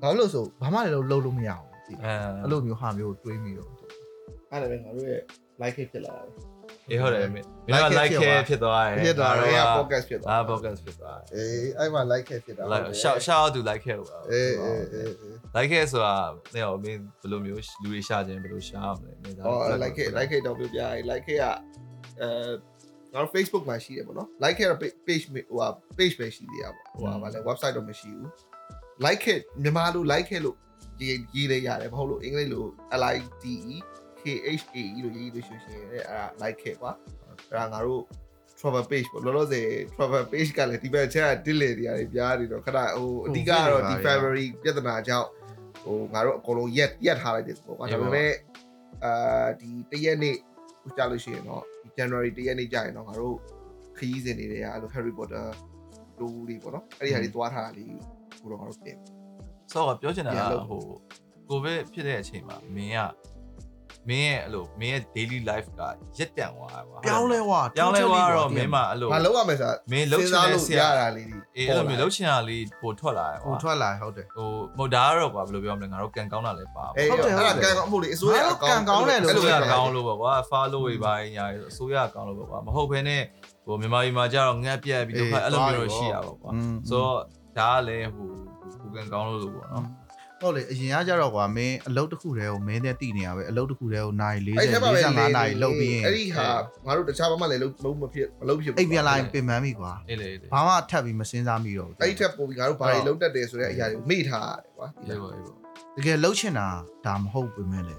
ဘာလို့လဲဆိုဘာမှလည်းလုပ်လို့မရဘူးသိလားအဲအဲ့လိုမျိုးဟာမျိုးတွေးမိတော့အဲ့ဒါပဲငါတို့ရဲ့ like hit ဖြစ်လာတာ အေးဟုတ်တယ်မင်းမင်းက like ခဲဖြစ်သွားတယ်ဖြစ်သွားတယ်ငါကတို့ podcast ဖြစ်သွားအာ podcast ဖြစ်သွားတယ်အေးအဲ့မှာ like ခဲ့ဖြစ်တာ like shout shout out to like ခဲလို့အေးအေးအေး like ခဲဆိုတာတဲ့ဟိုမင်းဘယ်လိုမျိုးလူတွေရှာခြင်းဘယ်လိုရှာရမလဲမင်းဟော like hit like hit တော့ပြောပြရ like hit ကအဲငါတို့ Facebook မှာရှိတယ်ပေါ့နော် like hit page ဟိုဟာ page ပဲရှိသေးတာပေါ့ဟိုဟာဗာလဲ website တော့မရှိဘူး like hit မြန်မာလို like hit လို့ရေးရေးလေးရတယ်မဟုတ်လို့အင်္ဂလိပ်လို L I D E K H A E လို့ရေးလို့ရှိရှင်အဲ့ဒါ like hit ပါအဲ့ဒါငါတို့ travel page ပေါ့လောလောဆယ် travel page ကလည်းဒီဘက်ချက်က delay တွေရတယ်ပြားနေတော့ခဏဟိုအဓိကတော့ဒီ February ပြဿနာကြောင့်ဟိုငါတို့အကုန်လုံးရက်ရက်ထားလိုက်တယ်ပေါ့ကွာဒါပေမဲ့အာဒီတရက်နေ့ကြာလို့ရှိရင်တော့ဒီ January တရက်နေ့ကြာရင်တော့ငါတို့ခရီးစဉ်တွေတွေကအဲ့လို Harry Potter လိုလေးပေါ့နော်အဲ့ဒီဟာတွေသွားထားတာလေးကိုတော့ငါတို့ပြင်ဆိုတော့ပြောချင်တာပြန်ကလုပ်ဟိုကိုဗစ်ဖြစ်တဲ့အချိန်မှာမင်းက မင်းရဲ့အဲ့လိုမင်းရဲ့ daily life ကရက်တန့်သွားတာကွာပြောင်းလဲွာပြောင်းလဲသွားတော့မင်းမအဲ့လိုငါလောက်ရမယ်ဆိုမင်းလှုပ်ချင်တဲ့ဆရာရတာလေးတွေအေးအဲ့လိုမျိုးလှုပ်ချင်တာလေးပို့ထွက်လာတယ်ဟိုကွာထွက်လာဟုတ်တယ်ဟိုမဟုတ်ဒါကတော့ကွာဘယ်လိုပြောမလဲငါတို့ကန်ကောင်းတာလည်းပါအေးဟုတ်တယ်အဲ့ဒါဟုတ်တယ်ကန်ကောင်းမှုလေးအစိုးရငါတို့ကန်ကောင်းတယ်လို့အစိုးရအဲ့လိုကောင်းလို့ပေါ့ကွာ follow တွေပါညာအစိုးရကောင်းလို့ပေါ့ကွာမဟုတ်ဘဲနဲ့ဟိုမြန်မာပြည်မှာကြတော့ငတ်ပြက်ပြီးတော့အဲ့လိုမျိုးရှိရပါကွာဆိုတော့ဒါကလည်းဟိုကိုကန်ကောင်းလို့လို့ပေါ့နော် ဟုတ်လေအရင်ကကြတော့ကွာမင်းအလုပ်တစ်ခုတည်းကိုမင်းတဲ့တည်နေရပဲအလုပ်တစ်ခုတည်းကိုနိုင်40အဲ့ထက်မှပဲ45နိုင်လောက်ပြီးရင်အဲ့ဒီဟာငါတို့တခြားဘာမှလည်းလုံးလုံးမဖြစ်မလုံးဖြစ်ဘူးအိပ်ပြန်လာရင်ပင်ပန်းပြီကွာအေးလေအေးလေဘာမှထပ်ပြီးမစင်းစားမိတော့ဘူးအဲ့ဒီထက်ပိုပြီးငါတို့ဘာတွေလုံးတက်တယ်ဆိုတဲ့အရာတွေကိုမေ့ထားရတယ်ကွာအေးပါအေးပါတကယ်လှုပ်ချင်တာဒါမဟုတ်ပြင်မဲ့လေ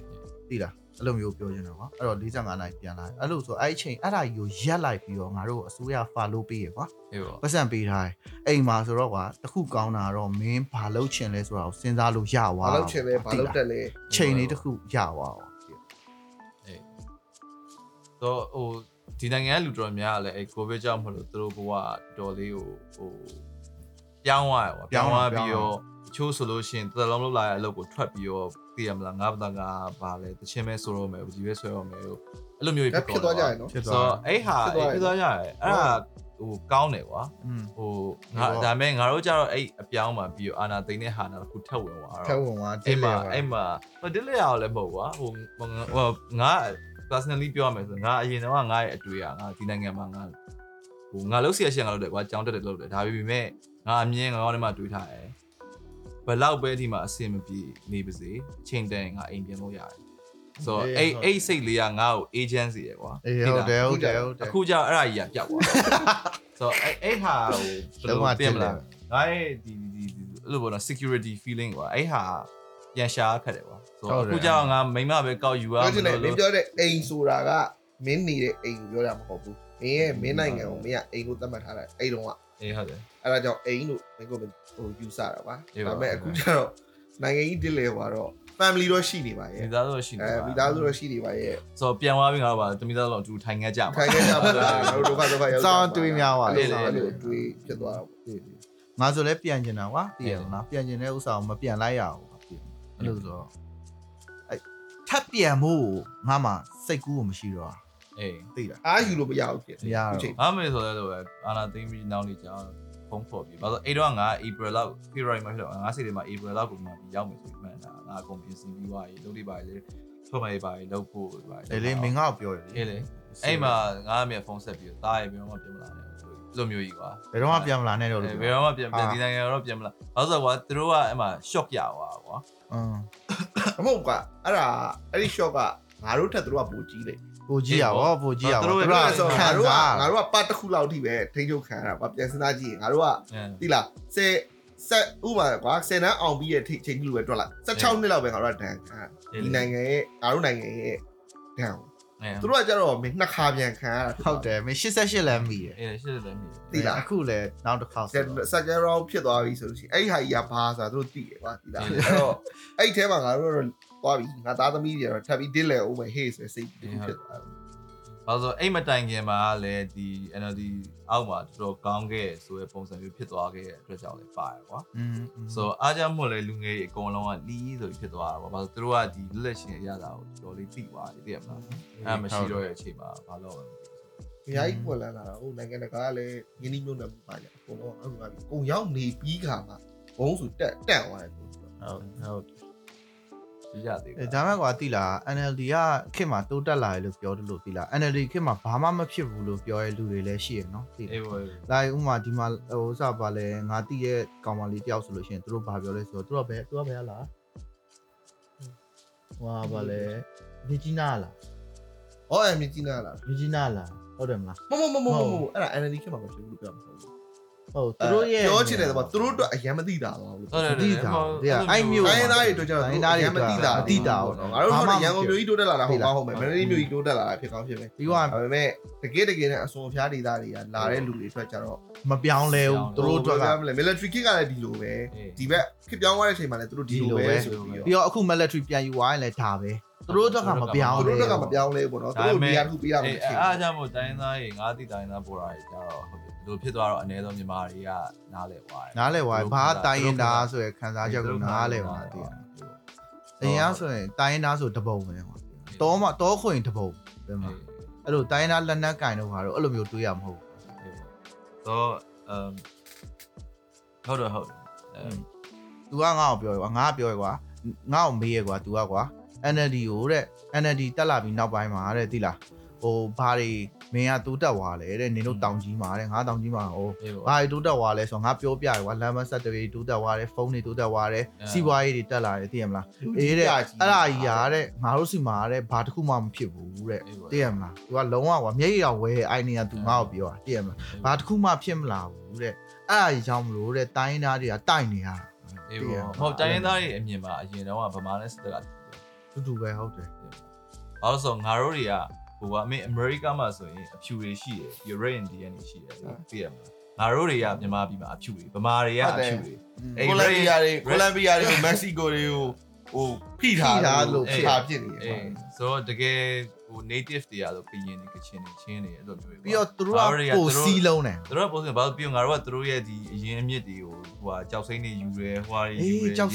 သိလား အဲ့လိုမျိုးပြောချင်တယ်ကွာအဲ့တော့45နိုင်ပြန်လာတယ်အဲ့လိုဆိုအဲ့အချိန်အဲ့ဒါကြီးကိုရက်လိုက်ပြီးတော့ငါတို့အစိုးရ follow ပေးရကွာအေးပေါ့ပတ်စံပေးထားတယ်အိမ်မှာဆိုတော့ကွာတခုကောင်းတာတော့မင်းဘာလုပ်ချင်လဲဆိုတာကိုစဉ်းစားလို့ရသွားဘာလို့ချင်လဲဘာလို့တက်လဲချိန်လေးတစ်ခုရသွားအောင်အေးတော့ဟိုဒီနိုင်ငံကလူတော်များကလည်းအဲကိုဗစ်ကြောင့်မလို့သူတို့ဘဝတော်လေးကိုဟိုပြောင်းသွားရပါပြောင်းသွားပြီးတော့တချို့ဆိုလို့ရှိရင်တော်လုံးလုံးလာတဲ့အလုပ်ကိုထွက်ပြီးတော့ သိရမလားငါးပဒကဘာလဲတချင်းပဲဆိုတော့မယ်ဒီပဲဆွဲတော့မယ်လို့အဲ့လိုမျိုးဒါဖြစ်သွားကြရနော်ဖြစ်ဆိုသွားတော့အဲ့ဟာဖြစ်သွားကြတယ်အဲ့ဒါဟိုကောင်းတယ်ကွာอืมဟိုငါဒါမဲ့ငါတို့ကြတော့အဲ့အပြောင်းမှာပြီးတော့အာနာသိန်းတဲ့ဟာနာတစ်ခုထပ်ဝင်သွားထပ်တော့ဝင်သွားအဲ့မှာအဲ့အဲ့မှာဟိုဒီလေရောလည်းမဟုတ်ကွာဟိုဟိုငါ personally ပြောရမယ်ဆိုငါအရင်တော့ငါရဲ့အတွေ့အငါဒီနိုင်ငံမှာငါဟိုငါလုံးစီရရှင်းငါလုပ်တယ်ကွာကြောင်းတက်တယ်လုပ်တယ်ဒါပေမဲ့ငါအမြင်ငါကောင်းထဲမှာတွေးထားတယ် ဘယ်လောက်ပဲဒီမှာအဆင်မပြေနေပါစေအချိန်တန်ငါအိမ်ပြန်လို့ရတယ်ဆိုတော့အဲ့အဲ့စိတ်လေးကငါ့ကို agency ရယ်ကွာအေးဟုတ်တယ်ဟုတ်တယ်ဟုတ်တယ်အခုကျတော့အဲ့ဒါကြီးကပျောက်သွားတယ်ဆိုတော့အဲ့အဲ့ဟာဟိုဘယ်လိုလုံးဝသိမတင်တယ်လားငါရဲ့ဒီဒီဒီအဲ့လိုပေါ့နော် security feeling ကွာအဲ့ဟာပြန်ရှာခက်တယ်ကွာဆိုတော့အခုကျတော့ငါမိမပဲကောက်ယူရပြောချင်တယ်မလို့င်းပြောတဲ့အိမ်ဆိုတာကမင်းနေတဲ့အိမ်ကိုပြောတာမဟုတ်ဘူးမင်းရဲ့မင်းနိုင်ငံကိုမင်းကအိမ်ကိုသတ်မှတ်ထားတာအဲ့တုန်းက အေးဟုတ်တယ်အဲ့ဒါကြောင့်အိမ်လို့မင်းကိုဟိုယူဆတာပါအေးပါဒါပေမဲ့အခုကျတော့နိုင်ငံကြီးတစ်လေဟွာတော့ family တော့ရှိနေပါရဲ့မိသားစုရှိနေအဲမိသားစုတော့ရှိနေပါရဲ့ဆိုတော့ပြန်သွားပြီးငါတို့ပါတမိသားစုလုံးအတူထိုင်ခဲ့ကြမှာခိုင်ခဲ့ကြပါလားငါတို့ဒုက္ခဒုက္ခရောက်စောင်းတွေးများသွားတယ်အဲ့လိုတွေးဖြစ်သွားတာပေါ့ငါဆိုလဲပြန်ကျင်တာကွာတည်ရလားပြန်ကျင်တဲ့ဥစ္စာကိုမပြန်လိုက်ရအောင်ကွာတည်အဲ့လိုဆိုတော့အဲ့ထပ်ပြန်ဖို့ငါမှစိတ်ကူးကိုမရှိတော့ အေးသိလားအားယူလို့မရဘူးဖြစ်မရတော့အားမေဆိုလဲလို့ပဲအာနာသိမ့်ပြီးနောက်နေကြဖုန်းဖော်ပြီးဘာလို့အဲ့တော့ငါ April လောက် February မှာဖြစ်တော့ငါစိတ်ထဲမှာ April လောက်ကိုမှပြီးရောက်မယ်ဆိုပြီးမှန်းတာငါအကုန်ပြင်ဆင်ပြီးသွားပြီလုပ်လိပါလေထုတ်မယ်ပါလေလုပ်ဖို့ပါလေလေမင်းငါ့ကိုပြောရအေးလေအဲ့မှာငါအမေဖုန်းဆက်ပြီးတော့တားရပြီးတော့မှပြန်မလာနဲ့လိုမျိုးကြီးကွာဘယ်တော့မှပြန်မလာနဲ့တော့လို့ဘယ်တော့မှပြန်ပြန်ဒီနိုင်ငံတော့ပြန်မလာဘာလို့ဆိုတော့ကွာသူတို့ကအဲ့မှာ shock ရသွားကွာအင်းမဟုတ်ကွာအဲ့ဒါအဲ့ဒီ shot ကငါတို့ထက်သူတို့ကပိုကြီးတယ် ပိုကြည့်ရပါပိုကြည့်ရပါသူတို့သူကတို့ဆိုကငါခံတို့ကစားငါတို့ကပတ်တစ်ခုလောက်ထိပဲထိန်းချုပ်ခံရတာကွာပြန်စဉ်းစားကြည့်ရင်ငါတို့ကအဲတိလားဆယ်ဆက်ဥပမာကွာ10တန်းအောင်ပြီးရဲ့ထိချိန်ကြီးလိုပဲတွက်လိုက်16နှစ်လောက်ပဲငါတို့ကဒဏ်ခံဒီနိုင်ငံရဲ့ငါတို့နိုင်ငံရဲ့ဒဏ်အဲသူတို့ကကြတော့မင်းနှစ်ခါပြန်ခံရတာဟုတ်တယ်မင်း88လမ်းမိတယ်အေးရှစ်တယ်မြည်တိလားအခုလည်းနောက်တစ်ခါဆိုတော့စကြရောဖြစ်သွားပြီဆိုလို့ရှိရင်အဲ့ဒီဟာကြီးကဘာဆိုတာသူတို့သိတယ်ကွာတိလားအဲ့တော့အဲ့ဒီထဲမှာငါတို့တော့ သွားပြီငါသားသမီးတွေတော့ထပ်ပြီးဒစ်လေဦးမယ်ဟေးဆိုစိတ်ဖြစ်သွားတယ်ဘာလို့ဆိုအဲ့မတိုင်ခင်မှာလည်းဒီ NLD အောက်မှာတော်တော်ကောင်းခဲ့ဆိုတဲ့ပုံစံမျိုးဖြစ်သွားခဲ့တဲ့အတွက်ကြောင့်လည်းပါတယ်ကွာอืมဆိုတော့အားကြောင့်မို့လဲလူငယ်တွေအကုန်လုံးကလီးဆိုပြီးဖြစ်သွားတာပေါ့ဘာလို့သူတို့ကဒီလက်လက်ရှင်အရသာကိုတော်တော်လေးသိသွားတယ်သိရမလားအဲ့မရှိတော့တဲ့အချိန်မှာဘာလို့လဲအများကြီးပွက်လာတာဟိုနိုင်ငံတကာကလည်းငင်းနှီးမြုံတယ်ပါကြအကုန်လုံးအဲ့လိုပါပြီအကုန်ရောက်နေပြီးခါမှာဘုံဆိုတက်တက်သွားတယ်ဟုတ်ဟုတ်ကြည့် ရသေးအဲတယ်ဒါမှကွာတိလား NLD ကခေတ်မှာတိုးတက်လာတယ်လို့ပြောတယ်လို့တိလား NLD ခေတ်မှာဘာမှမဖြစ်ဘူးလို့ပြောရဲလူတွေလည်းရှိရနော်တိလားအေးဘောလိုက်ဥမာဒီမှာဟိုစပါလဲငါတိရဲ့ကောင်မလေးတယောက်ဆိုလို့ရှိရင်သူတို့ဘာပြောလဲဆိုတော့သူတို့ကဘယ်သူကဘယ်လားဟွာပါလဲဗီဂျီနာလား။အော်အမြင်ကြီးနာလားဗီဂျီနာလားဟုတ်တယ်မလား။မမမမမမအဲ့ဒါ NLD ခေတ်မှာမဖြစ်ဘူးလို့ပြောမှာမဟုတ်ဘူး ဟုတ်သူတို့ရဲ့ပြောချင်တယ်ဆိုတော့သူတို့အတွက်အရင်မသိတာပါဘူးလို့သိတာတဲ့အိုင်မျိုးအိုင်သားတွေတို့ကျတော့အိုင်သားတွေမသိတာအသိတာပေါ့နော်ငါတို့ကတော့ရန်ကုန်မြို့ကြီးတိုးတက်လာတာဟုတ်ပါဟုတ်မယ်မန္တလေးမြို့ကြီးတိုးတက်လာတာဖြစ်ကောင်းဖြစ်မယ်ပြီးတော့ဒါပေမဲ့တကယ်တကယ်နဲ့အစွန်ဖျားဒေသတွေကလာတဲ့လူတွေအတွက်ကျတော့မပြောင်းလဲဘူးသူတို့အတွက်က military kit ကလည်းဒီလိုပဲဒီဘက်ခစ်ပြောင်းသွားတဲ့အချိန်မှာလည်းသူတို့ဒီလိုပဲဆိုပြီးတော့ပြီးတော့အခု military ပြန်ယူသွားရင်လည်းဒါပဲသူတို့အတွက်ကမပြောင်းလဲသူတို့အတွက်ကမပြောင်းလဲပေါ့နော်သူတို့နေရာတစ်ခုပေးရမယ်အဲ့အားကြောင့်မို့တိုင်းသားရေငါးတိတိုင်းသားပေါ်တာရေကျတော့ဟုတ် လိုဖြစ်သွားတော့အ ਨੇ ဆုံးမြန်မာတွေကနားလဲသွားတယ် နားလဲသွားဘာတိုင်းရင်သားဆိုရယ်ခံစားချက်ကိုနားလဲသွားတယ်အရင်ကဆိုရင်တိုင်းရင်သားဆိုတပုံပဲဟောတောမတောခွင်တပုံပဲမှာအဲ့လိုတိုင်းရင်သားလက်နက်ကင်တော့ဟာတော့အဲ့လိုမျိုးတွေးရမဟုတ် တော့အမ်ဟုတ်တယ်ဟုတ်တယ်အဲ ဘူး तू ကငါ့ကိုပြောရကွာငါကပြောရကွာငါ့ကိုမေးရကွာ तू ကကွာ NLD ကိုတဲ့ NLD တက်လာပြီးနောက်ပိုင်းမှာတဲ့သိလားဟိုဘာတွေ မင်းကတူးတက်သွားလဲတဲ့နင်တို့တောင်ကြီးမှာတဲ့ငါတောင်ကြီးမှာဟိုအေးပေါ့ဘာတွေတိုးတက်သွားလဲဆိုတော့ငါပြောပြရကွာလမ်းမဆက်တွေတိုးတက်သွားတယ်ဖုန်းတွေတိုးတက်သွားတယ်စီးပွားရေးတွေတက်လာတယ်သိရမလားအေးတဲ့အဲ့ဒါကြီးရာတဲ့ငါတို့စီမှာတဲ့ဘာတစ်ခုမှမဖြစ်ဘူးတဲ့သိရမလား तू ကလုံးဝကွာမျက်ရည်အောင်ဝဲအိုင်နေက तू ငါ့ကိုပြောတာသိရမလားဘာတစ်ခုမှဖြစ်မလာဘူးတဲ့အဲ့ဒါကြီးကြောင့်မလို့တဲ့တိုင်းသားတွေကတိုက်နေရတာအေးပေါ့ဟုတ်တိုင်းရင်းသားတွေအမြင်မှာအရင်တော့ကဗမာနဲ့စစ်တပ်ကတူတူပဲဟုတ်တယ်ဘာလို့ဆိုငါတို့တွေက ဟိုကအမေအမေရိကမှာဆိုရင်အဖြူတွေရှိတယ်ပြီး red indian တွေရှိတယ်သိရမလားငါတို့တွေကမြန်မာပြည်မှာအဖြူတွေဗမာတွေကအဖြူတွေကိုလံဘီယာတွေကိုလံဘီယာတွေကိုမက္ကဆီကိုတွေကိုဟိုဖိထားလို့ဖိထားဖြစ်နေတယ်အေးဆိုတော့တကယ်ဟို native တွေအားလို့ကရင်တွေကချင်တွေချင်းတွေအဲ့လိုမျိုးပြီးတော့သူတို့ကပိုစီးလုံးတယ်သူတို့ကပုံစံဘာလို့ပြီးတော့ငါတို့ကသူတို့ရဲ့ဒီအရင်အမြစ်တွေကို ဟိုဟာကြောက်စိမ့်တွေယူတယ်ဟိုဟာတွေယူတယ်တော့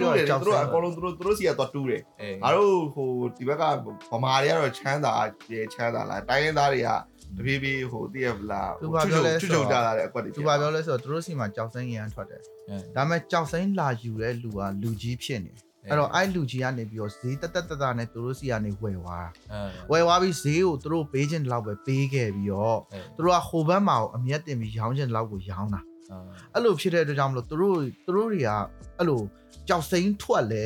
တူးတယ်သူတို့ကအကုန်လုံးသူတို့သူတို့စီကတော့တူးတယ်အေးငါတို့ဟိုဒီဘက်ကဗမာတွေကတော့ချမ်းသာရေချမ်းသာလားတိုင်းရင်းသားတွေကတပြေးပြေးဟိုသိရမလားချွတ်ချွတ်ကြလာတဲ့အကွက်တွေသူဘာပြောလဲဆိုတော့သူတို့စီမှာကြောက်စိမ့်ရမ်းထွက်တယ်ဒါပေမဲ့ကြောက်စိမ့်လာယူတဲ့လူကလူကြီးဖြစ်နေအဲ့တော့အဲ့လူကြီးကနေပြီးတော့ဈေးတက်တက်တက်တက်နဲ့သူတို့စီကနေဝယ်သွားတာဝယ်သွားပြီးဈေးကိုသူတို့ပေးခြင်းလောက်ပဲပေးခဲ့ပြီးတော့သူတို့ကဟိုဘက်မှာအမျက်တင်ပြီးရောင်းခြင်းလောက်ကိုရောင်းတာ အဲ့လိုဖြစ်တဲ့အတွက်ကြောင့်မလို့သူတို့သူတို့တွေကအဲ့လိုကြောက်စိမ့်ထွက်လဲ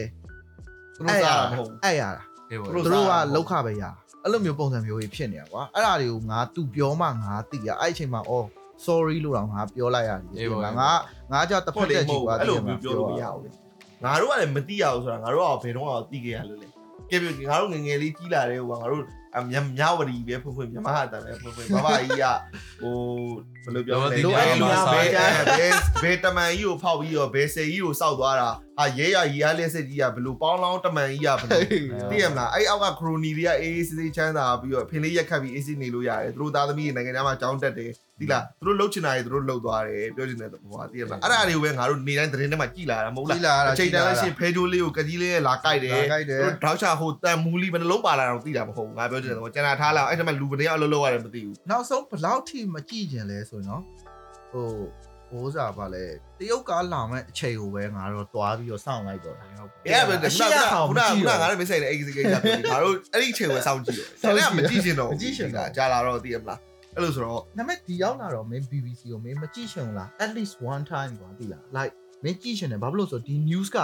သူတို့စားတာမဟုတ်အဲ့ရတာအေးပေါ့သူတို့ကလောက်ခပဲရအဲ့လိုမျိုးပုံစံမျိုးကြီးဖြစ်နေတာကွာအဲ့ဒါတွေကိုငါသူပြောမှငါသိရအဲ့အချိန်မှာအော် sorry လို့တော့ငါပြောလိုက်ရတယ်ငါငါငါကြောက်တစ်ဖက်တက်ကြည့်ကွာအဲ့လိုမျိုးပြောလို့မရဘူးလေငါတို့ကလည်းမသိရဘူးဆိုတာငါတို့ကဘယ်တော့မှသိခဲ့ရလို့လေကဲပြငါတို့ငငယ်လေးကြီးလာတဲ့ဟိုကငါတို့အမြမြဝတီပဲဖွင့်ဖွင့်မြမဟာတန်ပဲဖွင့်ဖွင့်ဘဘကြီးကဟို ဘယ်လိုပြောလဲလိုအပ်လို့ဘယ်ဘယ်ဘယ်တမန်ကြီးကိုဖောက်ပြီးတော့ဘယ်စေကြီးကိုစောက်သွားတာဟာရဲရရီအားလက်စစ်ကြီးကဘယ်လိုပေါင်းလောင်းတမန်ကြီးကဘယ်လိုသိရမလားအဲ့အောက်ကခရိုနီတွေကအေးအေးဆေးဆေးချမ်းသာပြီးတော့ဖင်လေးရက်ခတ်ပြီးအေးဆေးနေလို့ရတယ်သူတို့သားသမီးတွေနိုင်ငံသားမှာကြောင်းတက်တယ်ဒီလားသူတို့လှုပ်ချင်တာတွေသူတို့လှုပ်သွားတယ်ပြောချင်တဲ့ဟိုဟာသိရမလားအဲ့ဒါတွေကိုပဲငါတို့နေတိုင်းသတင်းထဲမှာကြည်လာတာမဟုတ်လားကြည်လာတာအချိန်တန်းလို့ရှိရင်ဖဲဂျိုးလေးကိုကကြီးလေးလာကြိုက်တယ်လာကြိုက်တယ်သူတို့တောက်ချဟိုတန်မူလီဘယ်နှလုံးပါလာတာတော့သိတာမဟုတ်ဘူးငါပြောချင်တယ်ကျန်တာထားလာအဲ့ဒါမှလူဘယ်နှယောက်လှုပ်လှုပ်ရတယ်မသိဘူးနောက်ဆုံးဘလောက်ထိမကြည့်ကျင်လဲဆိုရင်နော်ဟိုဘိုးစားပါလဲတရုတ်ကားလာမဲ့အချိန်ကိုပဲငါတော့တွားပြီးတော့စောင့်လိုက်တော့တယ်။အဲ့ဒါပဲခုနကခုနကခုနကငါလည်းမဆိုင်တဲ့အဲ့ဒီကိစ္စပြောပြီးငါတို့အဲ့ဒီအချိန်ကိုစောင့်ကြည့်တယ်။အဲ့ဒါမကြည့်ရှင်တော့ကြာလာတော့သိရမလား။အဲ့လိုဆိုတော့ဒါပေမဲ့ဒီရောက်လာတော့မင်း BBC ကိုမင်းမကြည့်ချင်ဘူးလား at least one time ကွာသိလား like မင်းကြည့်ချင်တယ်ဘာဖြစ်လို့ဆိုတော့ဒီ news က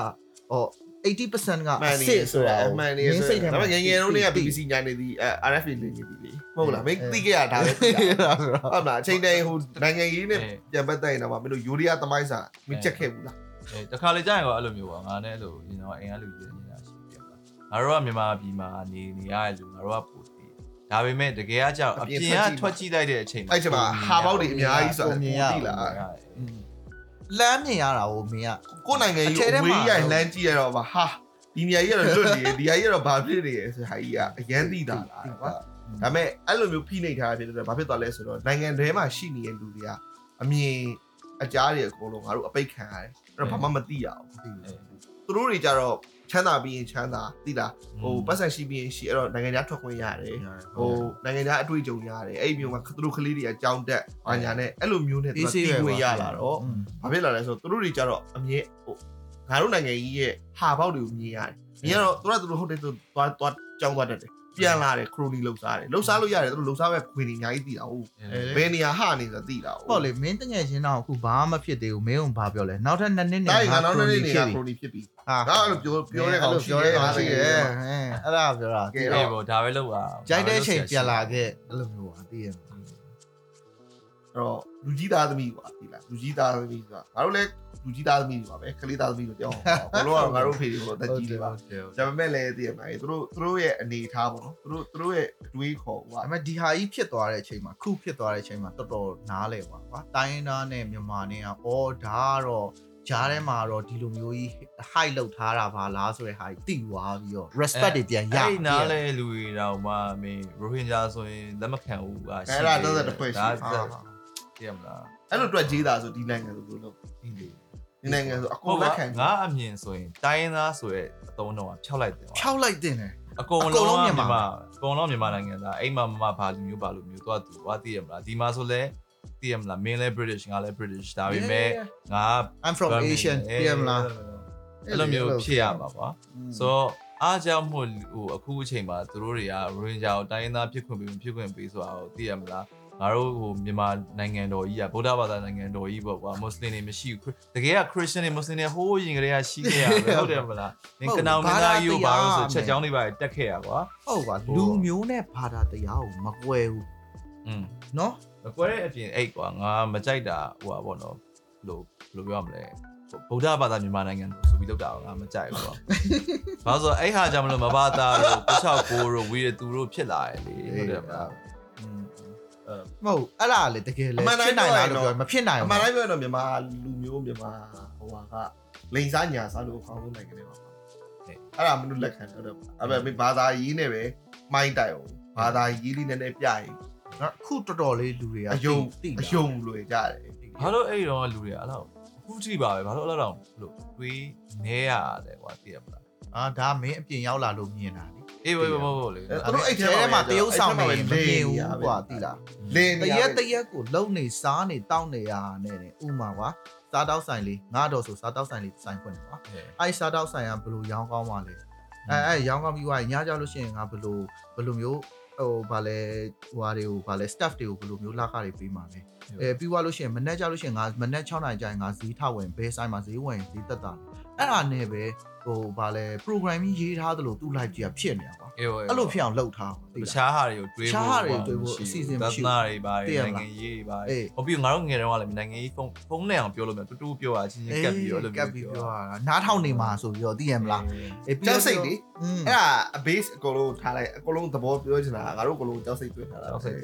ဟော80%ကမှန်နေစစ်ဆိုတာအမှန်နေဆိုတော့ဒါပေမဲ့ငယ်ငယ်တုန်းက BBC ညာနေသည် RFA နေနေပြီလေ။မ ဟုတ်လားမင်းသိခဲ့ရတာပဲသိတာတာဆိုတော့။ဟုတ်လားအချိန်တိုင်းဟိုနိုင်ငံရေးနဲ့ပြန်ပတ်သက်ရင်တော့မင်းတို့ယူရီးယားသမိုင်းစာမချက်ခဲ့ဘူးလားအေးတခါလေကြာရင်တော့အဲ့လိုမျိုးပါငါနဲ့အဲ့လိုရင်တော့အိမ်ကလူကြီးနေတာရှိပြပါငါတို့ကမြန်မာပြည်မှာနေနေရတဲ့လူငါတို့ကပိုတည်ဒါပေမဲ့တကယ်ကကြောက်အပြင်ကထွက်ကြည့်လိုက်တဲ့အချိန်မှာအဲ့ချိန်မှာဟာပေါက်တွေအများကြီးဆိုတာသိလားလမ်းမြင်ရတာကိုမင်းကကိုယ်နိုင်ငံကြီးကိုဝေးရိုင်လမ်းကြည့်ရတော့ဗာဟာဒီနေရာကြီးကတော့လွတ်နေတယ်ဒီနေရာကြီးကတော့ဘာဖြစ်နေလဲဆိုဟာကြီးကအရန်သိတာလားကွာ ဒါပေမဲ့အဲ့လိုမျိုးဖိနှိပ်ထားတဲ့ဖြစ်တဲ့ဘာဖြစ်သွားလဲဆိုတော့နိုင်ငံထဲမှာရှိနေတဲ့လူတွေကအမြင်အကြားတွေအကုန်လုံးငါတို့အပိတ်ခံရတယ်အဲ့တော့ဘာမှမသိရဘူးသူတို့တွေကြတော့ချမ်းသာပြီးရင်ချမ်းသာသိလားဟိုပတ်စံရှိပြီးရင်ရှိအဲ့တော့နိုင်ငံခြားထွက်ခွင့်ရတယ်ဟိုနိုင်ငံခြားအတွေ့အကြုံရတယ်အဲ့ဒီမျိုးမှာသူတို့ကလေးတွေအကြောင်းတက်ဘာညာနဲ့အဲ့လိုမျိုးနဲ့သူကသိခွင့်ရလာတော့ဘာဖြစ်လာလဲဆိုတော့သူတို့တွေကြတော့အမြဲဟိုငါတို့နိုင်ငံကြီးရဲ့ဟာပေါက်တွေကိုမြင်ရတယ်။မြင်ရတော့သူကသူတို့ဟုတ်တယ်သူသွားသွားကြောင်းသွားတတ်တယ်။ ပြန်လာတယ်ခရိုနီလှုပ်ရှားတယ်။လှုပ်ရှားလို့ရတယ်သူတို့လှုပ်ရှားပဲခွေနေအများကြီးတည်တာဟုတ်။ဘယ်နေရာဟနေဆိုတာတည်တာဟုတ်ပေါ့လေမင်းတငယ်ချင်းတော့အခုဘာမှမဖြစ်သေးဘူးမင်းကဘာပြောလဲနောက်ထပ်နှစ်နှစ်နဲ့။ဒါကနောက်နေ့နေကပြီခရိုနီဖြစ်ပြီဟာ။ဒါအဲ့လိုပြောပြောတဲ့ကောင်ရှိပြောတတဲ့ယ်ကောင်ရှိတယ်အဲ့အဲအဲ့ဒါပြောတာကဲအေးပေါ့ဒါပဲလောက်ပါကြိုက်တဲ့အချိန်ပြန်လာခဲ့အဲ့လိုမျိုးပါသိရမှာတော့ လူကြီးသားသမီးကွာဒီလားလူကြီးသားသမီးဆိုတာငါတို့လည်းလူကြီးသားသမီးတွေပါပဲကလေးသားသမီးတို့ပြောအောင်ဘာလို့ကငါတို့ဖေတွေကတော့တက်ကြီးတွေပါဒါပေမဲ့လည်းတည်ရမှာသူတို့သူတို့ရဲ့အနေအထားပေါ့နော်သူတို့သူတို့ရဲ့အတွေးခေါ်ဟိုဒါပေမဲ့ဒီဟာကြီးဖြစ်သွားတဲ့အချိန်မှာခုဖြစ်သွားတဲ့အချိန်မှာတော်တော်နားလဲပါကွာတိုင်းရင်းသားနဲ့မြန်မာနဲ့ကအော်ဒါကတော့ဂျားထဲမှာတော့ဒီလိုမျိုးကြီး high လောက်ထားတာပါလားဆိုတဲ့ဟာကြီးတိသွားပြီးတော့ respect တွေပြန်ရအဲ့နားလဲလူတွေတော့မှမင်းရိုဟင်ဂျာဆိုရင်လက်မခံဘူးကအဲ့ဒါတော့တစ်ဖွဲ့ရှိဒါတယ် သိရမလားအဲ့လိုအတွက်ကြီးတာဆိုဒီနိုင်ငံဆိုလို့လို့ဒီနိုင်ငံဆိုအကုန်လက်ခံငါအမြင်ဆိုရင်တိုင်းရင်းသားဆိုရဲအတုံးတော့ဖြောက်လိုက်တယ်ဖြောက်လိုက်တင်တယ်အကုန်အကုန်လုံးလုံးမြန်မာမြန်မာအကုန်လုံးမြန်မာနိုင်ငံသားအိမ်မှာမမဘာလူမျိုးဘာလူမျိုးသွားသူသွားသိရမလားဒီမှာဆိုလဲသိရမလားမင်းလဲ British ငါလဲ British ဒါပေမဲ့ငါ I'm from Asian ပြန်မလားအဲ့လိုမျိုးဖြစ်ရမှာပါဆိုတော့အားကြောင့်မို့ဟိုအခုအချိန်မှာသူတို့တွေကရိုဟင်ဂျာကိုတိုင်းရင်းသားဖြစ်ခွင့်ပေးဖြစ်ခွင့်ပေးဆိုတာကိုသိရမလား ငါတို့ဟိုမြန်မာနိုင်ငံတော်ကြီးอ่ะဗုဒ္ဓဘာသာနိုင်ငံတော်ကြီးပေါ့ကွာမွတ်စလင်တွေမရှိဘူးတကယ်ကခရစ်ယာန်တွေမွတ်စလင်တွေဟိုးရင်ကလေးကရှိခဲ့ရပဲဟုတ်တယ်မလားနင်ကနောင်မင်းသားကြီးကိုဘာလို့ဆိုချက်ချောင်းတွေပါတက်ခဲ့ရကွာ ဟုတ်ပါလူမျိုးနဲ့ဘာသာတရားကိုမကွဲဘူး อืม เนาะ မကွဲတဲ့အပြင်အဲ့ကွာငါမကြိုက်တာဟိုပါပေါ့နော်ဘလို့ဘလို့ပြောရမလဲ ဗုဒ္ဓဘာသာမြန်မာနိုင်ငံလို့ဆိုပြီးလောက်တာတော့ငါမကြိုက်ဘူးပေါ့။ဘာလို့ဆိုအဲ့ဟာကြောင့်မလို့မဘာသာတို့ကိုချောက်ကိုတို့ဝီရသူတို့ဖြစ်လာတယ်လေဟုတ်တယ်မလား မဟုတ်အဲ့ဒါလေတကယ်လေဖြစ်နိုင်လားလို့ပြောမဖြစ်နိုင်အဘူးမှန်တိုင်းပြောရင်တော့မြန်မာလူမျိုးမြန်မာဟိုဟာကလိန်စားညာစားလို့အကောင်းဆုံးနိုင်ငံတွေပါအဲ့ဒါမလို့လက်ခံတော့တယ်အဲ့ပဲဘာသာရေးနဲ့ပဲမိုင်းတိုက်အောင်ဘာသာရေးလေးနဲ့နဲ့ပြရင်နော်အခုတော်တော်လေးလူတွေကအယုံတိအယုံလွယ်ကြတယ်ဘာလို့အဲ့တော့လူတွေကအဲ့လောက်အခုကြည့်ပါပဲဘာလို့အဲ့လောက်လို့တွေးနေရတယ်ကွာသိရမလားအာဒါမင်းအပြင်ရောက်လာလို့မြင်တာလေ အေးဝေးဝေးဝေးလေသူတို့အဲ့ထဲထဲမှာတရုပ်ဆောင်နေမမြင်ဘူးကွာသိလားလင်းတရက်တရက်ကိုလုံနေစားနေတောက်နေရနဲ့တဲ့ဥမာကွာစားတောက်ဆိုင်လေးငါတော့ဆိုစားတောက်ဆိုင်လေးဆိုင်ဖွင့်တယ်ကွာအဲ့စားတောက်ဆိုင်ကဘယ်လိုရောင်းကောင်းပါလဲအဲအဲရောင်းကောင်းပြီးွားညကြလို့ရှိရင်ငါဘယ်လိုဘယ်လိုမျိုးဟိုဗာလဲဟိုဟာတွေကိုဗာလဲ staff တွေကိုဘယ်လိုမျိုးလာခတွေပေးမှာလဲအဲပြီးွားလို့ရှိရင်မနေ့ကြလို့ရှိရင်ငါမနေ့6နိုင်ကျရင်ငါဈေးထဝင်ဘဲဆိုင်မှာဈေးဝင်ဈေးတက်တာအဲ့ဒါနဲ့ပဲ ဟိုဗာလဲ programming ရေးထားသလိုသူ့ live ကြီးကဖြစ်နေတာကွာ အေးဝေးအဲ့လိုဖြစ်အောင်လုပ်ထားသိတလားခြားဟာတွေကိုတွေးဖို့တခြားဟာတွေကိုတွေးဖို့အစီအစဉ်မရှိဘူးသနာတွေပါသိရမလားနိုင်ငံရေးတွေပါအေးဟိုပြီးငါတို့ငယ်တုန်းကလည်းနိုင်ငံရေးဖုန်းဖုန်းနဲ့အောင်ပြောလို့မရတူတူပြောတာချင်းချင်းကပ်ပြီးတော့အဲ့လိုကပ်ပြီးပြောတာနားထောင်နေမှာဆိုပြီးတော့သိရမလားအေးပြီးကျောတော့က်စိတ်လေอืมအဲ့ဒါ a base အကုန်လုံးထားလိုက်အကုန်လုံးသဘောပြောချင်တာငါတို့အကုန်လုံးကျောက်စိတ်တွေ့ထားတာတော့စိတ်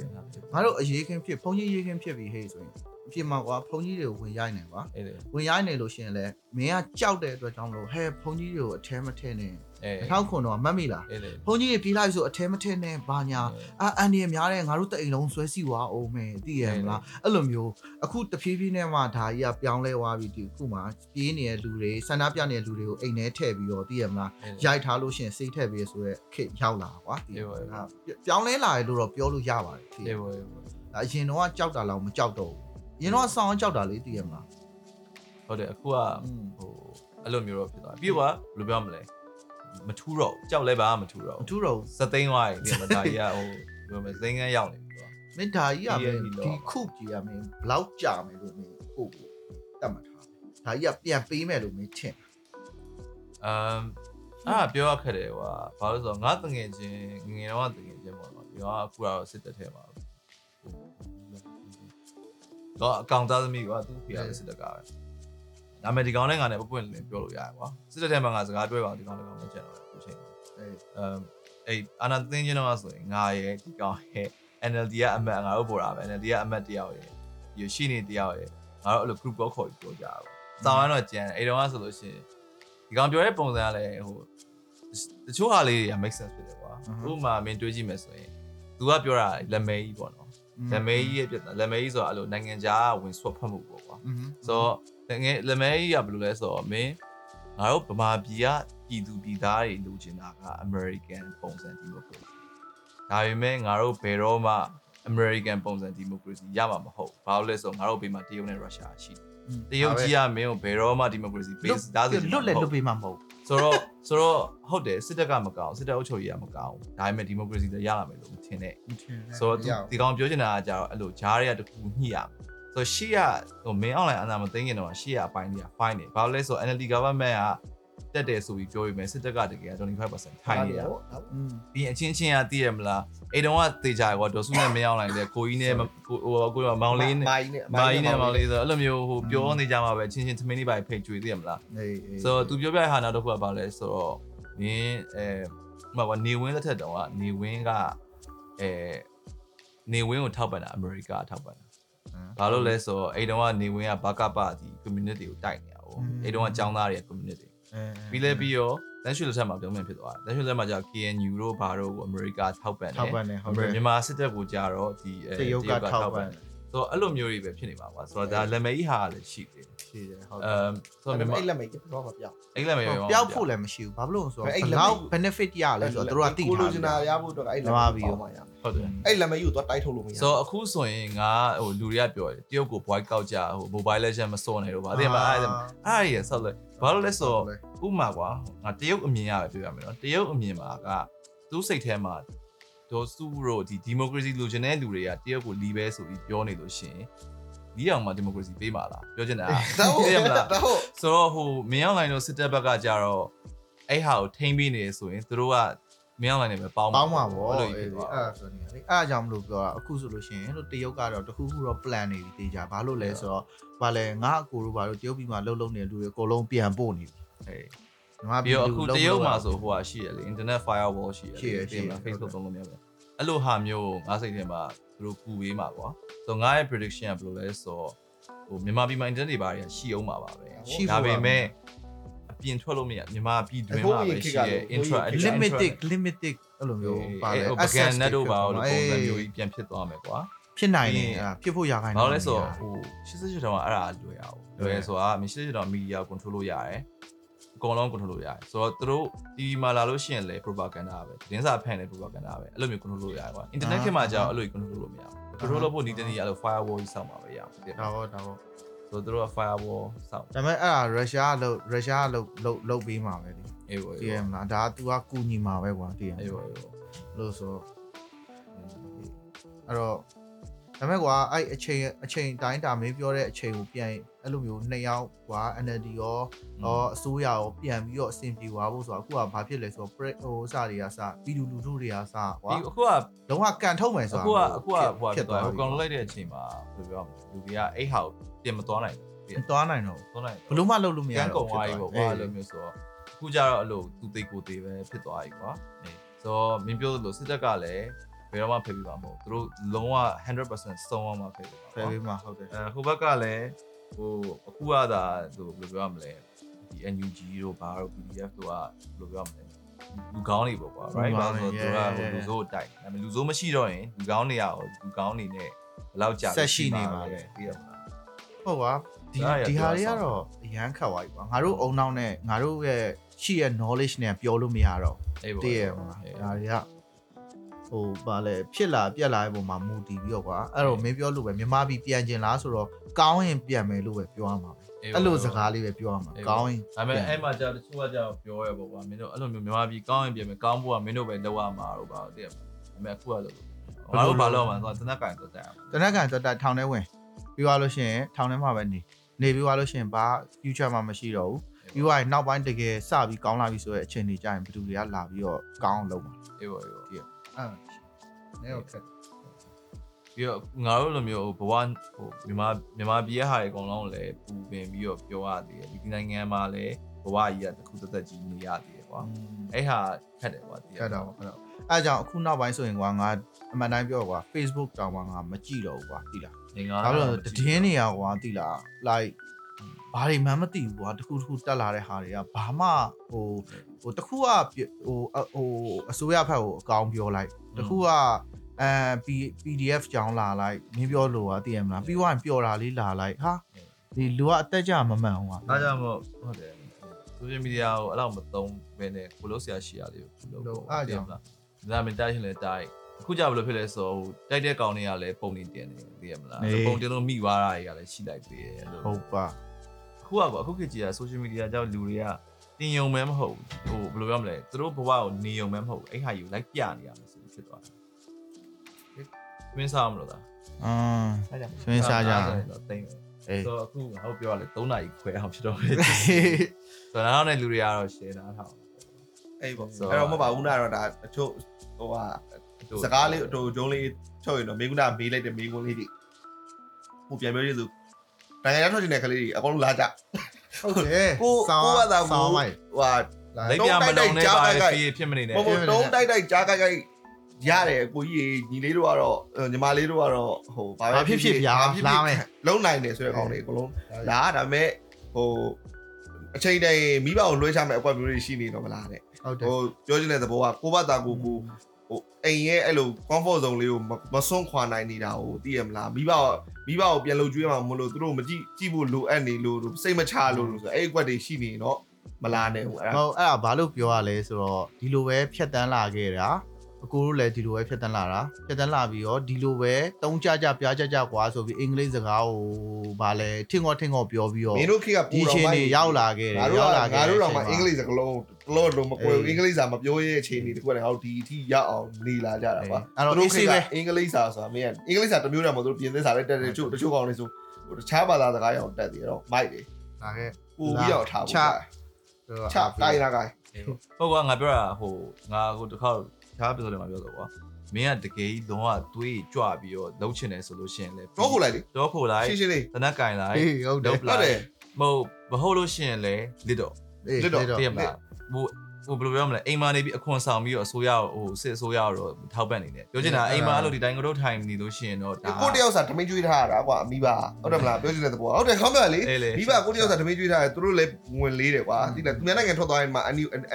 ငါတို့အရေးခင်းဖြစ်ဘုန်းကြီးရေးခင်းဖြစ်ပြီးဟေးဆိုရင်အဖြစ်မှာကွာဘုန်းကြီးတွေကိုဝင်ရိုက်နေကွာအေးလေဝင်ရိုက်နေလို့ရှိရင်လည်းမင်းကကြောက်တဲ့အတွက်ကြောင့်မလို့ဟဲဘုန်းကြီးတွေကိုအထဲမထည့်နဲ့ အေးထောက်ခွန်တော့မတ်မိလားအေးလေဘုန်းကြီးတွေပြေးလိုက်ဆိုအထဲမထည့်နဲ့ဘာညာအာအန်ဒီရများတဲ့ငါတို့တအိမ်လုံးဆွဲစီသွားအောင်မယ်သိရမလားအဲ့လိုမျိုးအခုတဖြည်းဖြည်းနဲ့မှဒါကြီးကပြောင်းလဲသွားပြီဒီအခုမှပြေးနေတဲ့လူတွေဆန္ဒပြနေတဲ့လူတွေကိုအိမ်ထဲထည့်ပြီးတော့သိရမလားရိုက်ထားလို့ရှရင်စိတ်ထက်ပြီးဆိုရဲခေတ်ရောက်လာကွာဒီအေးပါဟာပြောင်းလဲလာတယ်လို့တော့ပြောလို့ရပါတယ်ဒီအေးဝေးဒါအရင်တော့ကြောက်တာလောက်မကြောက်တော့ဘူးအရင်တော့ဆောင်းကြောက်တာလေးသိရမလားဟုတ်တယ်အခုကဟိုအဲ့လိုမျိုးတော့ဖြစ်သွားပြီပြီးတော့ဘယ်လိုပြောမလဲ မထူးတော့ကြောက်လဲပါမထူးတော့မထူးတော့စသိန်းသွားပြီဒီမှာဒါကြီးကဟိုပြောမယ်သိန်းကန်းရောက်နေပြီတော့မင်းဒါကြီးကမင်းဒီဒီခုကြီးကမင်းဘလောက်ကြာမယ်လို့မင်းကိုကိုတတ်မှတ်ထားဒါကြီးကပြန်ပေးမယ်လို့မင်းထင်အမ်အာပြောရခက်တယ်ကွာဘာလို့ဆိုတော့ငါတငယ်ချင်းငငယ်တော့တငယ်ချင်းပေါ့နော်ဒီကအခုကတော့စစ်တက်ထဲမှာတော့အကောင်သားသမီးကွာသူ့ဖေကလည်းစစ်တက်ကပဲ ဒါပေမဲ့ဒီကောင်နဲ့ငါနဲ့ပပွင့်လင်းပြောလို့ရတယ်ကွာစစ်တက်ထဲမှာငါစကားပြောရအောင်ဒီကောင်လည်းကောင်နဲ့ကျန်တော့အခုချိန် အေး အမ်အဲ့အာနာသင်းချင်းတော့ဆိုရင်ငါရဲ့ဒီကောင်ရဲ့ NLD ကအမတ်ငါတို့ပေါ်တာပဲ NLD ကအမတ်တယောက်ရဲ့ရရှိနေတယောက်ရဲ့ငါတို့အဲ့လို group ကောခေါ်ပြီးပြောကြတာပေါ့။စာဝမ်းတော့ကျန်အဲ့တော့ကဆိုလို့ရှိရင်ဒီကောင်ပြောတဲ့ပုံစံကလည်းဟိုတချို့ဟာလေးတွေက make sense ဖြစ်တယ်ကွာ။ဥပမာမင်းတွေးကြည့်မယ်ဆိုရင် तू ကပြောတာလက်မဲကြီးပေါ့နော်။လက်မဲကြီးရဲ့ပြဿနာလက်မဲကြီးဆိုတာအဲ့လိုနိုင်ငံခြားဝင်ဆွတ်ဖတ်မှုပေါ့ကွာ။ อืม ဆိုတော့ ငယ်လက်မဲကြီးကဘယ်လိုလဲဆိုတော့မင်းငါတို့ဗမာပြည်ကပြည်သူပြည်သားတွေလိုချင်တာက American ပုံစံဒီမိုကရေစီဒါပေမဲ့ငါတို့ဘယ်တော့မှ American ပုံစံဒီမိုကရေစီရမှာမဟုတ်ဘာလို့လဲဆိုတော့ငါတို့ဘေးမှာတရုတ်နဲ့ရုရှားရှိတယ်တရုတ်ကြီးကမင်းကိုဘယ်တော့မှဒီမိုကရေစီ base ဒါဆိုလွတ်လည်းလွတ်ပေးမှာမဟုတ်ဆိုတော့ဆိုတော့ဟုတ်တယ်စစ်တပ်ကမကောင်းစစ်တပ်အုပ်ချုပ်ရေးကမကောင်းဒါပေမဲ့ဒီမိုကရေစီလည်းရလာမယ်လို့မထင်နဲ့ဆိုတော့ရအောင်ဒီကောင်ပြောချင်တာကကြတော့အဲ့လိုဂျားတွေကတခုညှိရ ဆိုတော့ရှေ့ကဟိုမင်း online အနာမသိငင်တော့ရှေ့ကအပိုင်းတွေက fine နေဘာလို့လဲဆိုတော့ NLD government ကတက်တယ်ဆိုပြီးပြောပြီးမယ်စစ်တပ်ကတကယ်25%ထိုင်နေရอืมပြီးရင်အချင်းချင်းကသိရမလားအဲ့တုန်းကတေချာကွာဒေါ်စုနဲ့မင်း online လေကိုကြီးနဲ့ကိုဟိုကိုမောင်လေးနဲ့မိုင်းနဲ့မာကြီးနဲ့မောင်လေးဆိုတော့အဲ့လိုမျိုးဟိုပြောနေကြမှာပဲချင်းချင်းသမင်းလေးပါဖိတ်ကြွေသိရမလားအေးအေးဆိုတော့သူပြောပြတဲ့ဟာနောက်တစ်ခုကဘာလဲဆိုတော့နင်းအဲဟိုကနေဝင်းလက်ထက်တုန်းကနေဝင်းကအဲနေဝင်းကိုထောက်ပံ့တာအမေရိကထောက်ပံ့တာ ဘာလို့လဲဆိုတော့အဲ့တုန်းကနေဝင်းကဘာကပဒီ community ကိုတိုက်နေတာပေါ့အဲ့တုန်းကចောင်းသားတွေ community ပြီးလဲပြီးတော့တန်းရွှေလက်ထက်မှာပြောင်းပြန်ဖြစ်သွားတယ်တန်းရွှေလက်မှာကျ KNU တို့ဘာတို့ကိုအမေရိကထောက်ပံ့တယ်ထောက်ပံ့တယ်ဟုတ်တယ်မြန်မာစစ်တပ်ကိုကြတော့ဒီအဲတရုတ်ကထောက်ပံ့ ဆိုတော့အဲ့လိုမျိုးတွေပဲဖြစ်နေမှာပါဆိုတော့ဒါလက်မဲကြီးဟာလည်းရှိတယ်ရှိတယ်ဟုတ်အမ်ဆိုတော့မြန်မာအဲ့လက်မိတ်ကတော့မပြောင်းအဲ့လက်မဲရောပျောက်ဖို့လည်းမရှိဘူးဘာဖြစ်လို့လဲဆိုတော့အဲ့ဘလက်ယ်လောက်မိတ် benefit ရလဲဆိုတော့တို့ကသိကိုထားလိုချင်တာရဖို့တော့အဲ့လက်မိတ်ပေါ့မှာရဟုတ်တယ်အဲ့လက်မိတ်ကိုတော့တိုက်ထုတ်လို့မရဆိုတော့အခုဆိုရင်ငါဟိုလူတွေကပြောတယ်တရုတ်ကို boycott ကြဟို mobile legend မစောနေတော့ဗာအဲ့ဒါမှအဲ့ဒါအဲ့ရဆောက်လိုက်ဘာလို့လဲဆိုတော့ဥပမာကွာငါတရုတ်အမြင်ရပဲပြောရမယ်နော်တရုတ်အမြင်မှာကသူ့စိတ်ထဲမှာ ဒေါ်စုတို့ဒီ democracy လိုချင်တဲ့လူတွေကတရုတ်ကိုလီပဲဆိုပြီးပြောနေလို့ရှိရင်ဒီအောင်မှာ democracy ပေးပါလားပြောချင်တာဒါဟုတ်သိရမလားဒါဟုတ်ဆိုတော့ဟိုမင်းအောင်လိုင်းတို့စစ်တပ်ဘက်ကကြတော့အဲ့ဟာကိုထိမ့်ပြီးနေဆိုရင်သူတို့ကမင်းအောင်လိုက်နေပဲပေါင်းပေါင်းမှာပေါ့အဲ့လိုအဲ့ဖြစ်သွားဒါဆိုနေလေအဲ့ဒါကြောင့်မလို့ပြောတာအခုဆိုလို့ရှိရင်တို့တရုတ်ကတော့တခုခုတော့ plan နေပြီတေချာဘာလို့လဲဆိုတော့ဘာလဲငါအကိုတို့ဘာလို့တရုတ်ပြည်မှာလှုပ်လှုပ်နေတဲ့လူတွေအကုန်လုံးပြန်ပို့နေပြီအေးဒီမှာပြီးတော့အခုတရုတ်မှာဆိုဆိုဟိုဟာရှိရလေ internet firewall ရှိရရှိရရှိရသိလား Facebook သုံးလို့မရဘူး အဲ့လိုဟာမျိုးငါစိတ်ထဲမှာသူတို့ကူပေးမှာကွာဆိုတော့ငါရဲ့ prediction ကဘယ်လိုလဲဆိုတော့ဟိုမြန်မာပြည်မှာ internet တွေဘာတွေကရှိအောင်ပါပါပဲရှိဖို့ဒါပါပေမဲ့အပြင်ထွက်လို့မရမြန်မာပြည်တွင်းမှာပဲရှိရဲ့ intra limited limited အဲ့လိုမျိုးပါလေအဲ့ဟို access began net တို့ပါလို့ပုံစံအေးမျိုးကြီးပြန်ဖြစ်သွားမယ်ကွာဖြစ်နိုင်တယ်ပြီးရင်အဲ့ဒါဖြစ်ဖို့ရခိုင်းဘာလို့လဲဆိုတော့ဟို88တောင်ကအဲ့ဒါလွယ်အောင်လွယ်ဆိုတာ 88တောင် media control လို့ရတယ်အ ကုန်လုံး control လို့ရတယ်ဆိုတော့သူတို့ TV မှာလာလို့ရှိရင်လည်း propaganda ပဲသတင်းစာဖန်လည်း propaganda ပဲအဲ့လိုမျိုး control လို့ရတယ်ကွာ internet ခေတ်မှာကျတော့အဲ့လို control လို့မရဘူး control လုပ်ဖို့ဒီတနေ့အဲ့လို firewall ကြီးစောင့်မှာပဲရအောင်တဲ့ဒါပေါ့ဒါပေါ့ဆိုတော့သူတို့က firewall စောင့်ဒါပေမဲ့အဲ့ဒါရုရှားလို့ရုရှားလို့လို့လို့ပေးမှာပဲဒီအေးပေါ့တအေးည်ရပေါ့မလားဒါက तू ကကူညီမှာပဲကွာတည်ရမအေးလားပေါ့အေးပေါ့လို့ဆိုတော့အဲ့တော့ ဒါမဲ့ကွာအဲ့အချိန်အချိန်တိုင်းတာမင်းပြောတဲ့အချိန်ကိုပြန်အဲ့လိုမျိုးနှစ်ယောက်ကွာ NLD ရောရောအစိုးရရောပြန်ပြီးတော့အဆင်ပြေသွားဖို့ဆိုတော့အခုကဘာဖြစ်လဲဆိုတော့ pre ဟိုစတွေကစပြည်သူလူထုတွေကစကွာဒီအခုကလုံးဝကန်ထုတ်မယ်ဆိုအခုတော့ကအခုကဟိုဖြစ်သွားဟိုကောင်လိုက်တဲ့အချိန်မှာဘယ်လိုပြောမလဲလူတွေကအဲ့ဟာကိုပြင်မသွားနိုင်ဘူးမသွားနိုင်တော့သွားနိုင်ဘလို့မှလုပ်လို့မရရန်တော့ကုန်သွားပြီပေါ့ကွာအဲ့လိုမျိုးဆိုတော့အခုကျတော့အဲ့လိုသူသိကိုသေးပဲဖြစ်သွားပြီကွာအေးဆိုတော့မင်းပြောသလိုစစ်တပ်ကလည်းဘ ယ်တော့မှဖယ်ပြီးပါမဟုတ်သူတို့လုံးဝ100%စုံအောင်မှဖယ်ပြီးပါဖယ်ပေးမှာဟုတ်တယ်အဲဟိုဘက်ကလည်းဟိုအခုကသာဟိုဘယ်လိုပြောရမလဲဒီ NUG တို့ဘာတို့ PDF တို့ကဘယ်လိုပြောရမလဲလူကောင်းနေပေါ့ကွာ right ဘာလို့ဆိုတော့သူကဟိုလူစိုးကိုတိုက်ဒါပေမဲ့လူစိုးမရှိတော့ရင်လူကောင်းနေရအောင်လူကောင်းနေနဲ့ဘယ်လောက်ကြာပြီးရမလားဟုတ်ကွာဒီဒါရဒီဟာပြောတွေဆောင်ကတော့အရန်ခတ်သွားပြီကွာငါတို့အုံနောက်နဲ့ငါတို့ရဲ့ရှိရဲ့ knowledge နဲ့ပြောလို့မရတော့အေးပေါ့တည်ရမလားဒါတွေက ဟိုဗာလဲဖြစ်လာပြက်လာတဲ့ပုံမှာမူတည်ပြီးတော့ကွာအဲ့တော့မင်းပြောလို့ပဲမြန်မာပြည်ပြန်ကျင်လားဆိုတော့ကောင်းရင်ပြန်မယ်လို့ပဲပြောရမှာပဲအဲ့လိုစကားလေးပဲပြောရမှာကောင်းရင်ဒါပေမဲ့အဲ့မှာကြာတချို့ကကြာပြောရပေါ့ကွာမင်းတို့အဲ့လိုမျိုးမြန်မာပြည်ကောင်းရင်ပြင်မယ်ကောင်းဖို့ကမင်းတို့ပဲလောက်ရမှာတော့ပါတည်ရဒါပေမဲ့အခုကလို့ငါတို့ဘာလို့မှဆိုတော့တနက်ကင်တော့တက်အောင်တနက်ကန်တော့ထောင်ထဲဝင်ပြီးသွားလို့ရှိရင်ထောင်ထဲမှာပဲနေနေပြီးသွားလို့ရှိရင်ဘာ future မှမရှိတော့ဘူးပြီးသွားရင်နောက်ပိုင်းတကယ်စပြီးကောင်းလာပြီဆိုတဲ့အချိန်တွေကြာရင်ဘယ်သူတွေကလာပြီးတော့ကောင်းအောင်လုပ်မှာအေးပေါ့အေးပေါ့ အဲ့နဲဟုတ်ကဲ့ပြီးတော့ငါတို့လိုမျိုးဟိုဘဝဟိုမြန်မာမြန်မာပြည်ရဲ့ဟာတွေအကုန်လုံးလည်းပူပင်ပြီးတော့ပြောရသေးတယ်ဒီနိုင်ငံမှာလည်းဘဝကြီးကတစ်ခုတစ်သက်ကြီးနေရသေးတယ်ကွာအဲ့ဟာခက်တယ်ကွာတည်ရခက်တော့ခက်တော့အဲကြောင့်အခုနောက်ပိုင်းဆိုရင်ကွာငါအမှန်တိုင်းပြောကွာ Facebook တောင်မှငါမကြည့်တော့ဘူးကွာသိလားနေငါဒါလို့လဲတည်င်းနေရကွာသိလား like ဘာတွေမှမသိဘူးကွာတခုတခုတက်လာတဲ့ဟာတွေကဘာမှဟို ဟိုတခုကပြဟိုအဟိုအစိုးရဘက်ကိုအကောင်ပြောလိုက်တခုကအဲ PDF ကြောင်းလာလိုက်မင်းပြောလို့อ่ะသိရမလားပြီးသွားရင်ပျော်တာလေးလာလိုက်ဟာဒီလူကအတက်ကြမမှန်ဘူးကွာအားကြောင့်မို့ဟုတ်တယ် social media ကိုအဲ့လောက်မသုံးဘဲနဲ့ကိုလို့ဆရာရှိရလေးကိုလုပ်ဖို့လားဒါမှမတိုက်ရင်လည်းတိုက်အခုကြဘယ်လိုဖြစ်လဲဆိုတော့တိုက်တဲ့ကောင်တွေကလည်းပုံနေတင်နေသိရမလားပုံတင်လို့မိသွားတာတွေကလည်းရှိလိုက်သေးတယ်လို့ဟုတ်ပါအခုကပေါ့အခုခေတ်ကြီးက social media ကြောင့်လူတွေက တင်ယုံမဲမဟုတ်ဟိုဘယ်လိုပြောမလဲသူတို့ဘဝကိုနေယုံမဲမဟုတ်အဲ့ဟာယူလိုက်ပြနေရမှာဆိုဖြစ်သွားတယ်မင်းစားမလို့လားအမ်အဲ့ကြောင့်ဆွေးစားကြတော့တိတ်အေးဆိုတော့အခုငါတို့ပြောရလေ3နာရီခွဲအောင်ဖြစ်တော့တယ်ဆိုတော့နောက်နဲ့လူတွေကတော့ share တာထားအဲ့ပေါ့ဆိုအဲ့တော့မပါဘူးနာတော့ဒါအချို့ဟိုဟာစကားလေးအတူကျုံးလေးချုပ်ရင်တော့မိကုနာမေးလိုက်တဲ့မိကုန်းလေးတွေဟိုပြန်ပြောရည်ဆိုနိုင်ငံရထွက်နေတဲ့ကလေးတွေအကုန်လုံးလာကြ ဟုတ်တယ်ကိုဆောင်းကိုကသာဆောကိုင်းမိုက်ဟိုဟာလက်ပြမလုံးနဲ့ပါဖြစ်ဖြစ်မနေနဲ့မဟုတ်တုံးတိုက်တိုက်ကြားကိုက်ကိုက်ရတယ်ကိုကြီးညီလေးတို့ကတော့ညီမလေးတို့ကတော့ဟိုဘာဘာဖြစ်ဖြစ်ဗျာလာမယ်လုံးနိုင်တယ်ဆိုတဲ့ကောင်တွေအကုန်လုံးလာဒါပေမဲ့ဟိုအချိန်တိုင်းမိဘကိုလွှဲချမယ်အကွက်မျိုးတွေရှိနေတော့မလားတဲ့ဟုတ်တယ်ဟိုပြောချင်တဲ့သဘောကကိုဘတာကိုကိုဟို အိမ်ရဲ့အဲ့လို comfort zone လေးကိုမစွန့်ခွာနိုင်နေတာကိုသိရမလားမိဘမိဘကိုပြန်လုပ်ကြွေးမှာမလို့သူတို့မကြည့်ကြည့်ဖို့လိုအပ်နေလို့စိတ်မချလို့ဆိုအဲ့အကွက်တွေရှိနေတော့မလာနဲ့ဟိုအဲ့ဒါဟုတ်အဲ့ဒါဘာလို့ပြောရလဲဆိုတော့ဒီလိုပဲဖြတ်တန်းလာခဲ့တာ အကိုတို့လည်းဒီလိုပဲဖြတ်တန်းလာတာဖြတ်တန်းလာပြီးတော့ဒီလိုပဲတုံးကြကြပြားကြကြကွာဆိုပြီးအင်္ဂလိပ်စကားကိုဗာလဲထင်ခေါ်ထင်ခေါ်ပြောပြီးတော့မင်းတို့ခေတ်ကဒီပူအတော်ချိန်မိုတွေက်ရောက်လာခဲ့တယ်ငါတို့ရောက်ကလာခဲ့ငါတယ်တို့တော့မှအင်္ဂလိပ်စကားလုံးတော်တော်မကွယ်ဘူးအင်္ဂလိပ်စာမပြောရဲ့အချိန်တွေတခုကလည်းငါတို့ဒီအထိရောက်အောင်နေလာကြတာပါအဲ့တော့တို့အေးခေဆေးတ်ပဲကအင်္ဂလိပ်စာဆိုတာမင်းကအင်္ဂလိပ်စာတစ်မျိုးတည်းမဟုတ်သူပြင်သစ်စာလည်းတက်တယ်တချို့တချို့ကောင်တွေဆိုဟိုတခြားဘာသာစကားရအောင်တက်တယ်တော့မိုက်တယ်လာခဲ့ပူပြီးတော့ထားဖို့ချချကိုင်းလာကိုင်းဟုတ်ကွာငါပြောတာဟိုငါဟိုတစ်ခါတ ခြားပြောတယ်မှာပြောတော့ကွာမင်းကတကယ်ကြီးလုံးဝတွေးကြွပြီးတော့လှုပ်ချင်တယ်ဆိုလို့ရှိရင်လေတော့ခိုလိုက်လေတော့ခိုလိုက်ရှင်းရှင်းလေးတနက်ကင်လိုက်အေးဟုတ်တယ်လုပ်ဟုတ်လိုတယ်က်မဟုတ်မဟုတ်လို့ရှိရင်လေလစ်တော့အေးလက်တော့လက်တော့တည်ရမလားဟိုဟိုဘယ်လိုပြောမလဲအိမ်မာနေပြီးအခွန်ဆောင်ပြီးတော့အစိုးရဟိုစစ်အစိုးရတော့ထောက်ပံ့နေတယ်ပြောချင်တာအိမ်မာအဲ့လိုဒီတိုင်းကတော့ထိုင်နေလို့ရှိရင်တော့ဒါကိုတယောက်စာဓမင်းကျွေးထားရတာကွာအမိပါဟုတ်တယ်မလားပြောချင်တဲ့သဘောဟုတ်တယ်ခေါင်းပြလေအေးလေမိဘကိုတယောက်စာဓမင်းကျွေးထားတယ်သူတို့လည်းဝင်လေးတယ်ကွာသိလားသူများနိုင်ငံထွက်သွားရင်မှာ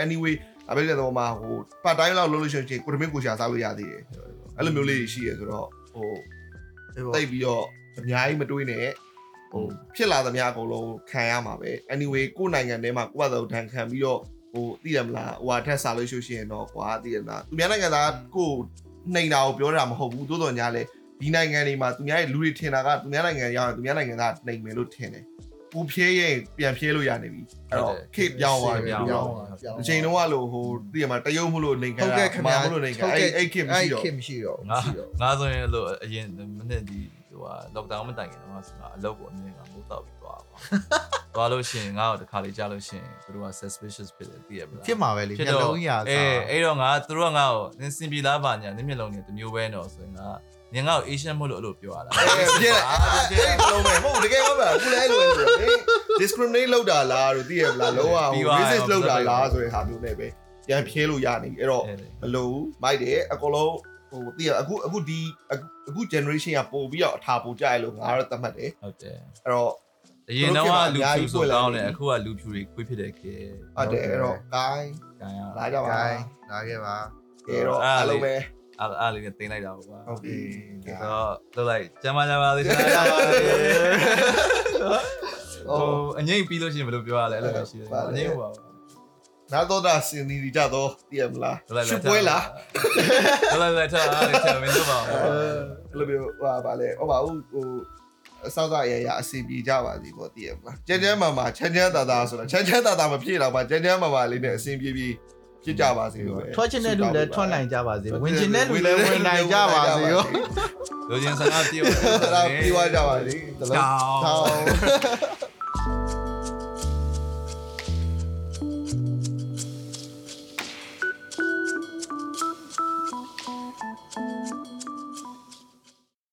anyway အမေလည်းတော့မှာဟို part time လောက်လုပ်လို့ရှိရင်ကိုဓမင်းကိုရှာစားလို့ရသေးတယ်အဲ့လိုမျိုးလေးရှိရဆိုတော့ဟိုအေးပေါ့တိတ်ပြီးတော့အများကြီးမတွေးနဲ့ဟိုဖြစ်လာသမျှအကုန်လုံးခံရမှာပဲ anyway ကိုယ့်နိုင်ငံထဲမှာကိုယ့်ဘာသာတန်ခံပြီးတော့ဟိုသိရမလားဟိုဟာထက်စားလို့ရှိရင်တော့ကွာသိရမလားသူများနိုင်ငံသားကိုနှိမ်တာကိုပြောတာမဟုတ်ဘူးတိုးတော်ညာလဲဒီနိုင်ငံတွေမှာသူများရဲ့လူတွေထင်တာကသူများနိုင်ငံရောက်ရင်သူများနိုင်ငံသားနှိမ်မယ်လို့ထင်တယ် ပူဖြဲရင်ပြန်ဖြဲလို့ရနေပြီအဲ့တော့ခေတ်ပြောင်းသွားပြီပြောင်းပြောင်းသွားသွားအချိန်တုန်းကလို့ဟိုသိရမှာတရုတ်မလို့နှိမ်ခံဟုတ်တာကဲ့ခင်ဗျာမလို့နှိမ်ခံအဲ့အဲ့ခေတ်မရှိတော့အဲ့ခေတ်မရှိတော့ငါမရှိတော့ငါဆိုရင်လို့အရင်မနေ့ဒီဟိုဟာ lockdown မတိုင်ခင်တော့ဆိုတော့အလုပ်ကိုအမြင်ကမိုးတော့ပြီးသွားပါသွားလို့ရှိရင်ငါ့ကိုတစ်ခါလေးကြားလို့ရှိရင်သူတို့က suspicious ဖြစ်တယ်သိရမလားဖြစ်မှာပဲလေဖြစ်မျက်တော့လုံးရာအေးစားအဲ့တော့ငါသူတို့ကငါ့ကိုနင်စင်ပြေလားပါညာနင်မျက်လုံးနဲ့တမျိုးပဲတော့ဆိုရင်ငါ နင်ငါ့ကို Asian မို့လို့အဲ့လိုပြောရတာအဲပြည့်အဲ့အဲ့လုံးမယ်မဟုတ်တကယ်ဟုတ်ပါဘူးလဲလို့ဆိုတော့ discriminate လောက်တာလားလို့သိရမလားလုံးဝ racist လောက်တာလားဆိုတဲ့ဟာမျိုးနဲ့ပဲပြန်ဖြဲလို့ရနေပြီအဲ့တော့မလို့မိုက်တယ်အကုန်လုံးဟိုသိရအခုအခုဒီအခု generation ကပို့ပြီးတော့အထာပို့ကြရလို့ငါတော့သတ်မှတ်တယ်ဟုတ်တယ်အဲ့တော့အရင်တော့ကလူဖြူဆိုကောင်းတယ်အခုကလူဖြူတွေခွေးဖြစ်တဲ့ခေတ်ဟုတ်တယ်အဲ့တော့ gain ကန်ရလာကြပါဂိုင်းလာခဲ့ပါကဲတော့အားလုံးပဲ အားအားလေးနဲ့တင်လိုက်တာပေါ့ကွာဟုတ်ပြီဆိုတော့လောက်လိုက်ကျမ်းမကြပါသေးတယ်ကျမ်းမကြပါသေးဟိုအငိမ့်ပြီးလို့ရှိရင်ဘယ်လိုပြောရလဲအဲ့လိုမျိုးရှိတယ်အငိမ့်ဟိုပါနာတော့တာစင်ဒီကြတော့သိရမလားရှစ်ပွဲလားလောက်လိုက်ထားအားလေးချက်မင်းတို့ပါအဲ့လိုမျိုးဟာဗာလဲဟောပါဦးဟိုအဆောက်အရရအစီပြေကြပါစီပေါ့တည်ရမလားကျန်းကျန်းမာမာချမ်းချမ်းသာသာဆိုတာချမ်းချမ်းသာသာမဖြစ်တော့ပါကျန်းချမ်းမာမာလေးနဲ့အစီပြေပြေ ဖြစ်ကြပါစေလို့ပဲထွက်ချင်တဲ့လူလည်းထွက်နိုင်ကြပါစေဝင်ချင်တဲ့လူလည်းဝင်နိုင်ကြပါစေရောလူချင်းဆန္ဒပြေဝအဲ့ဒါပြီးသွားကြပါစေတလုံးထောင်း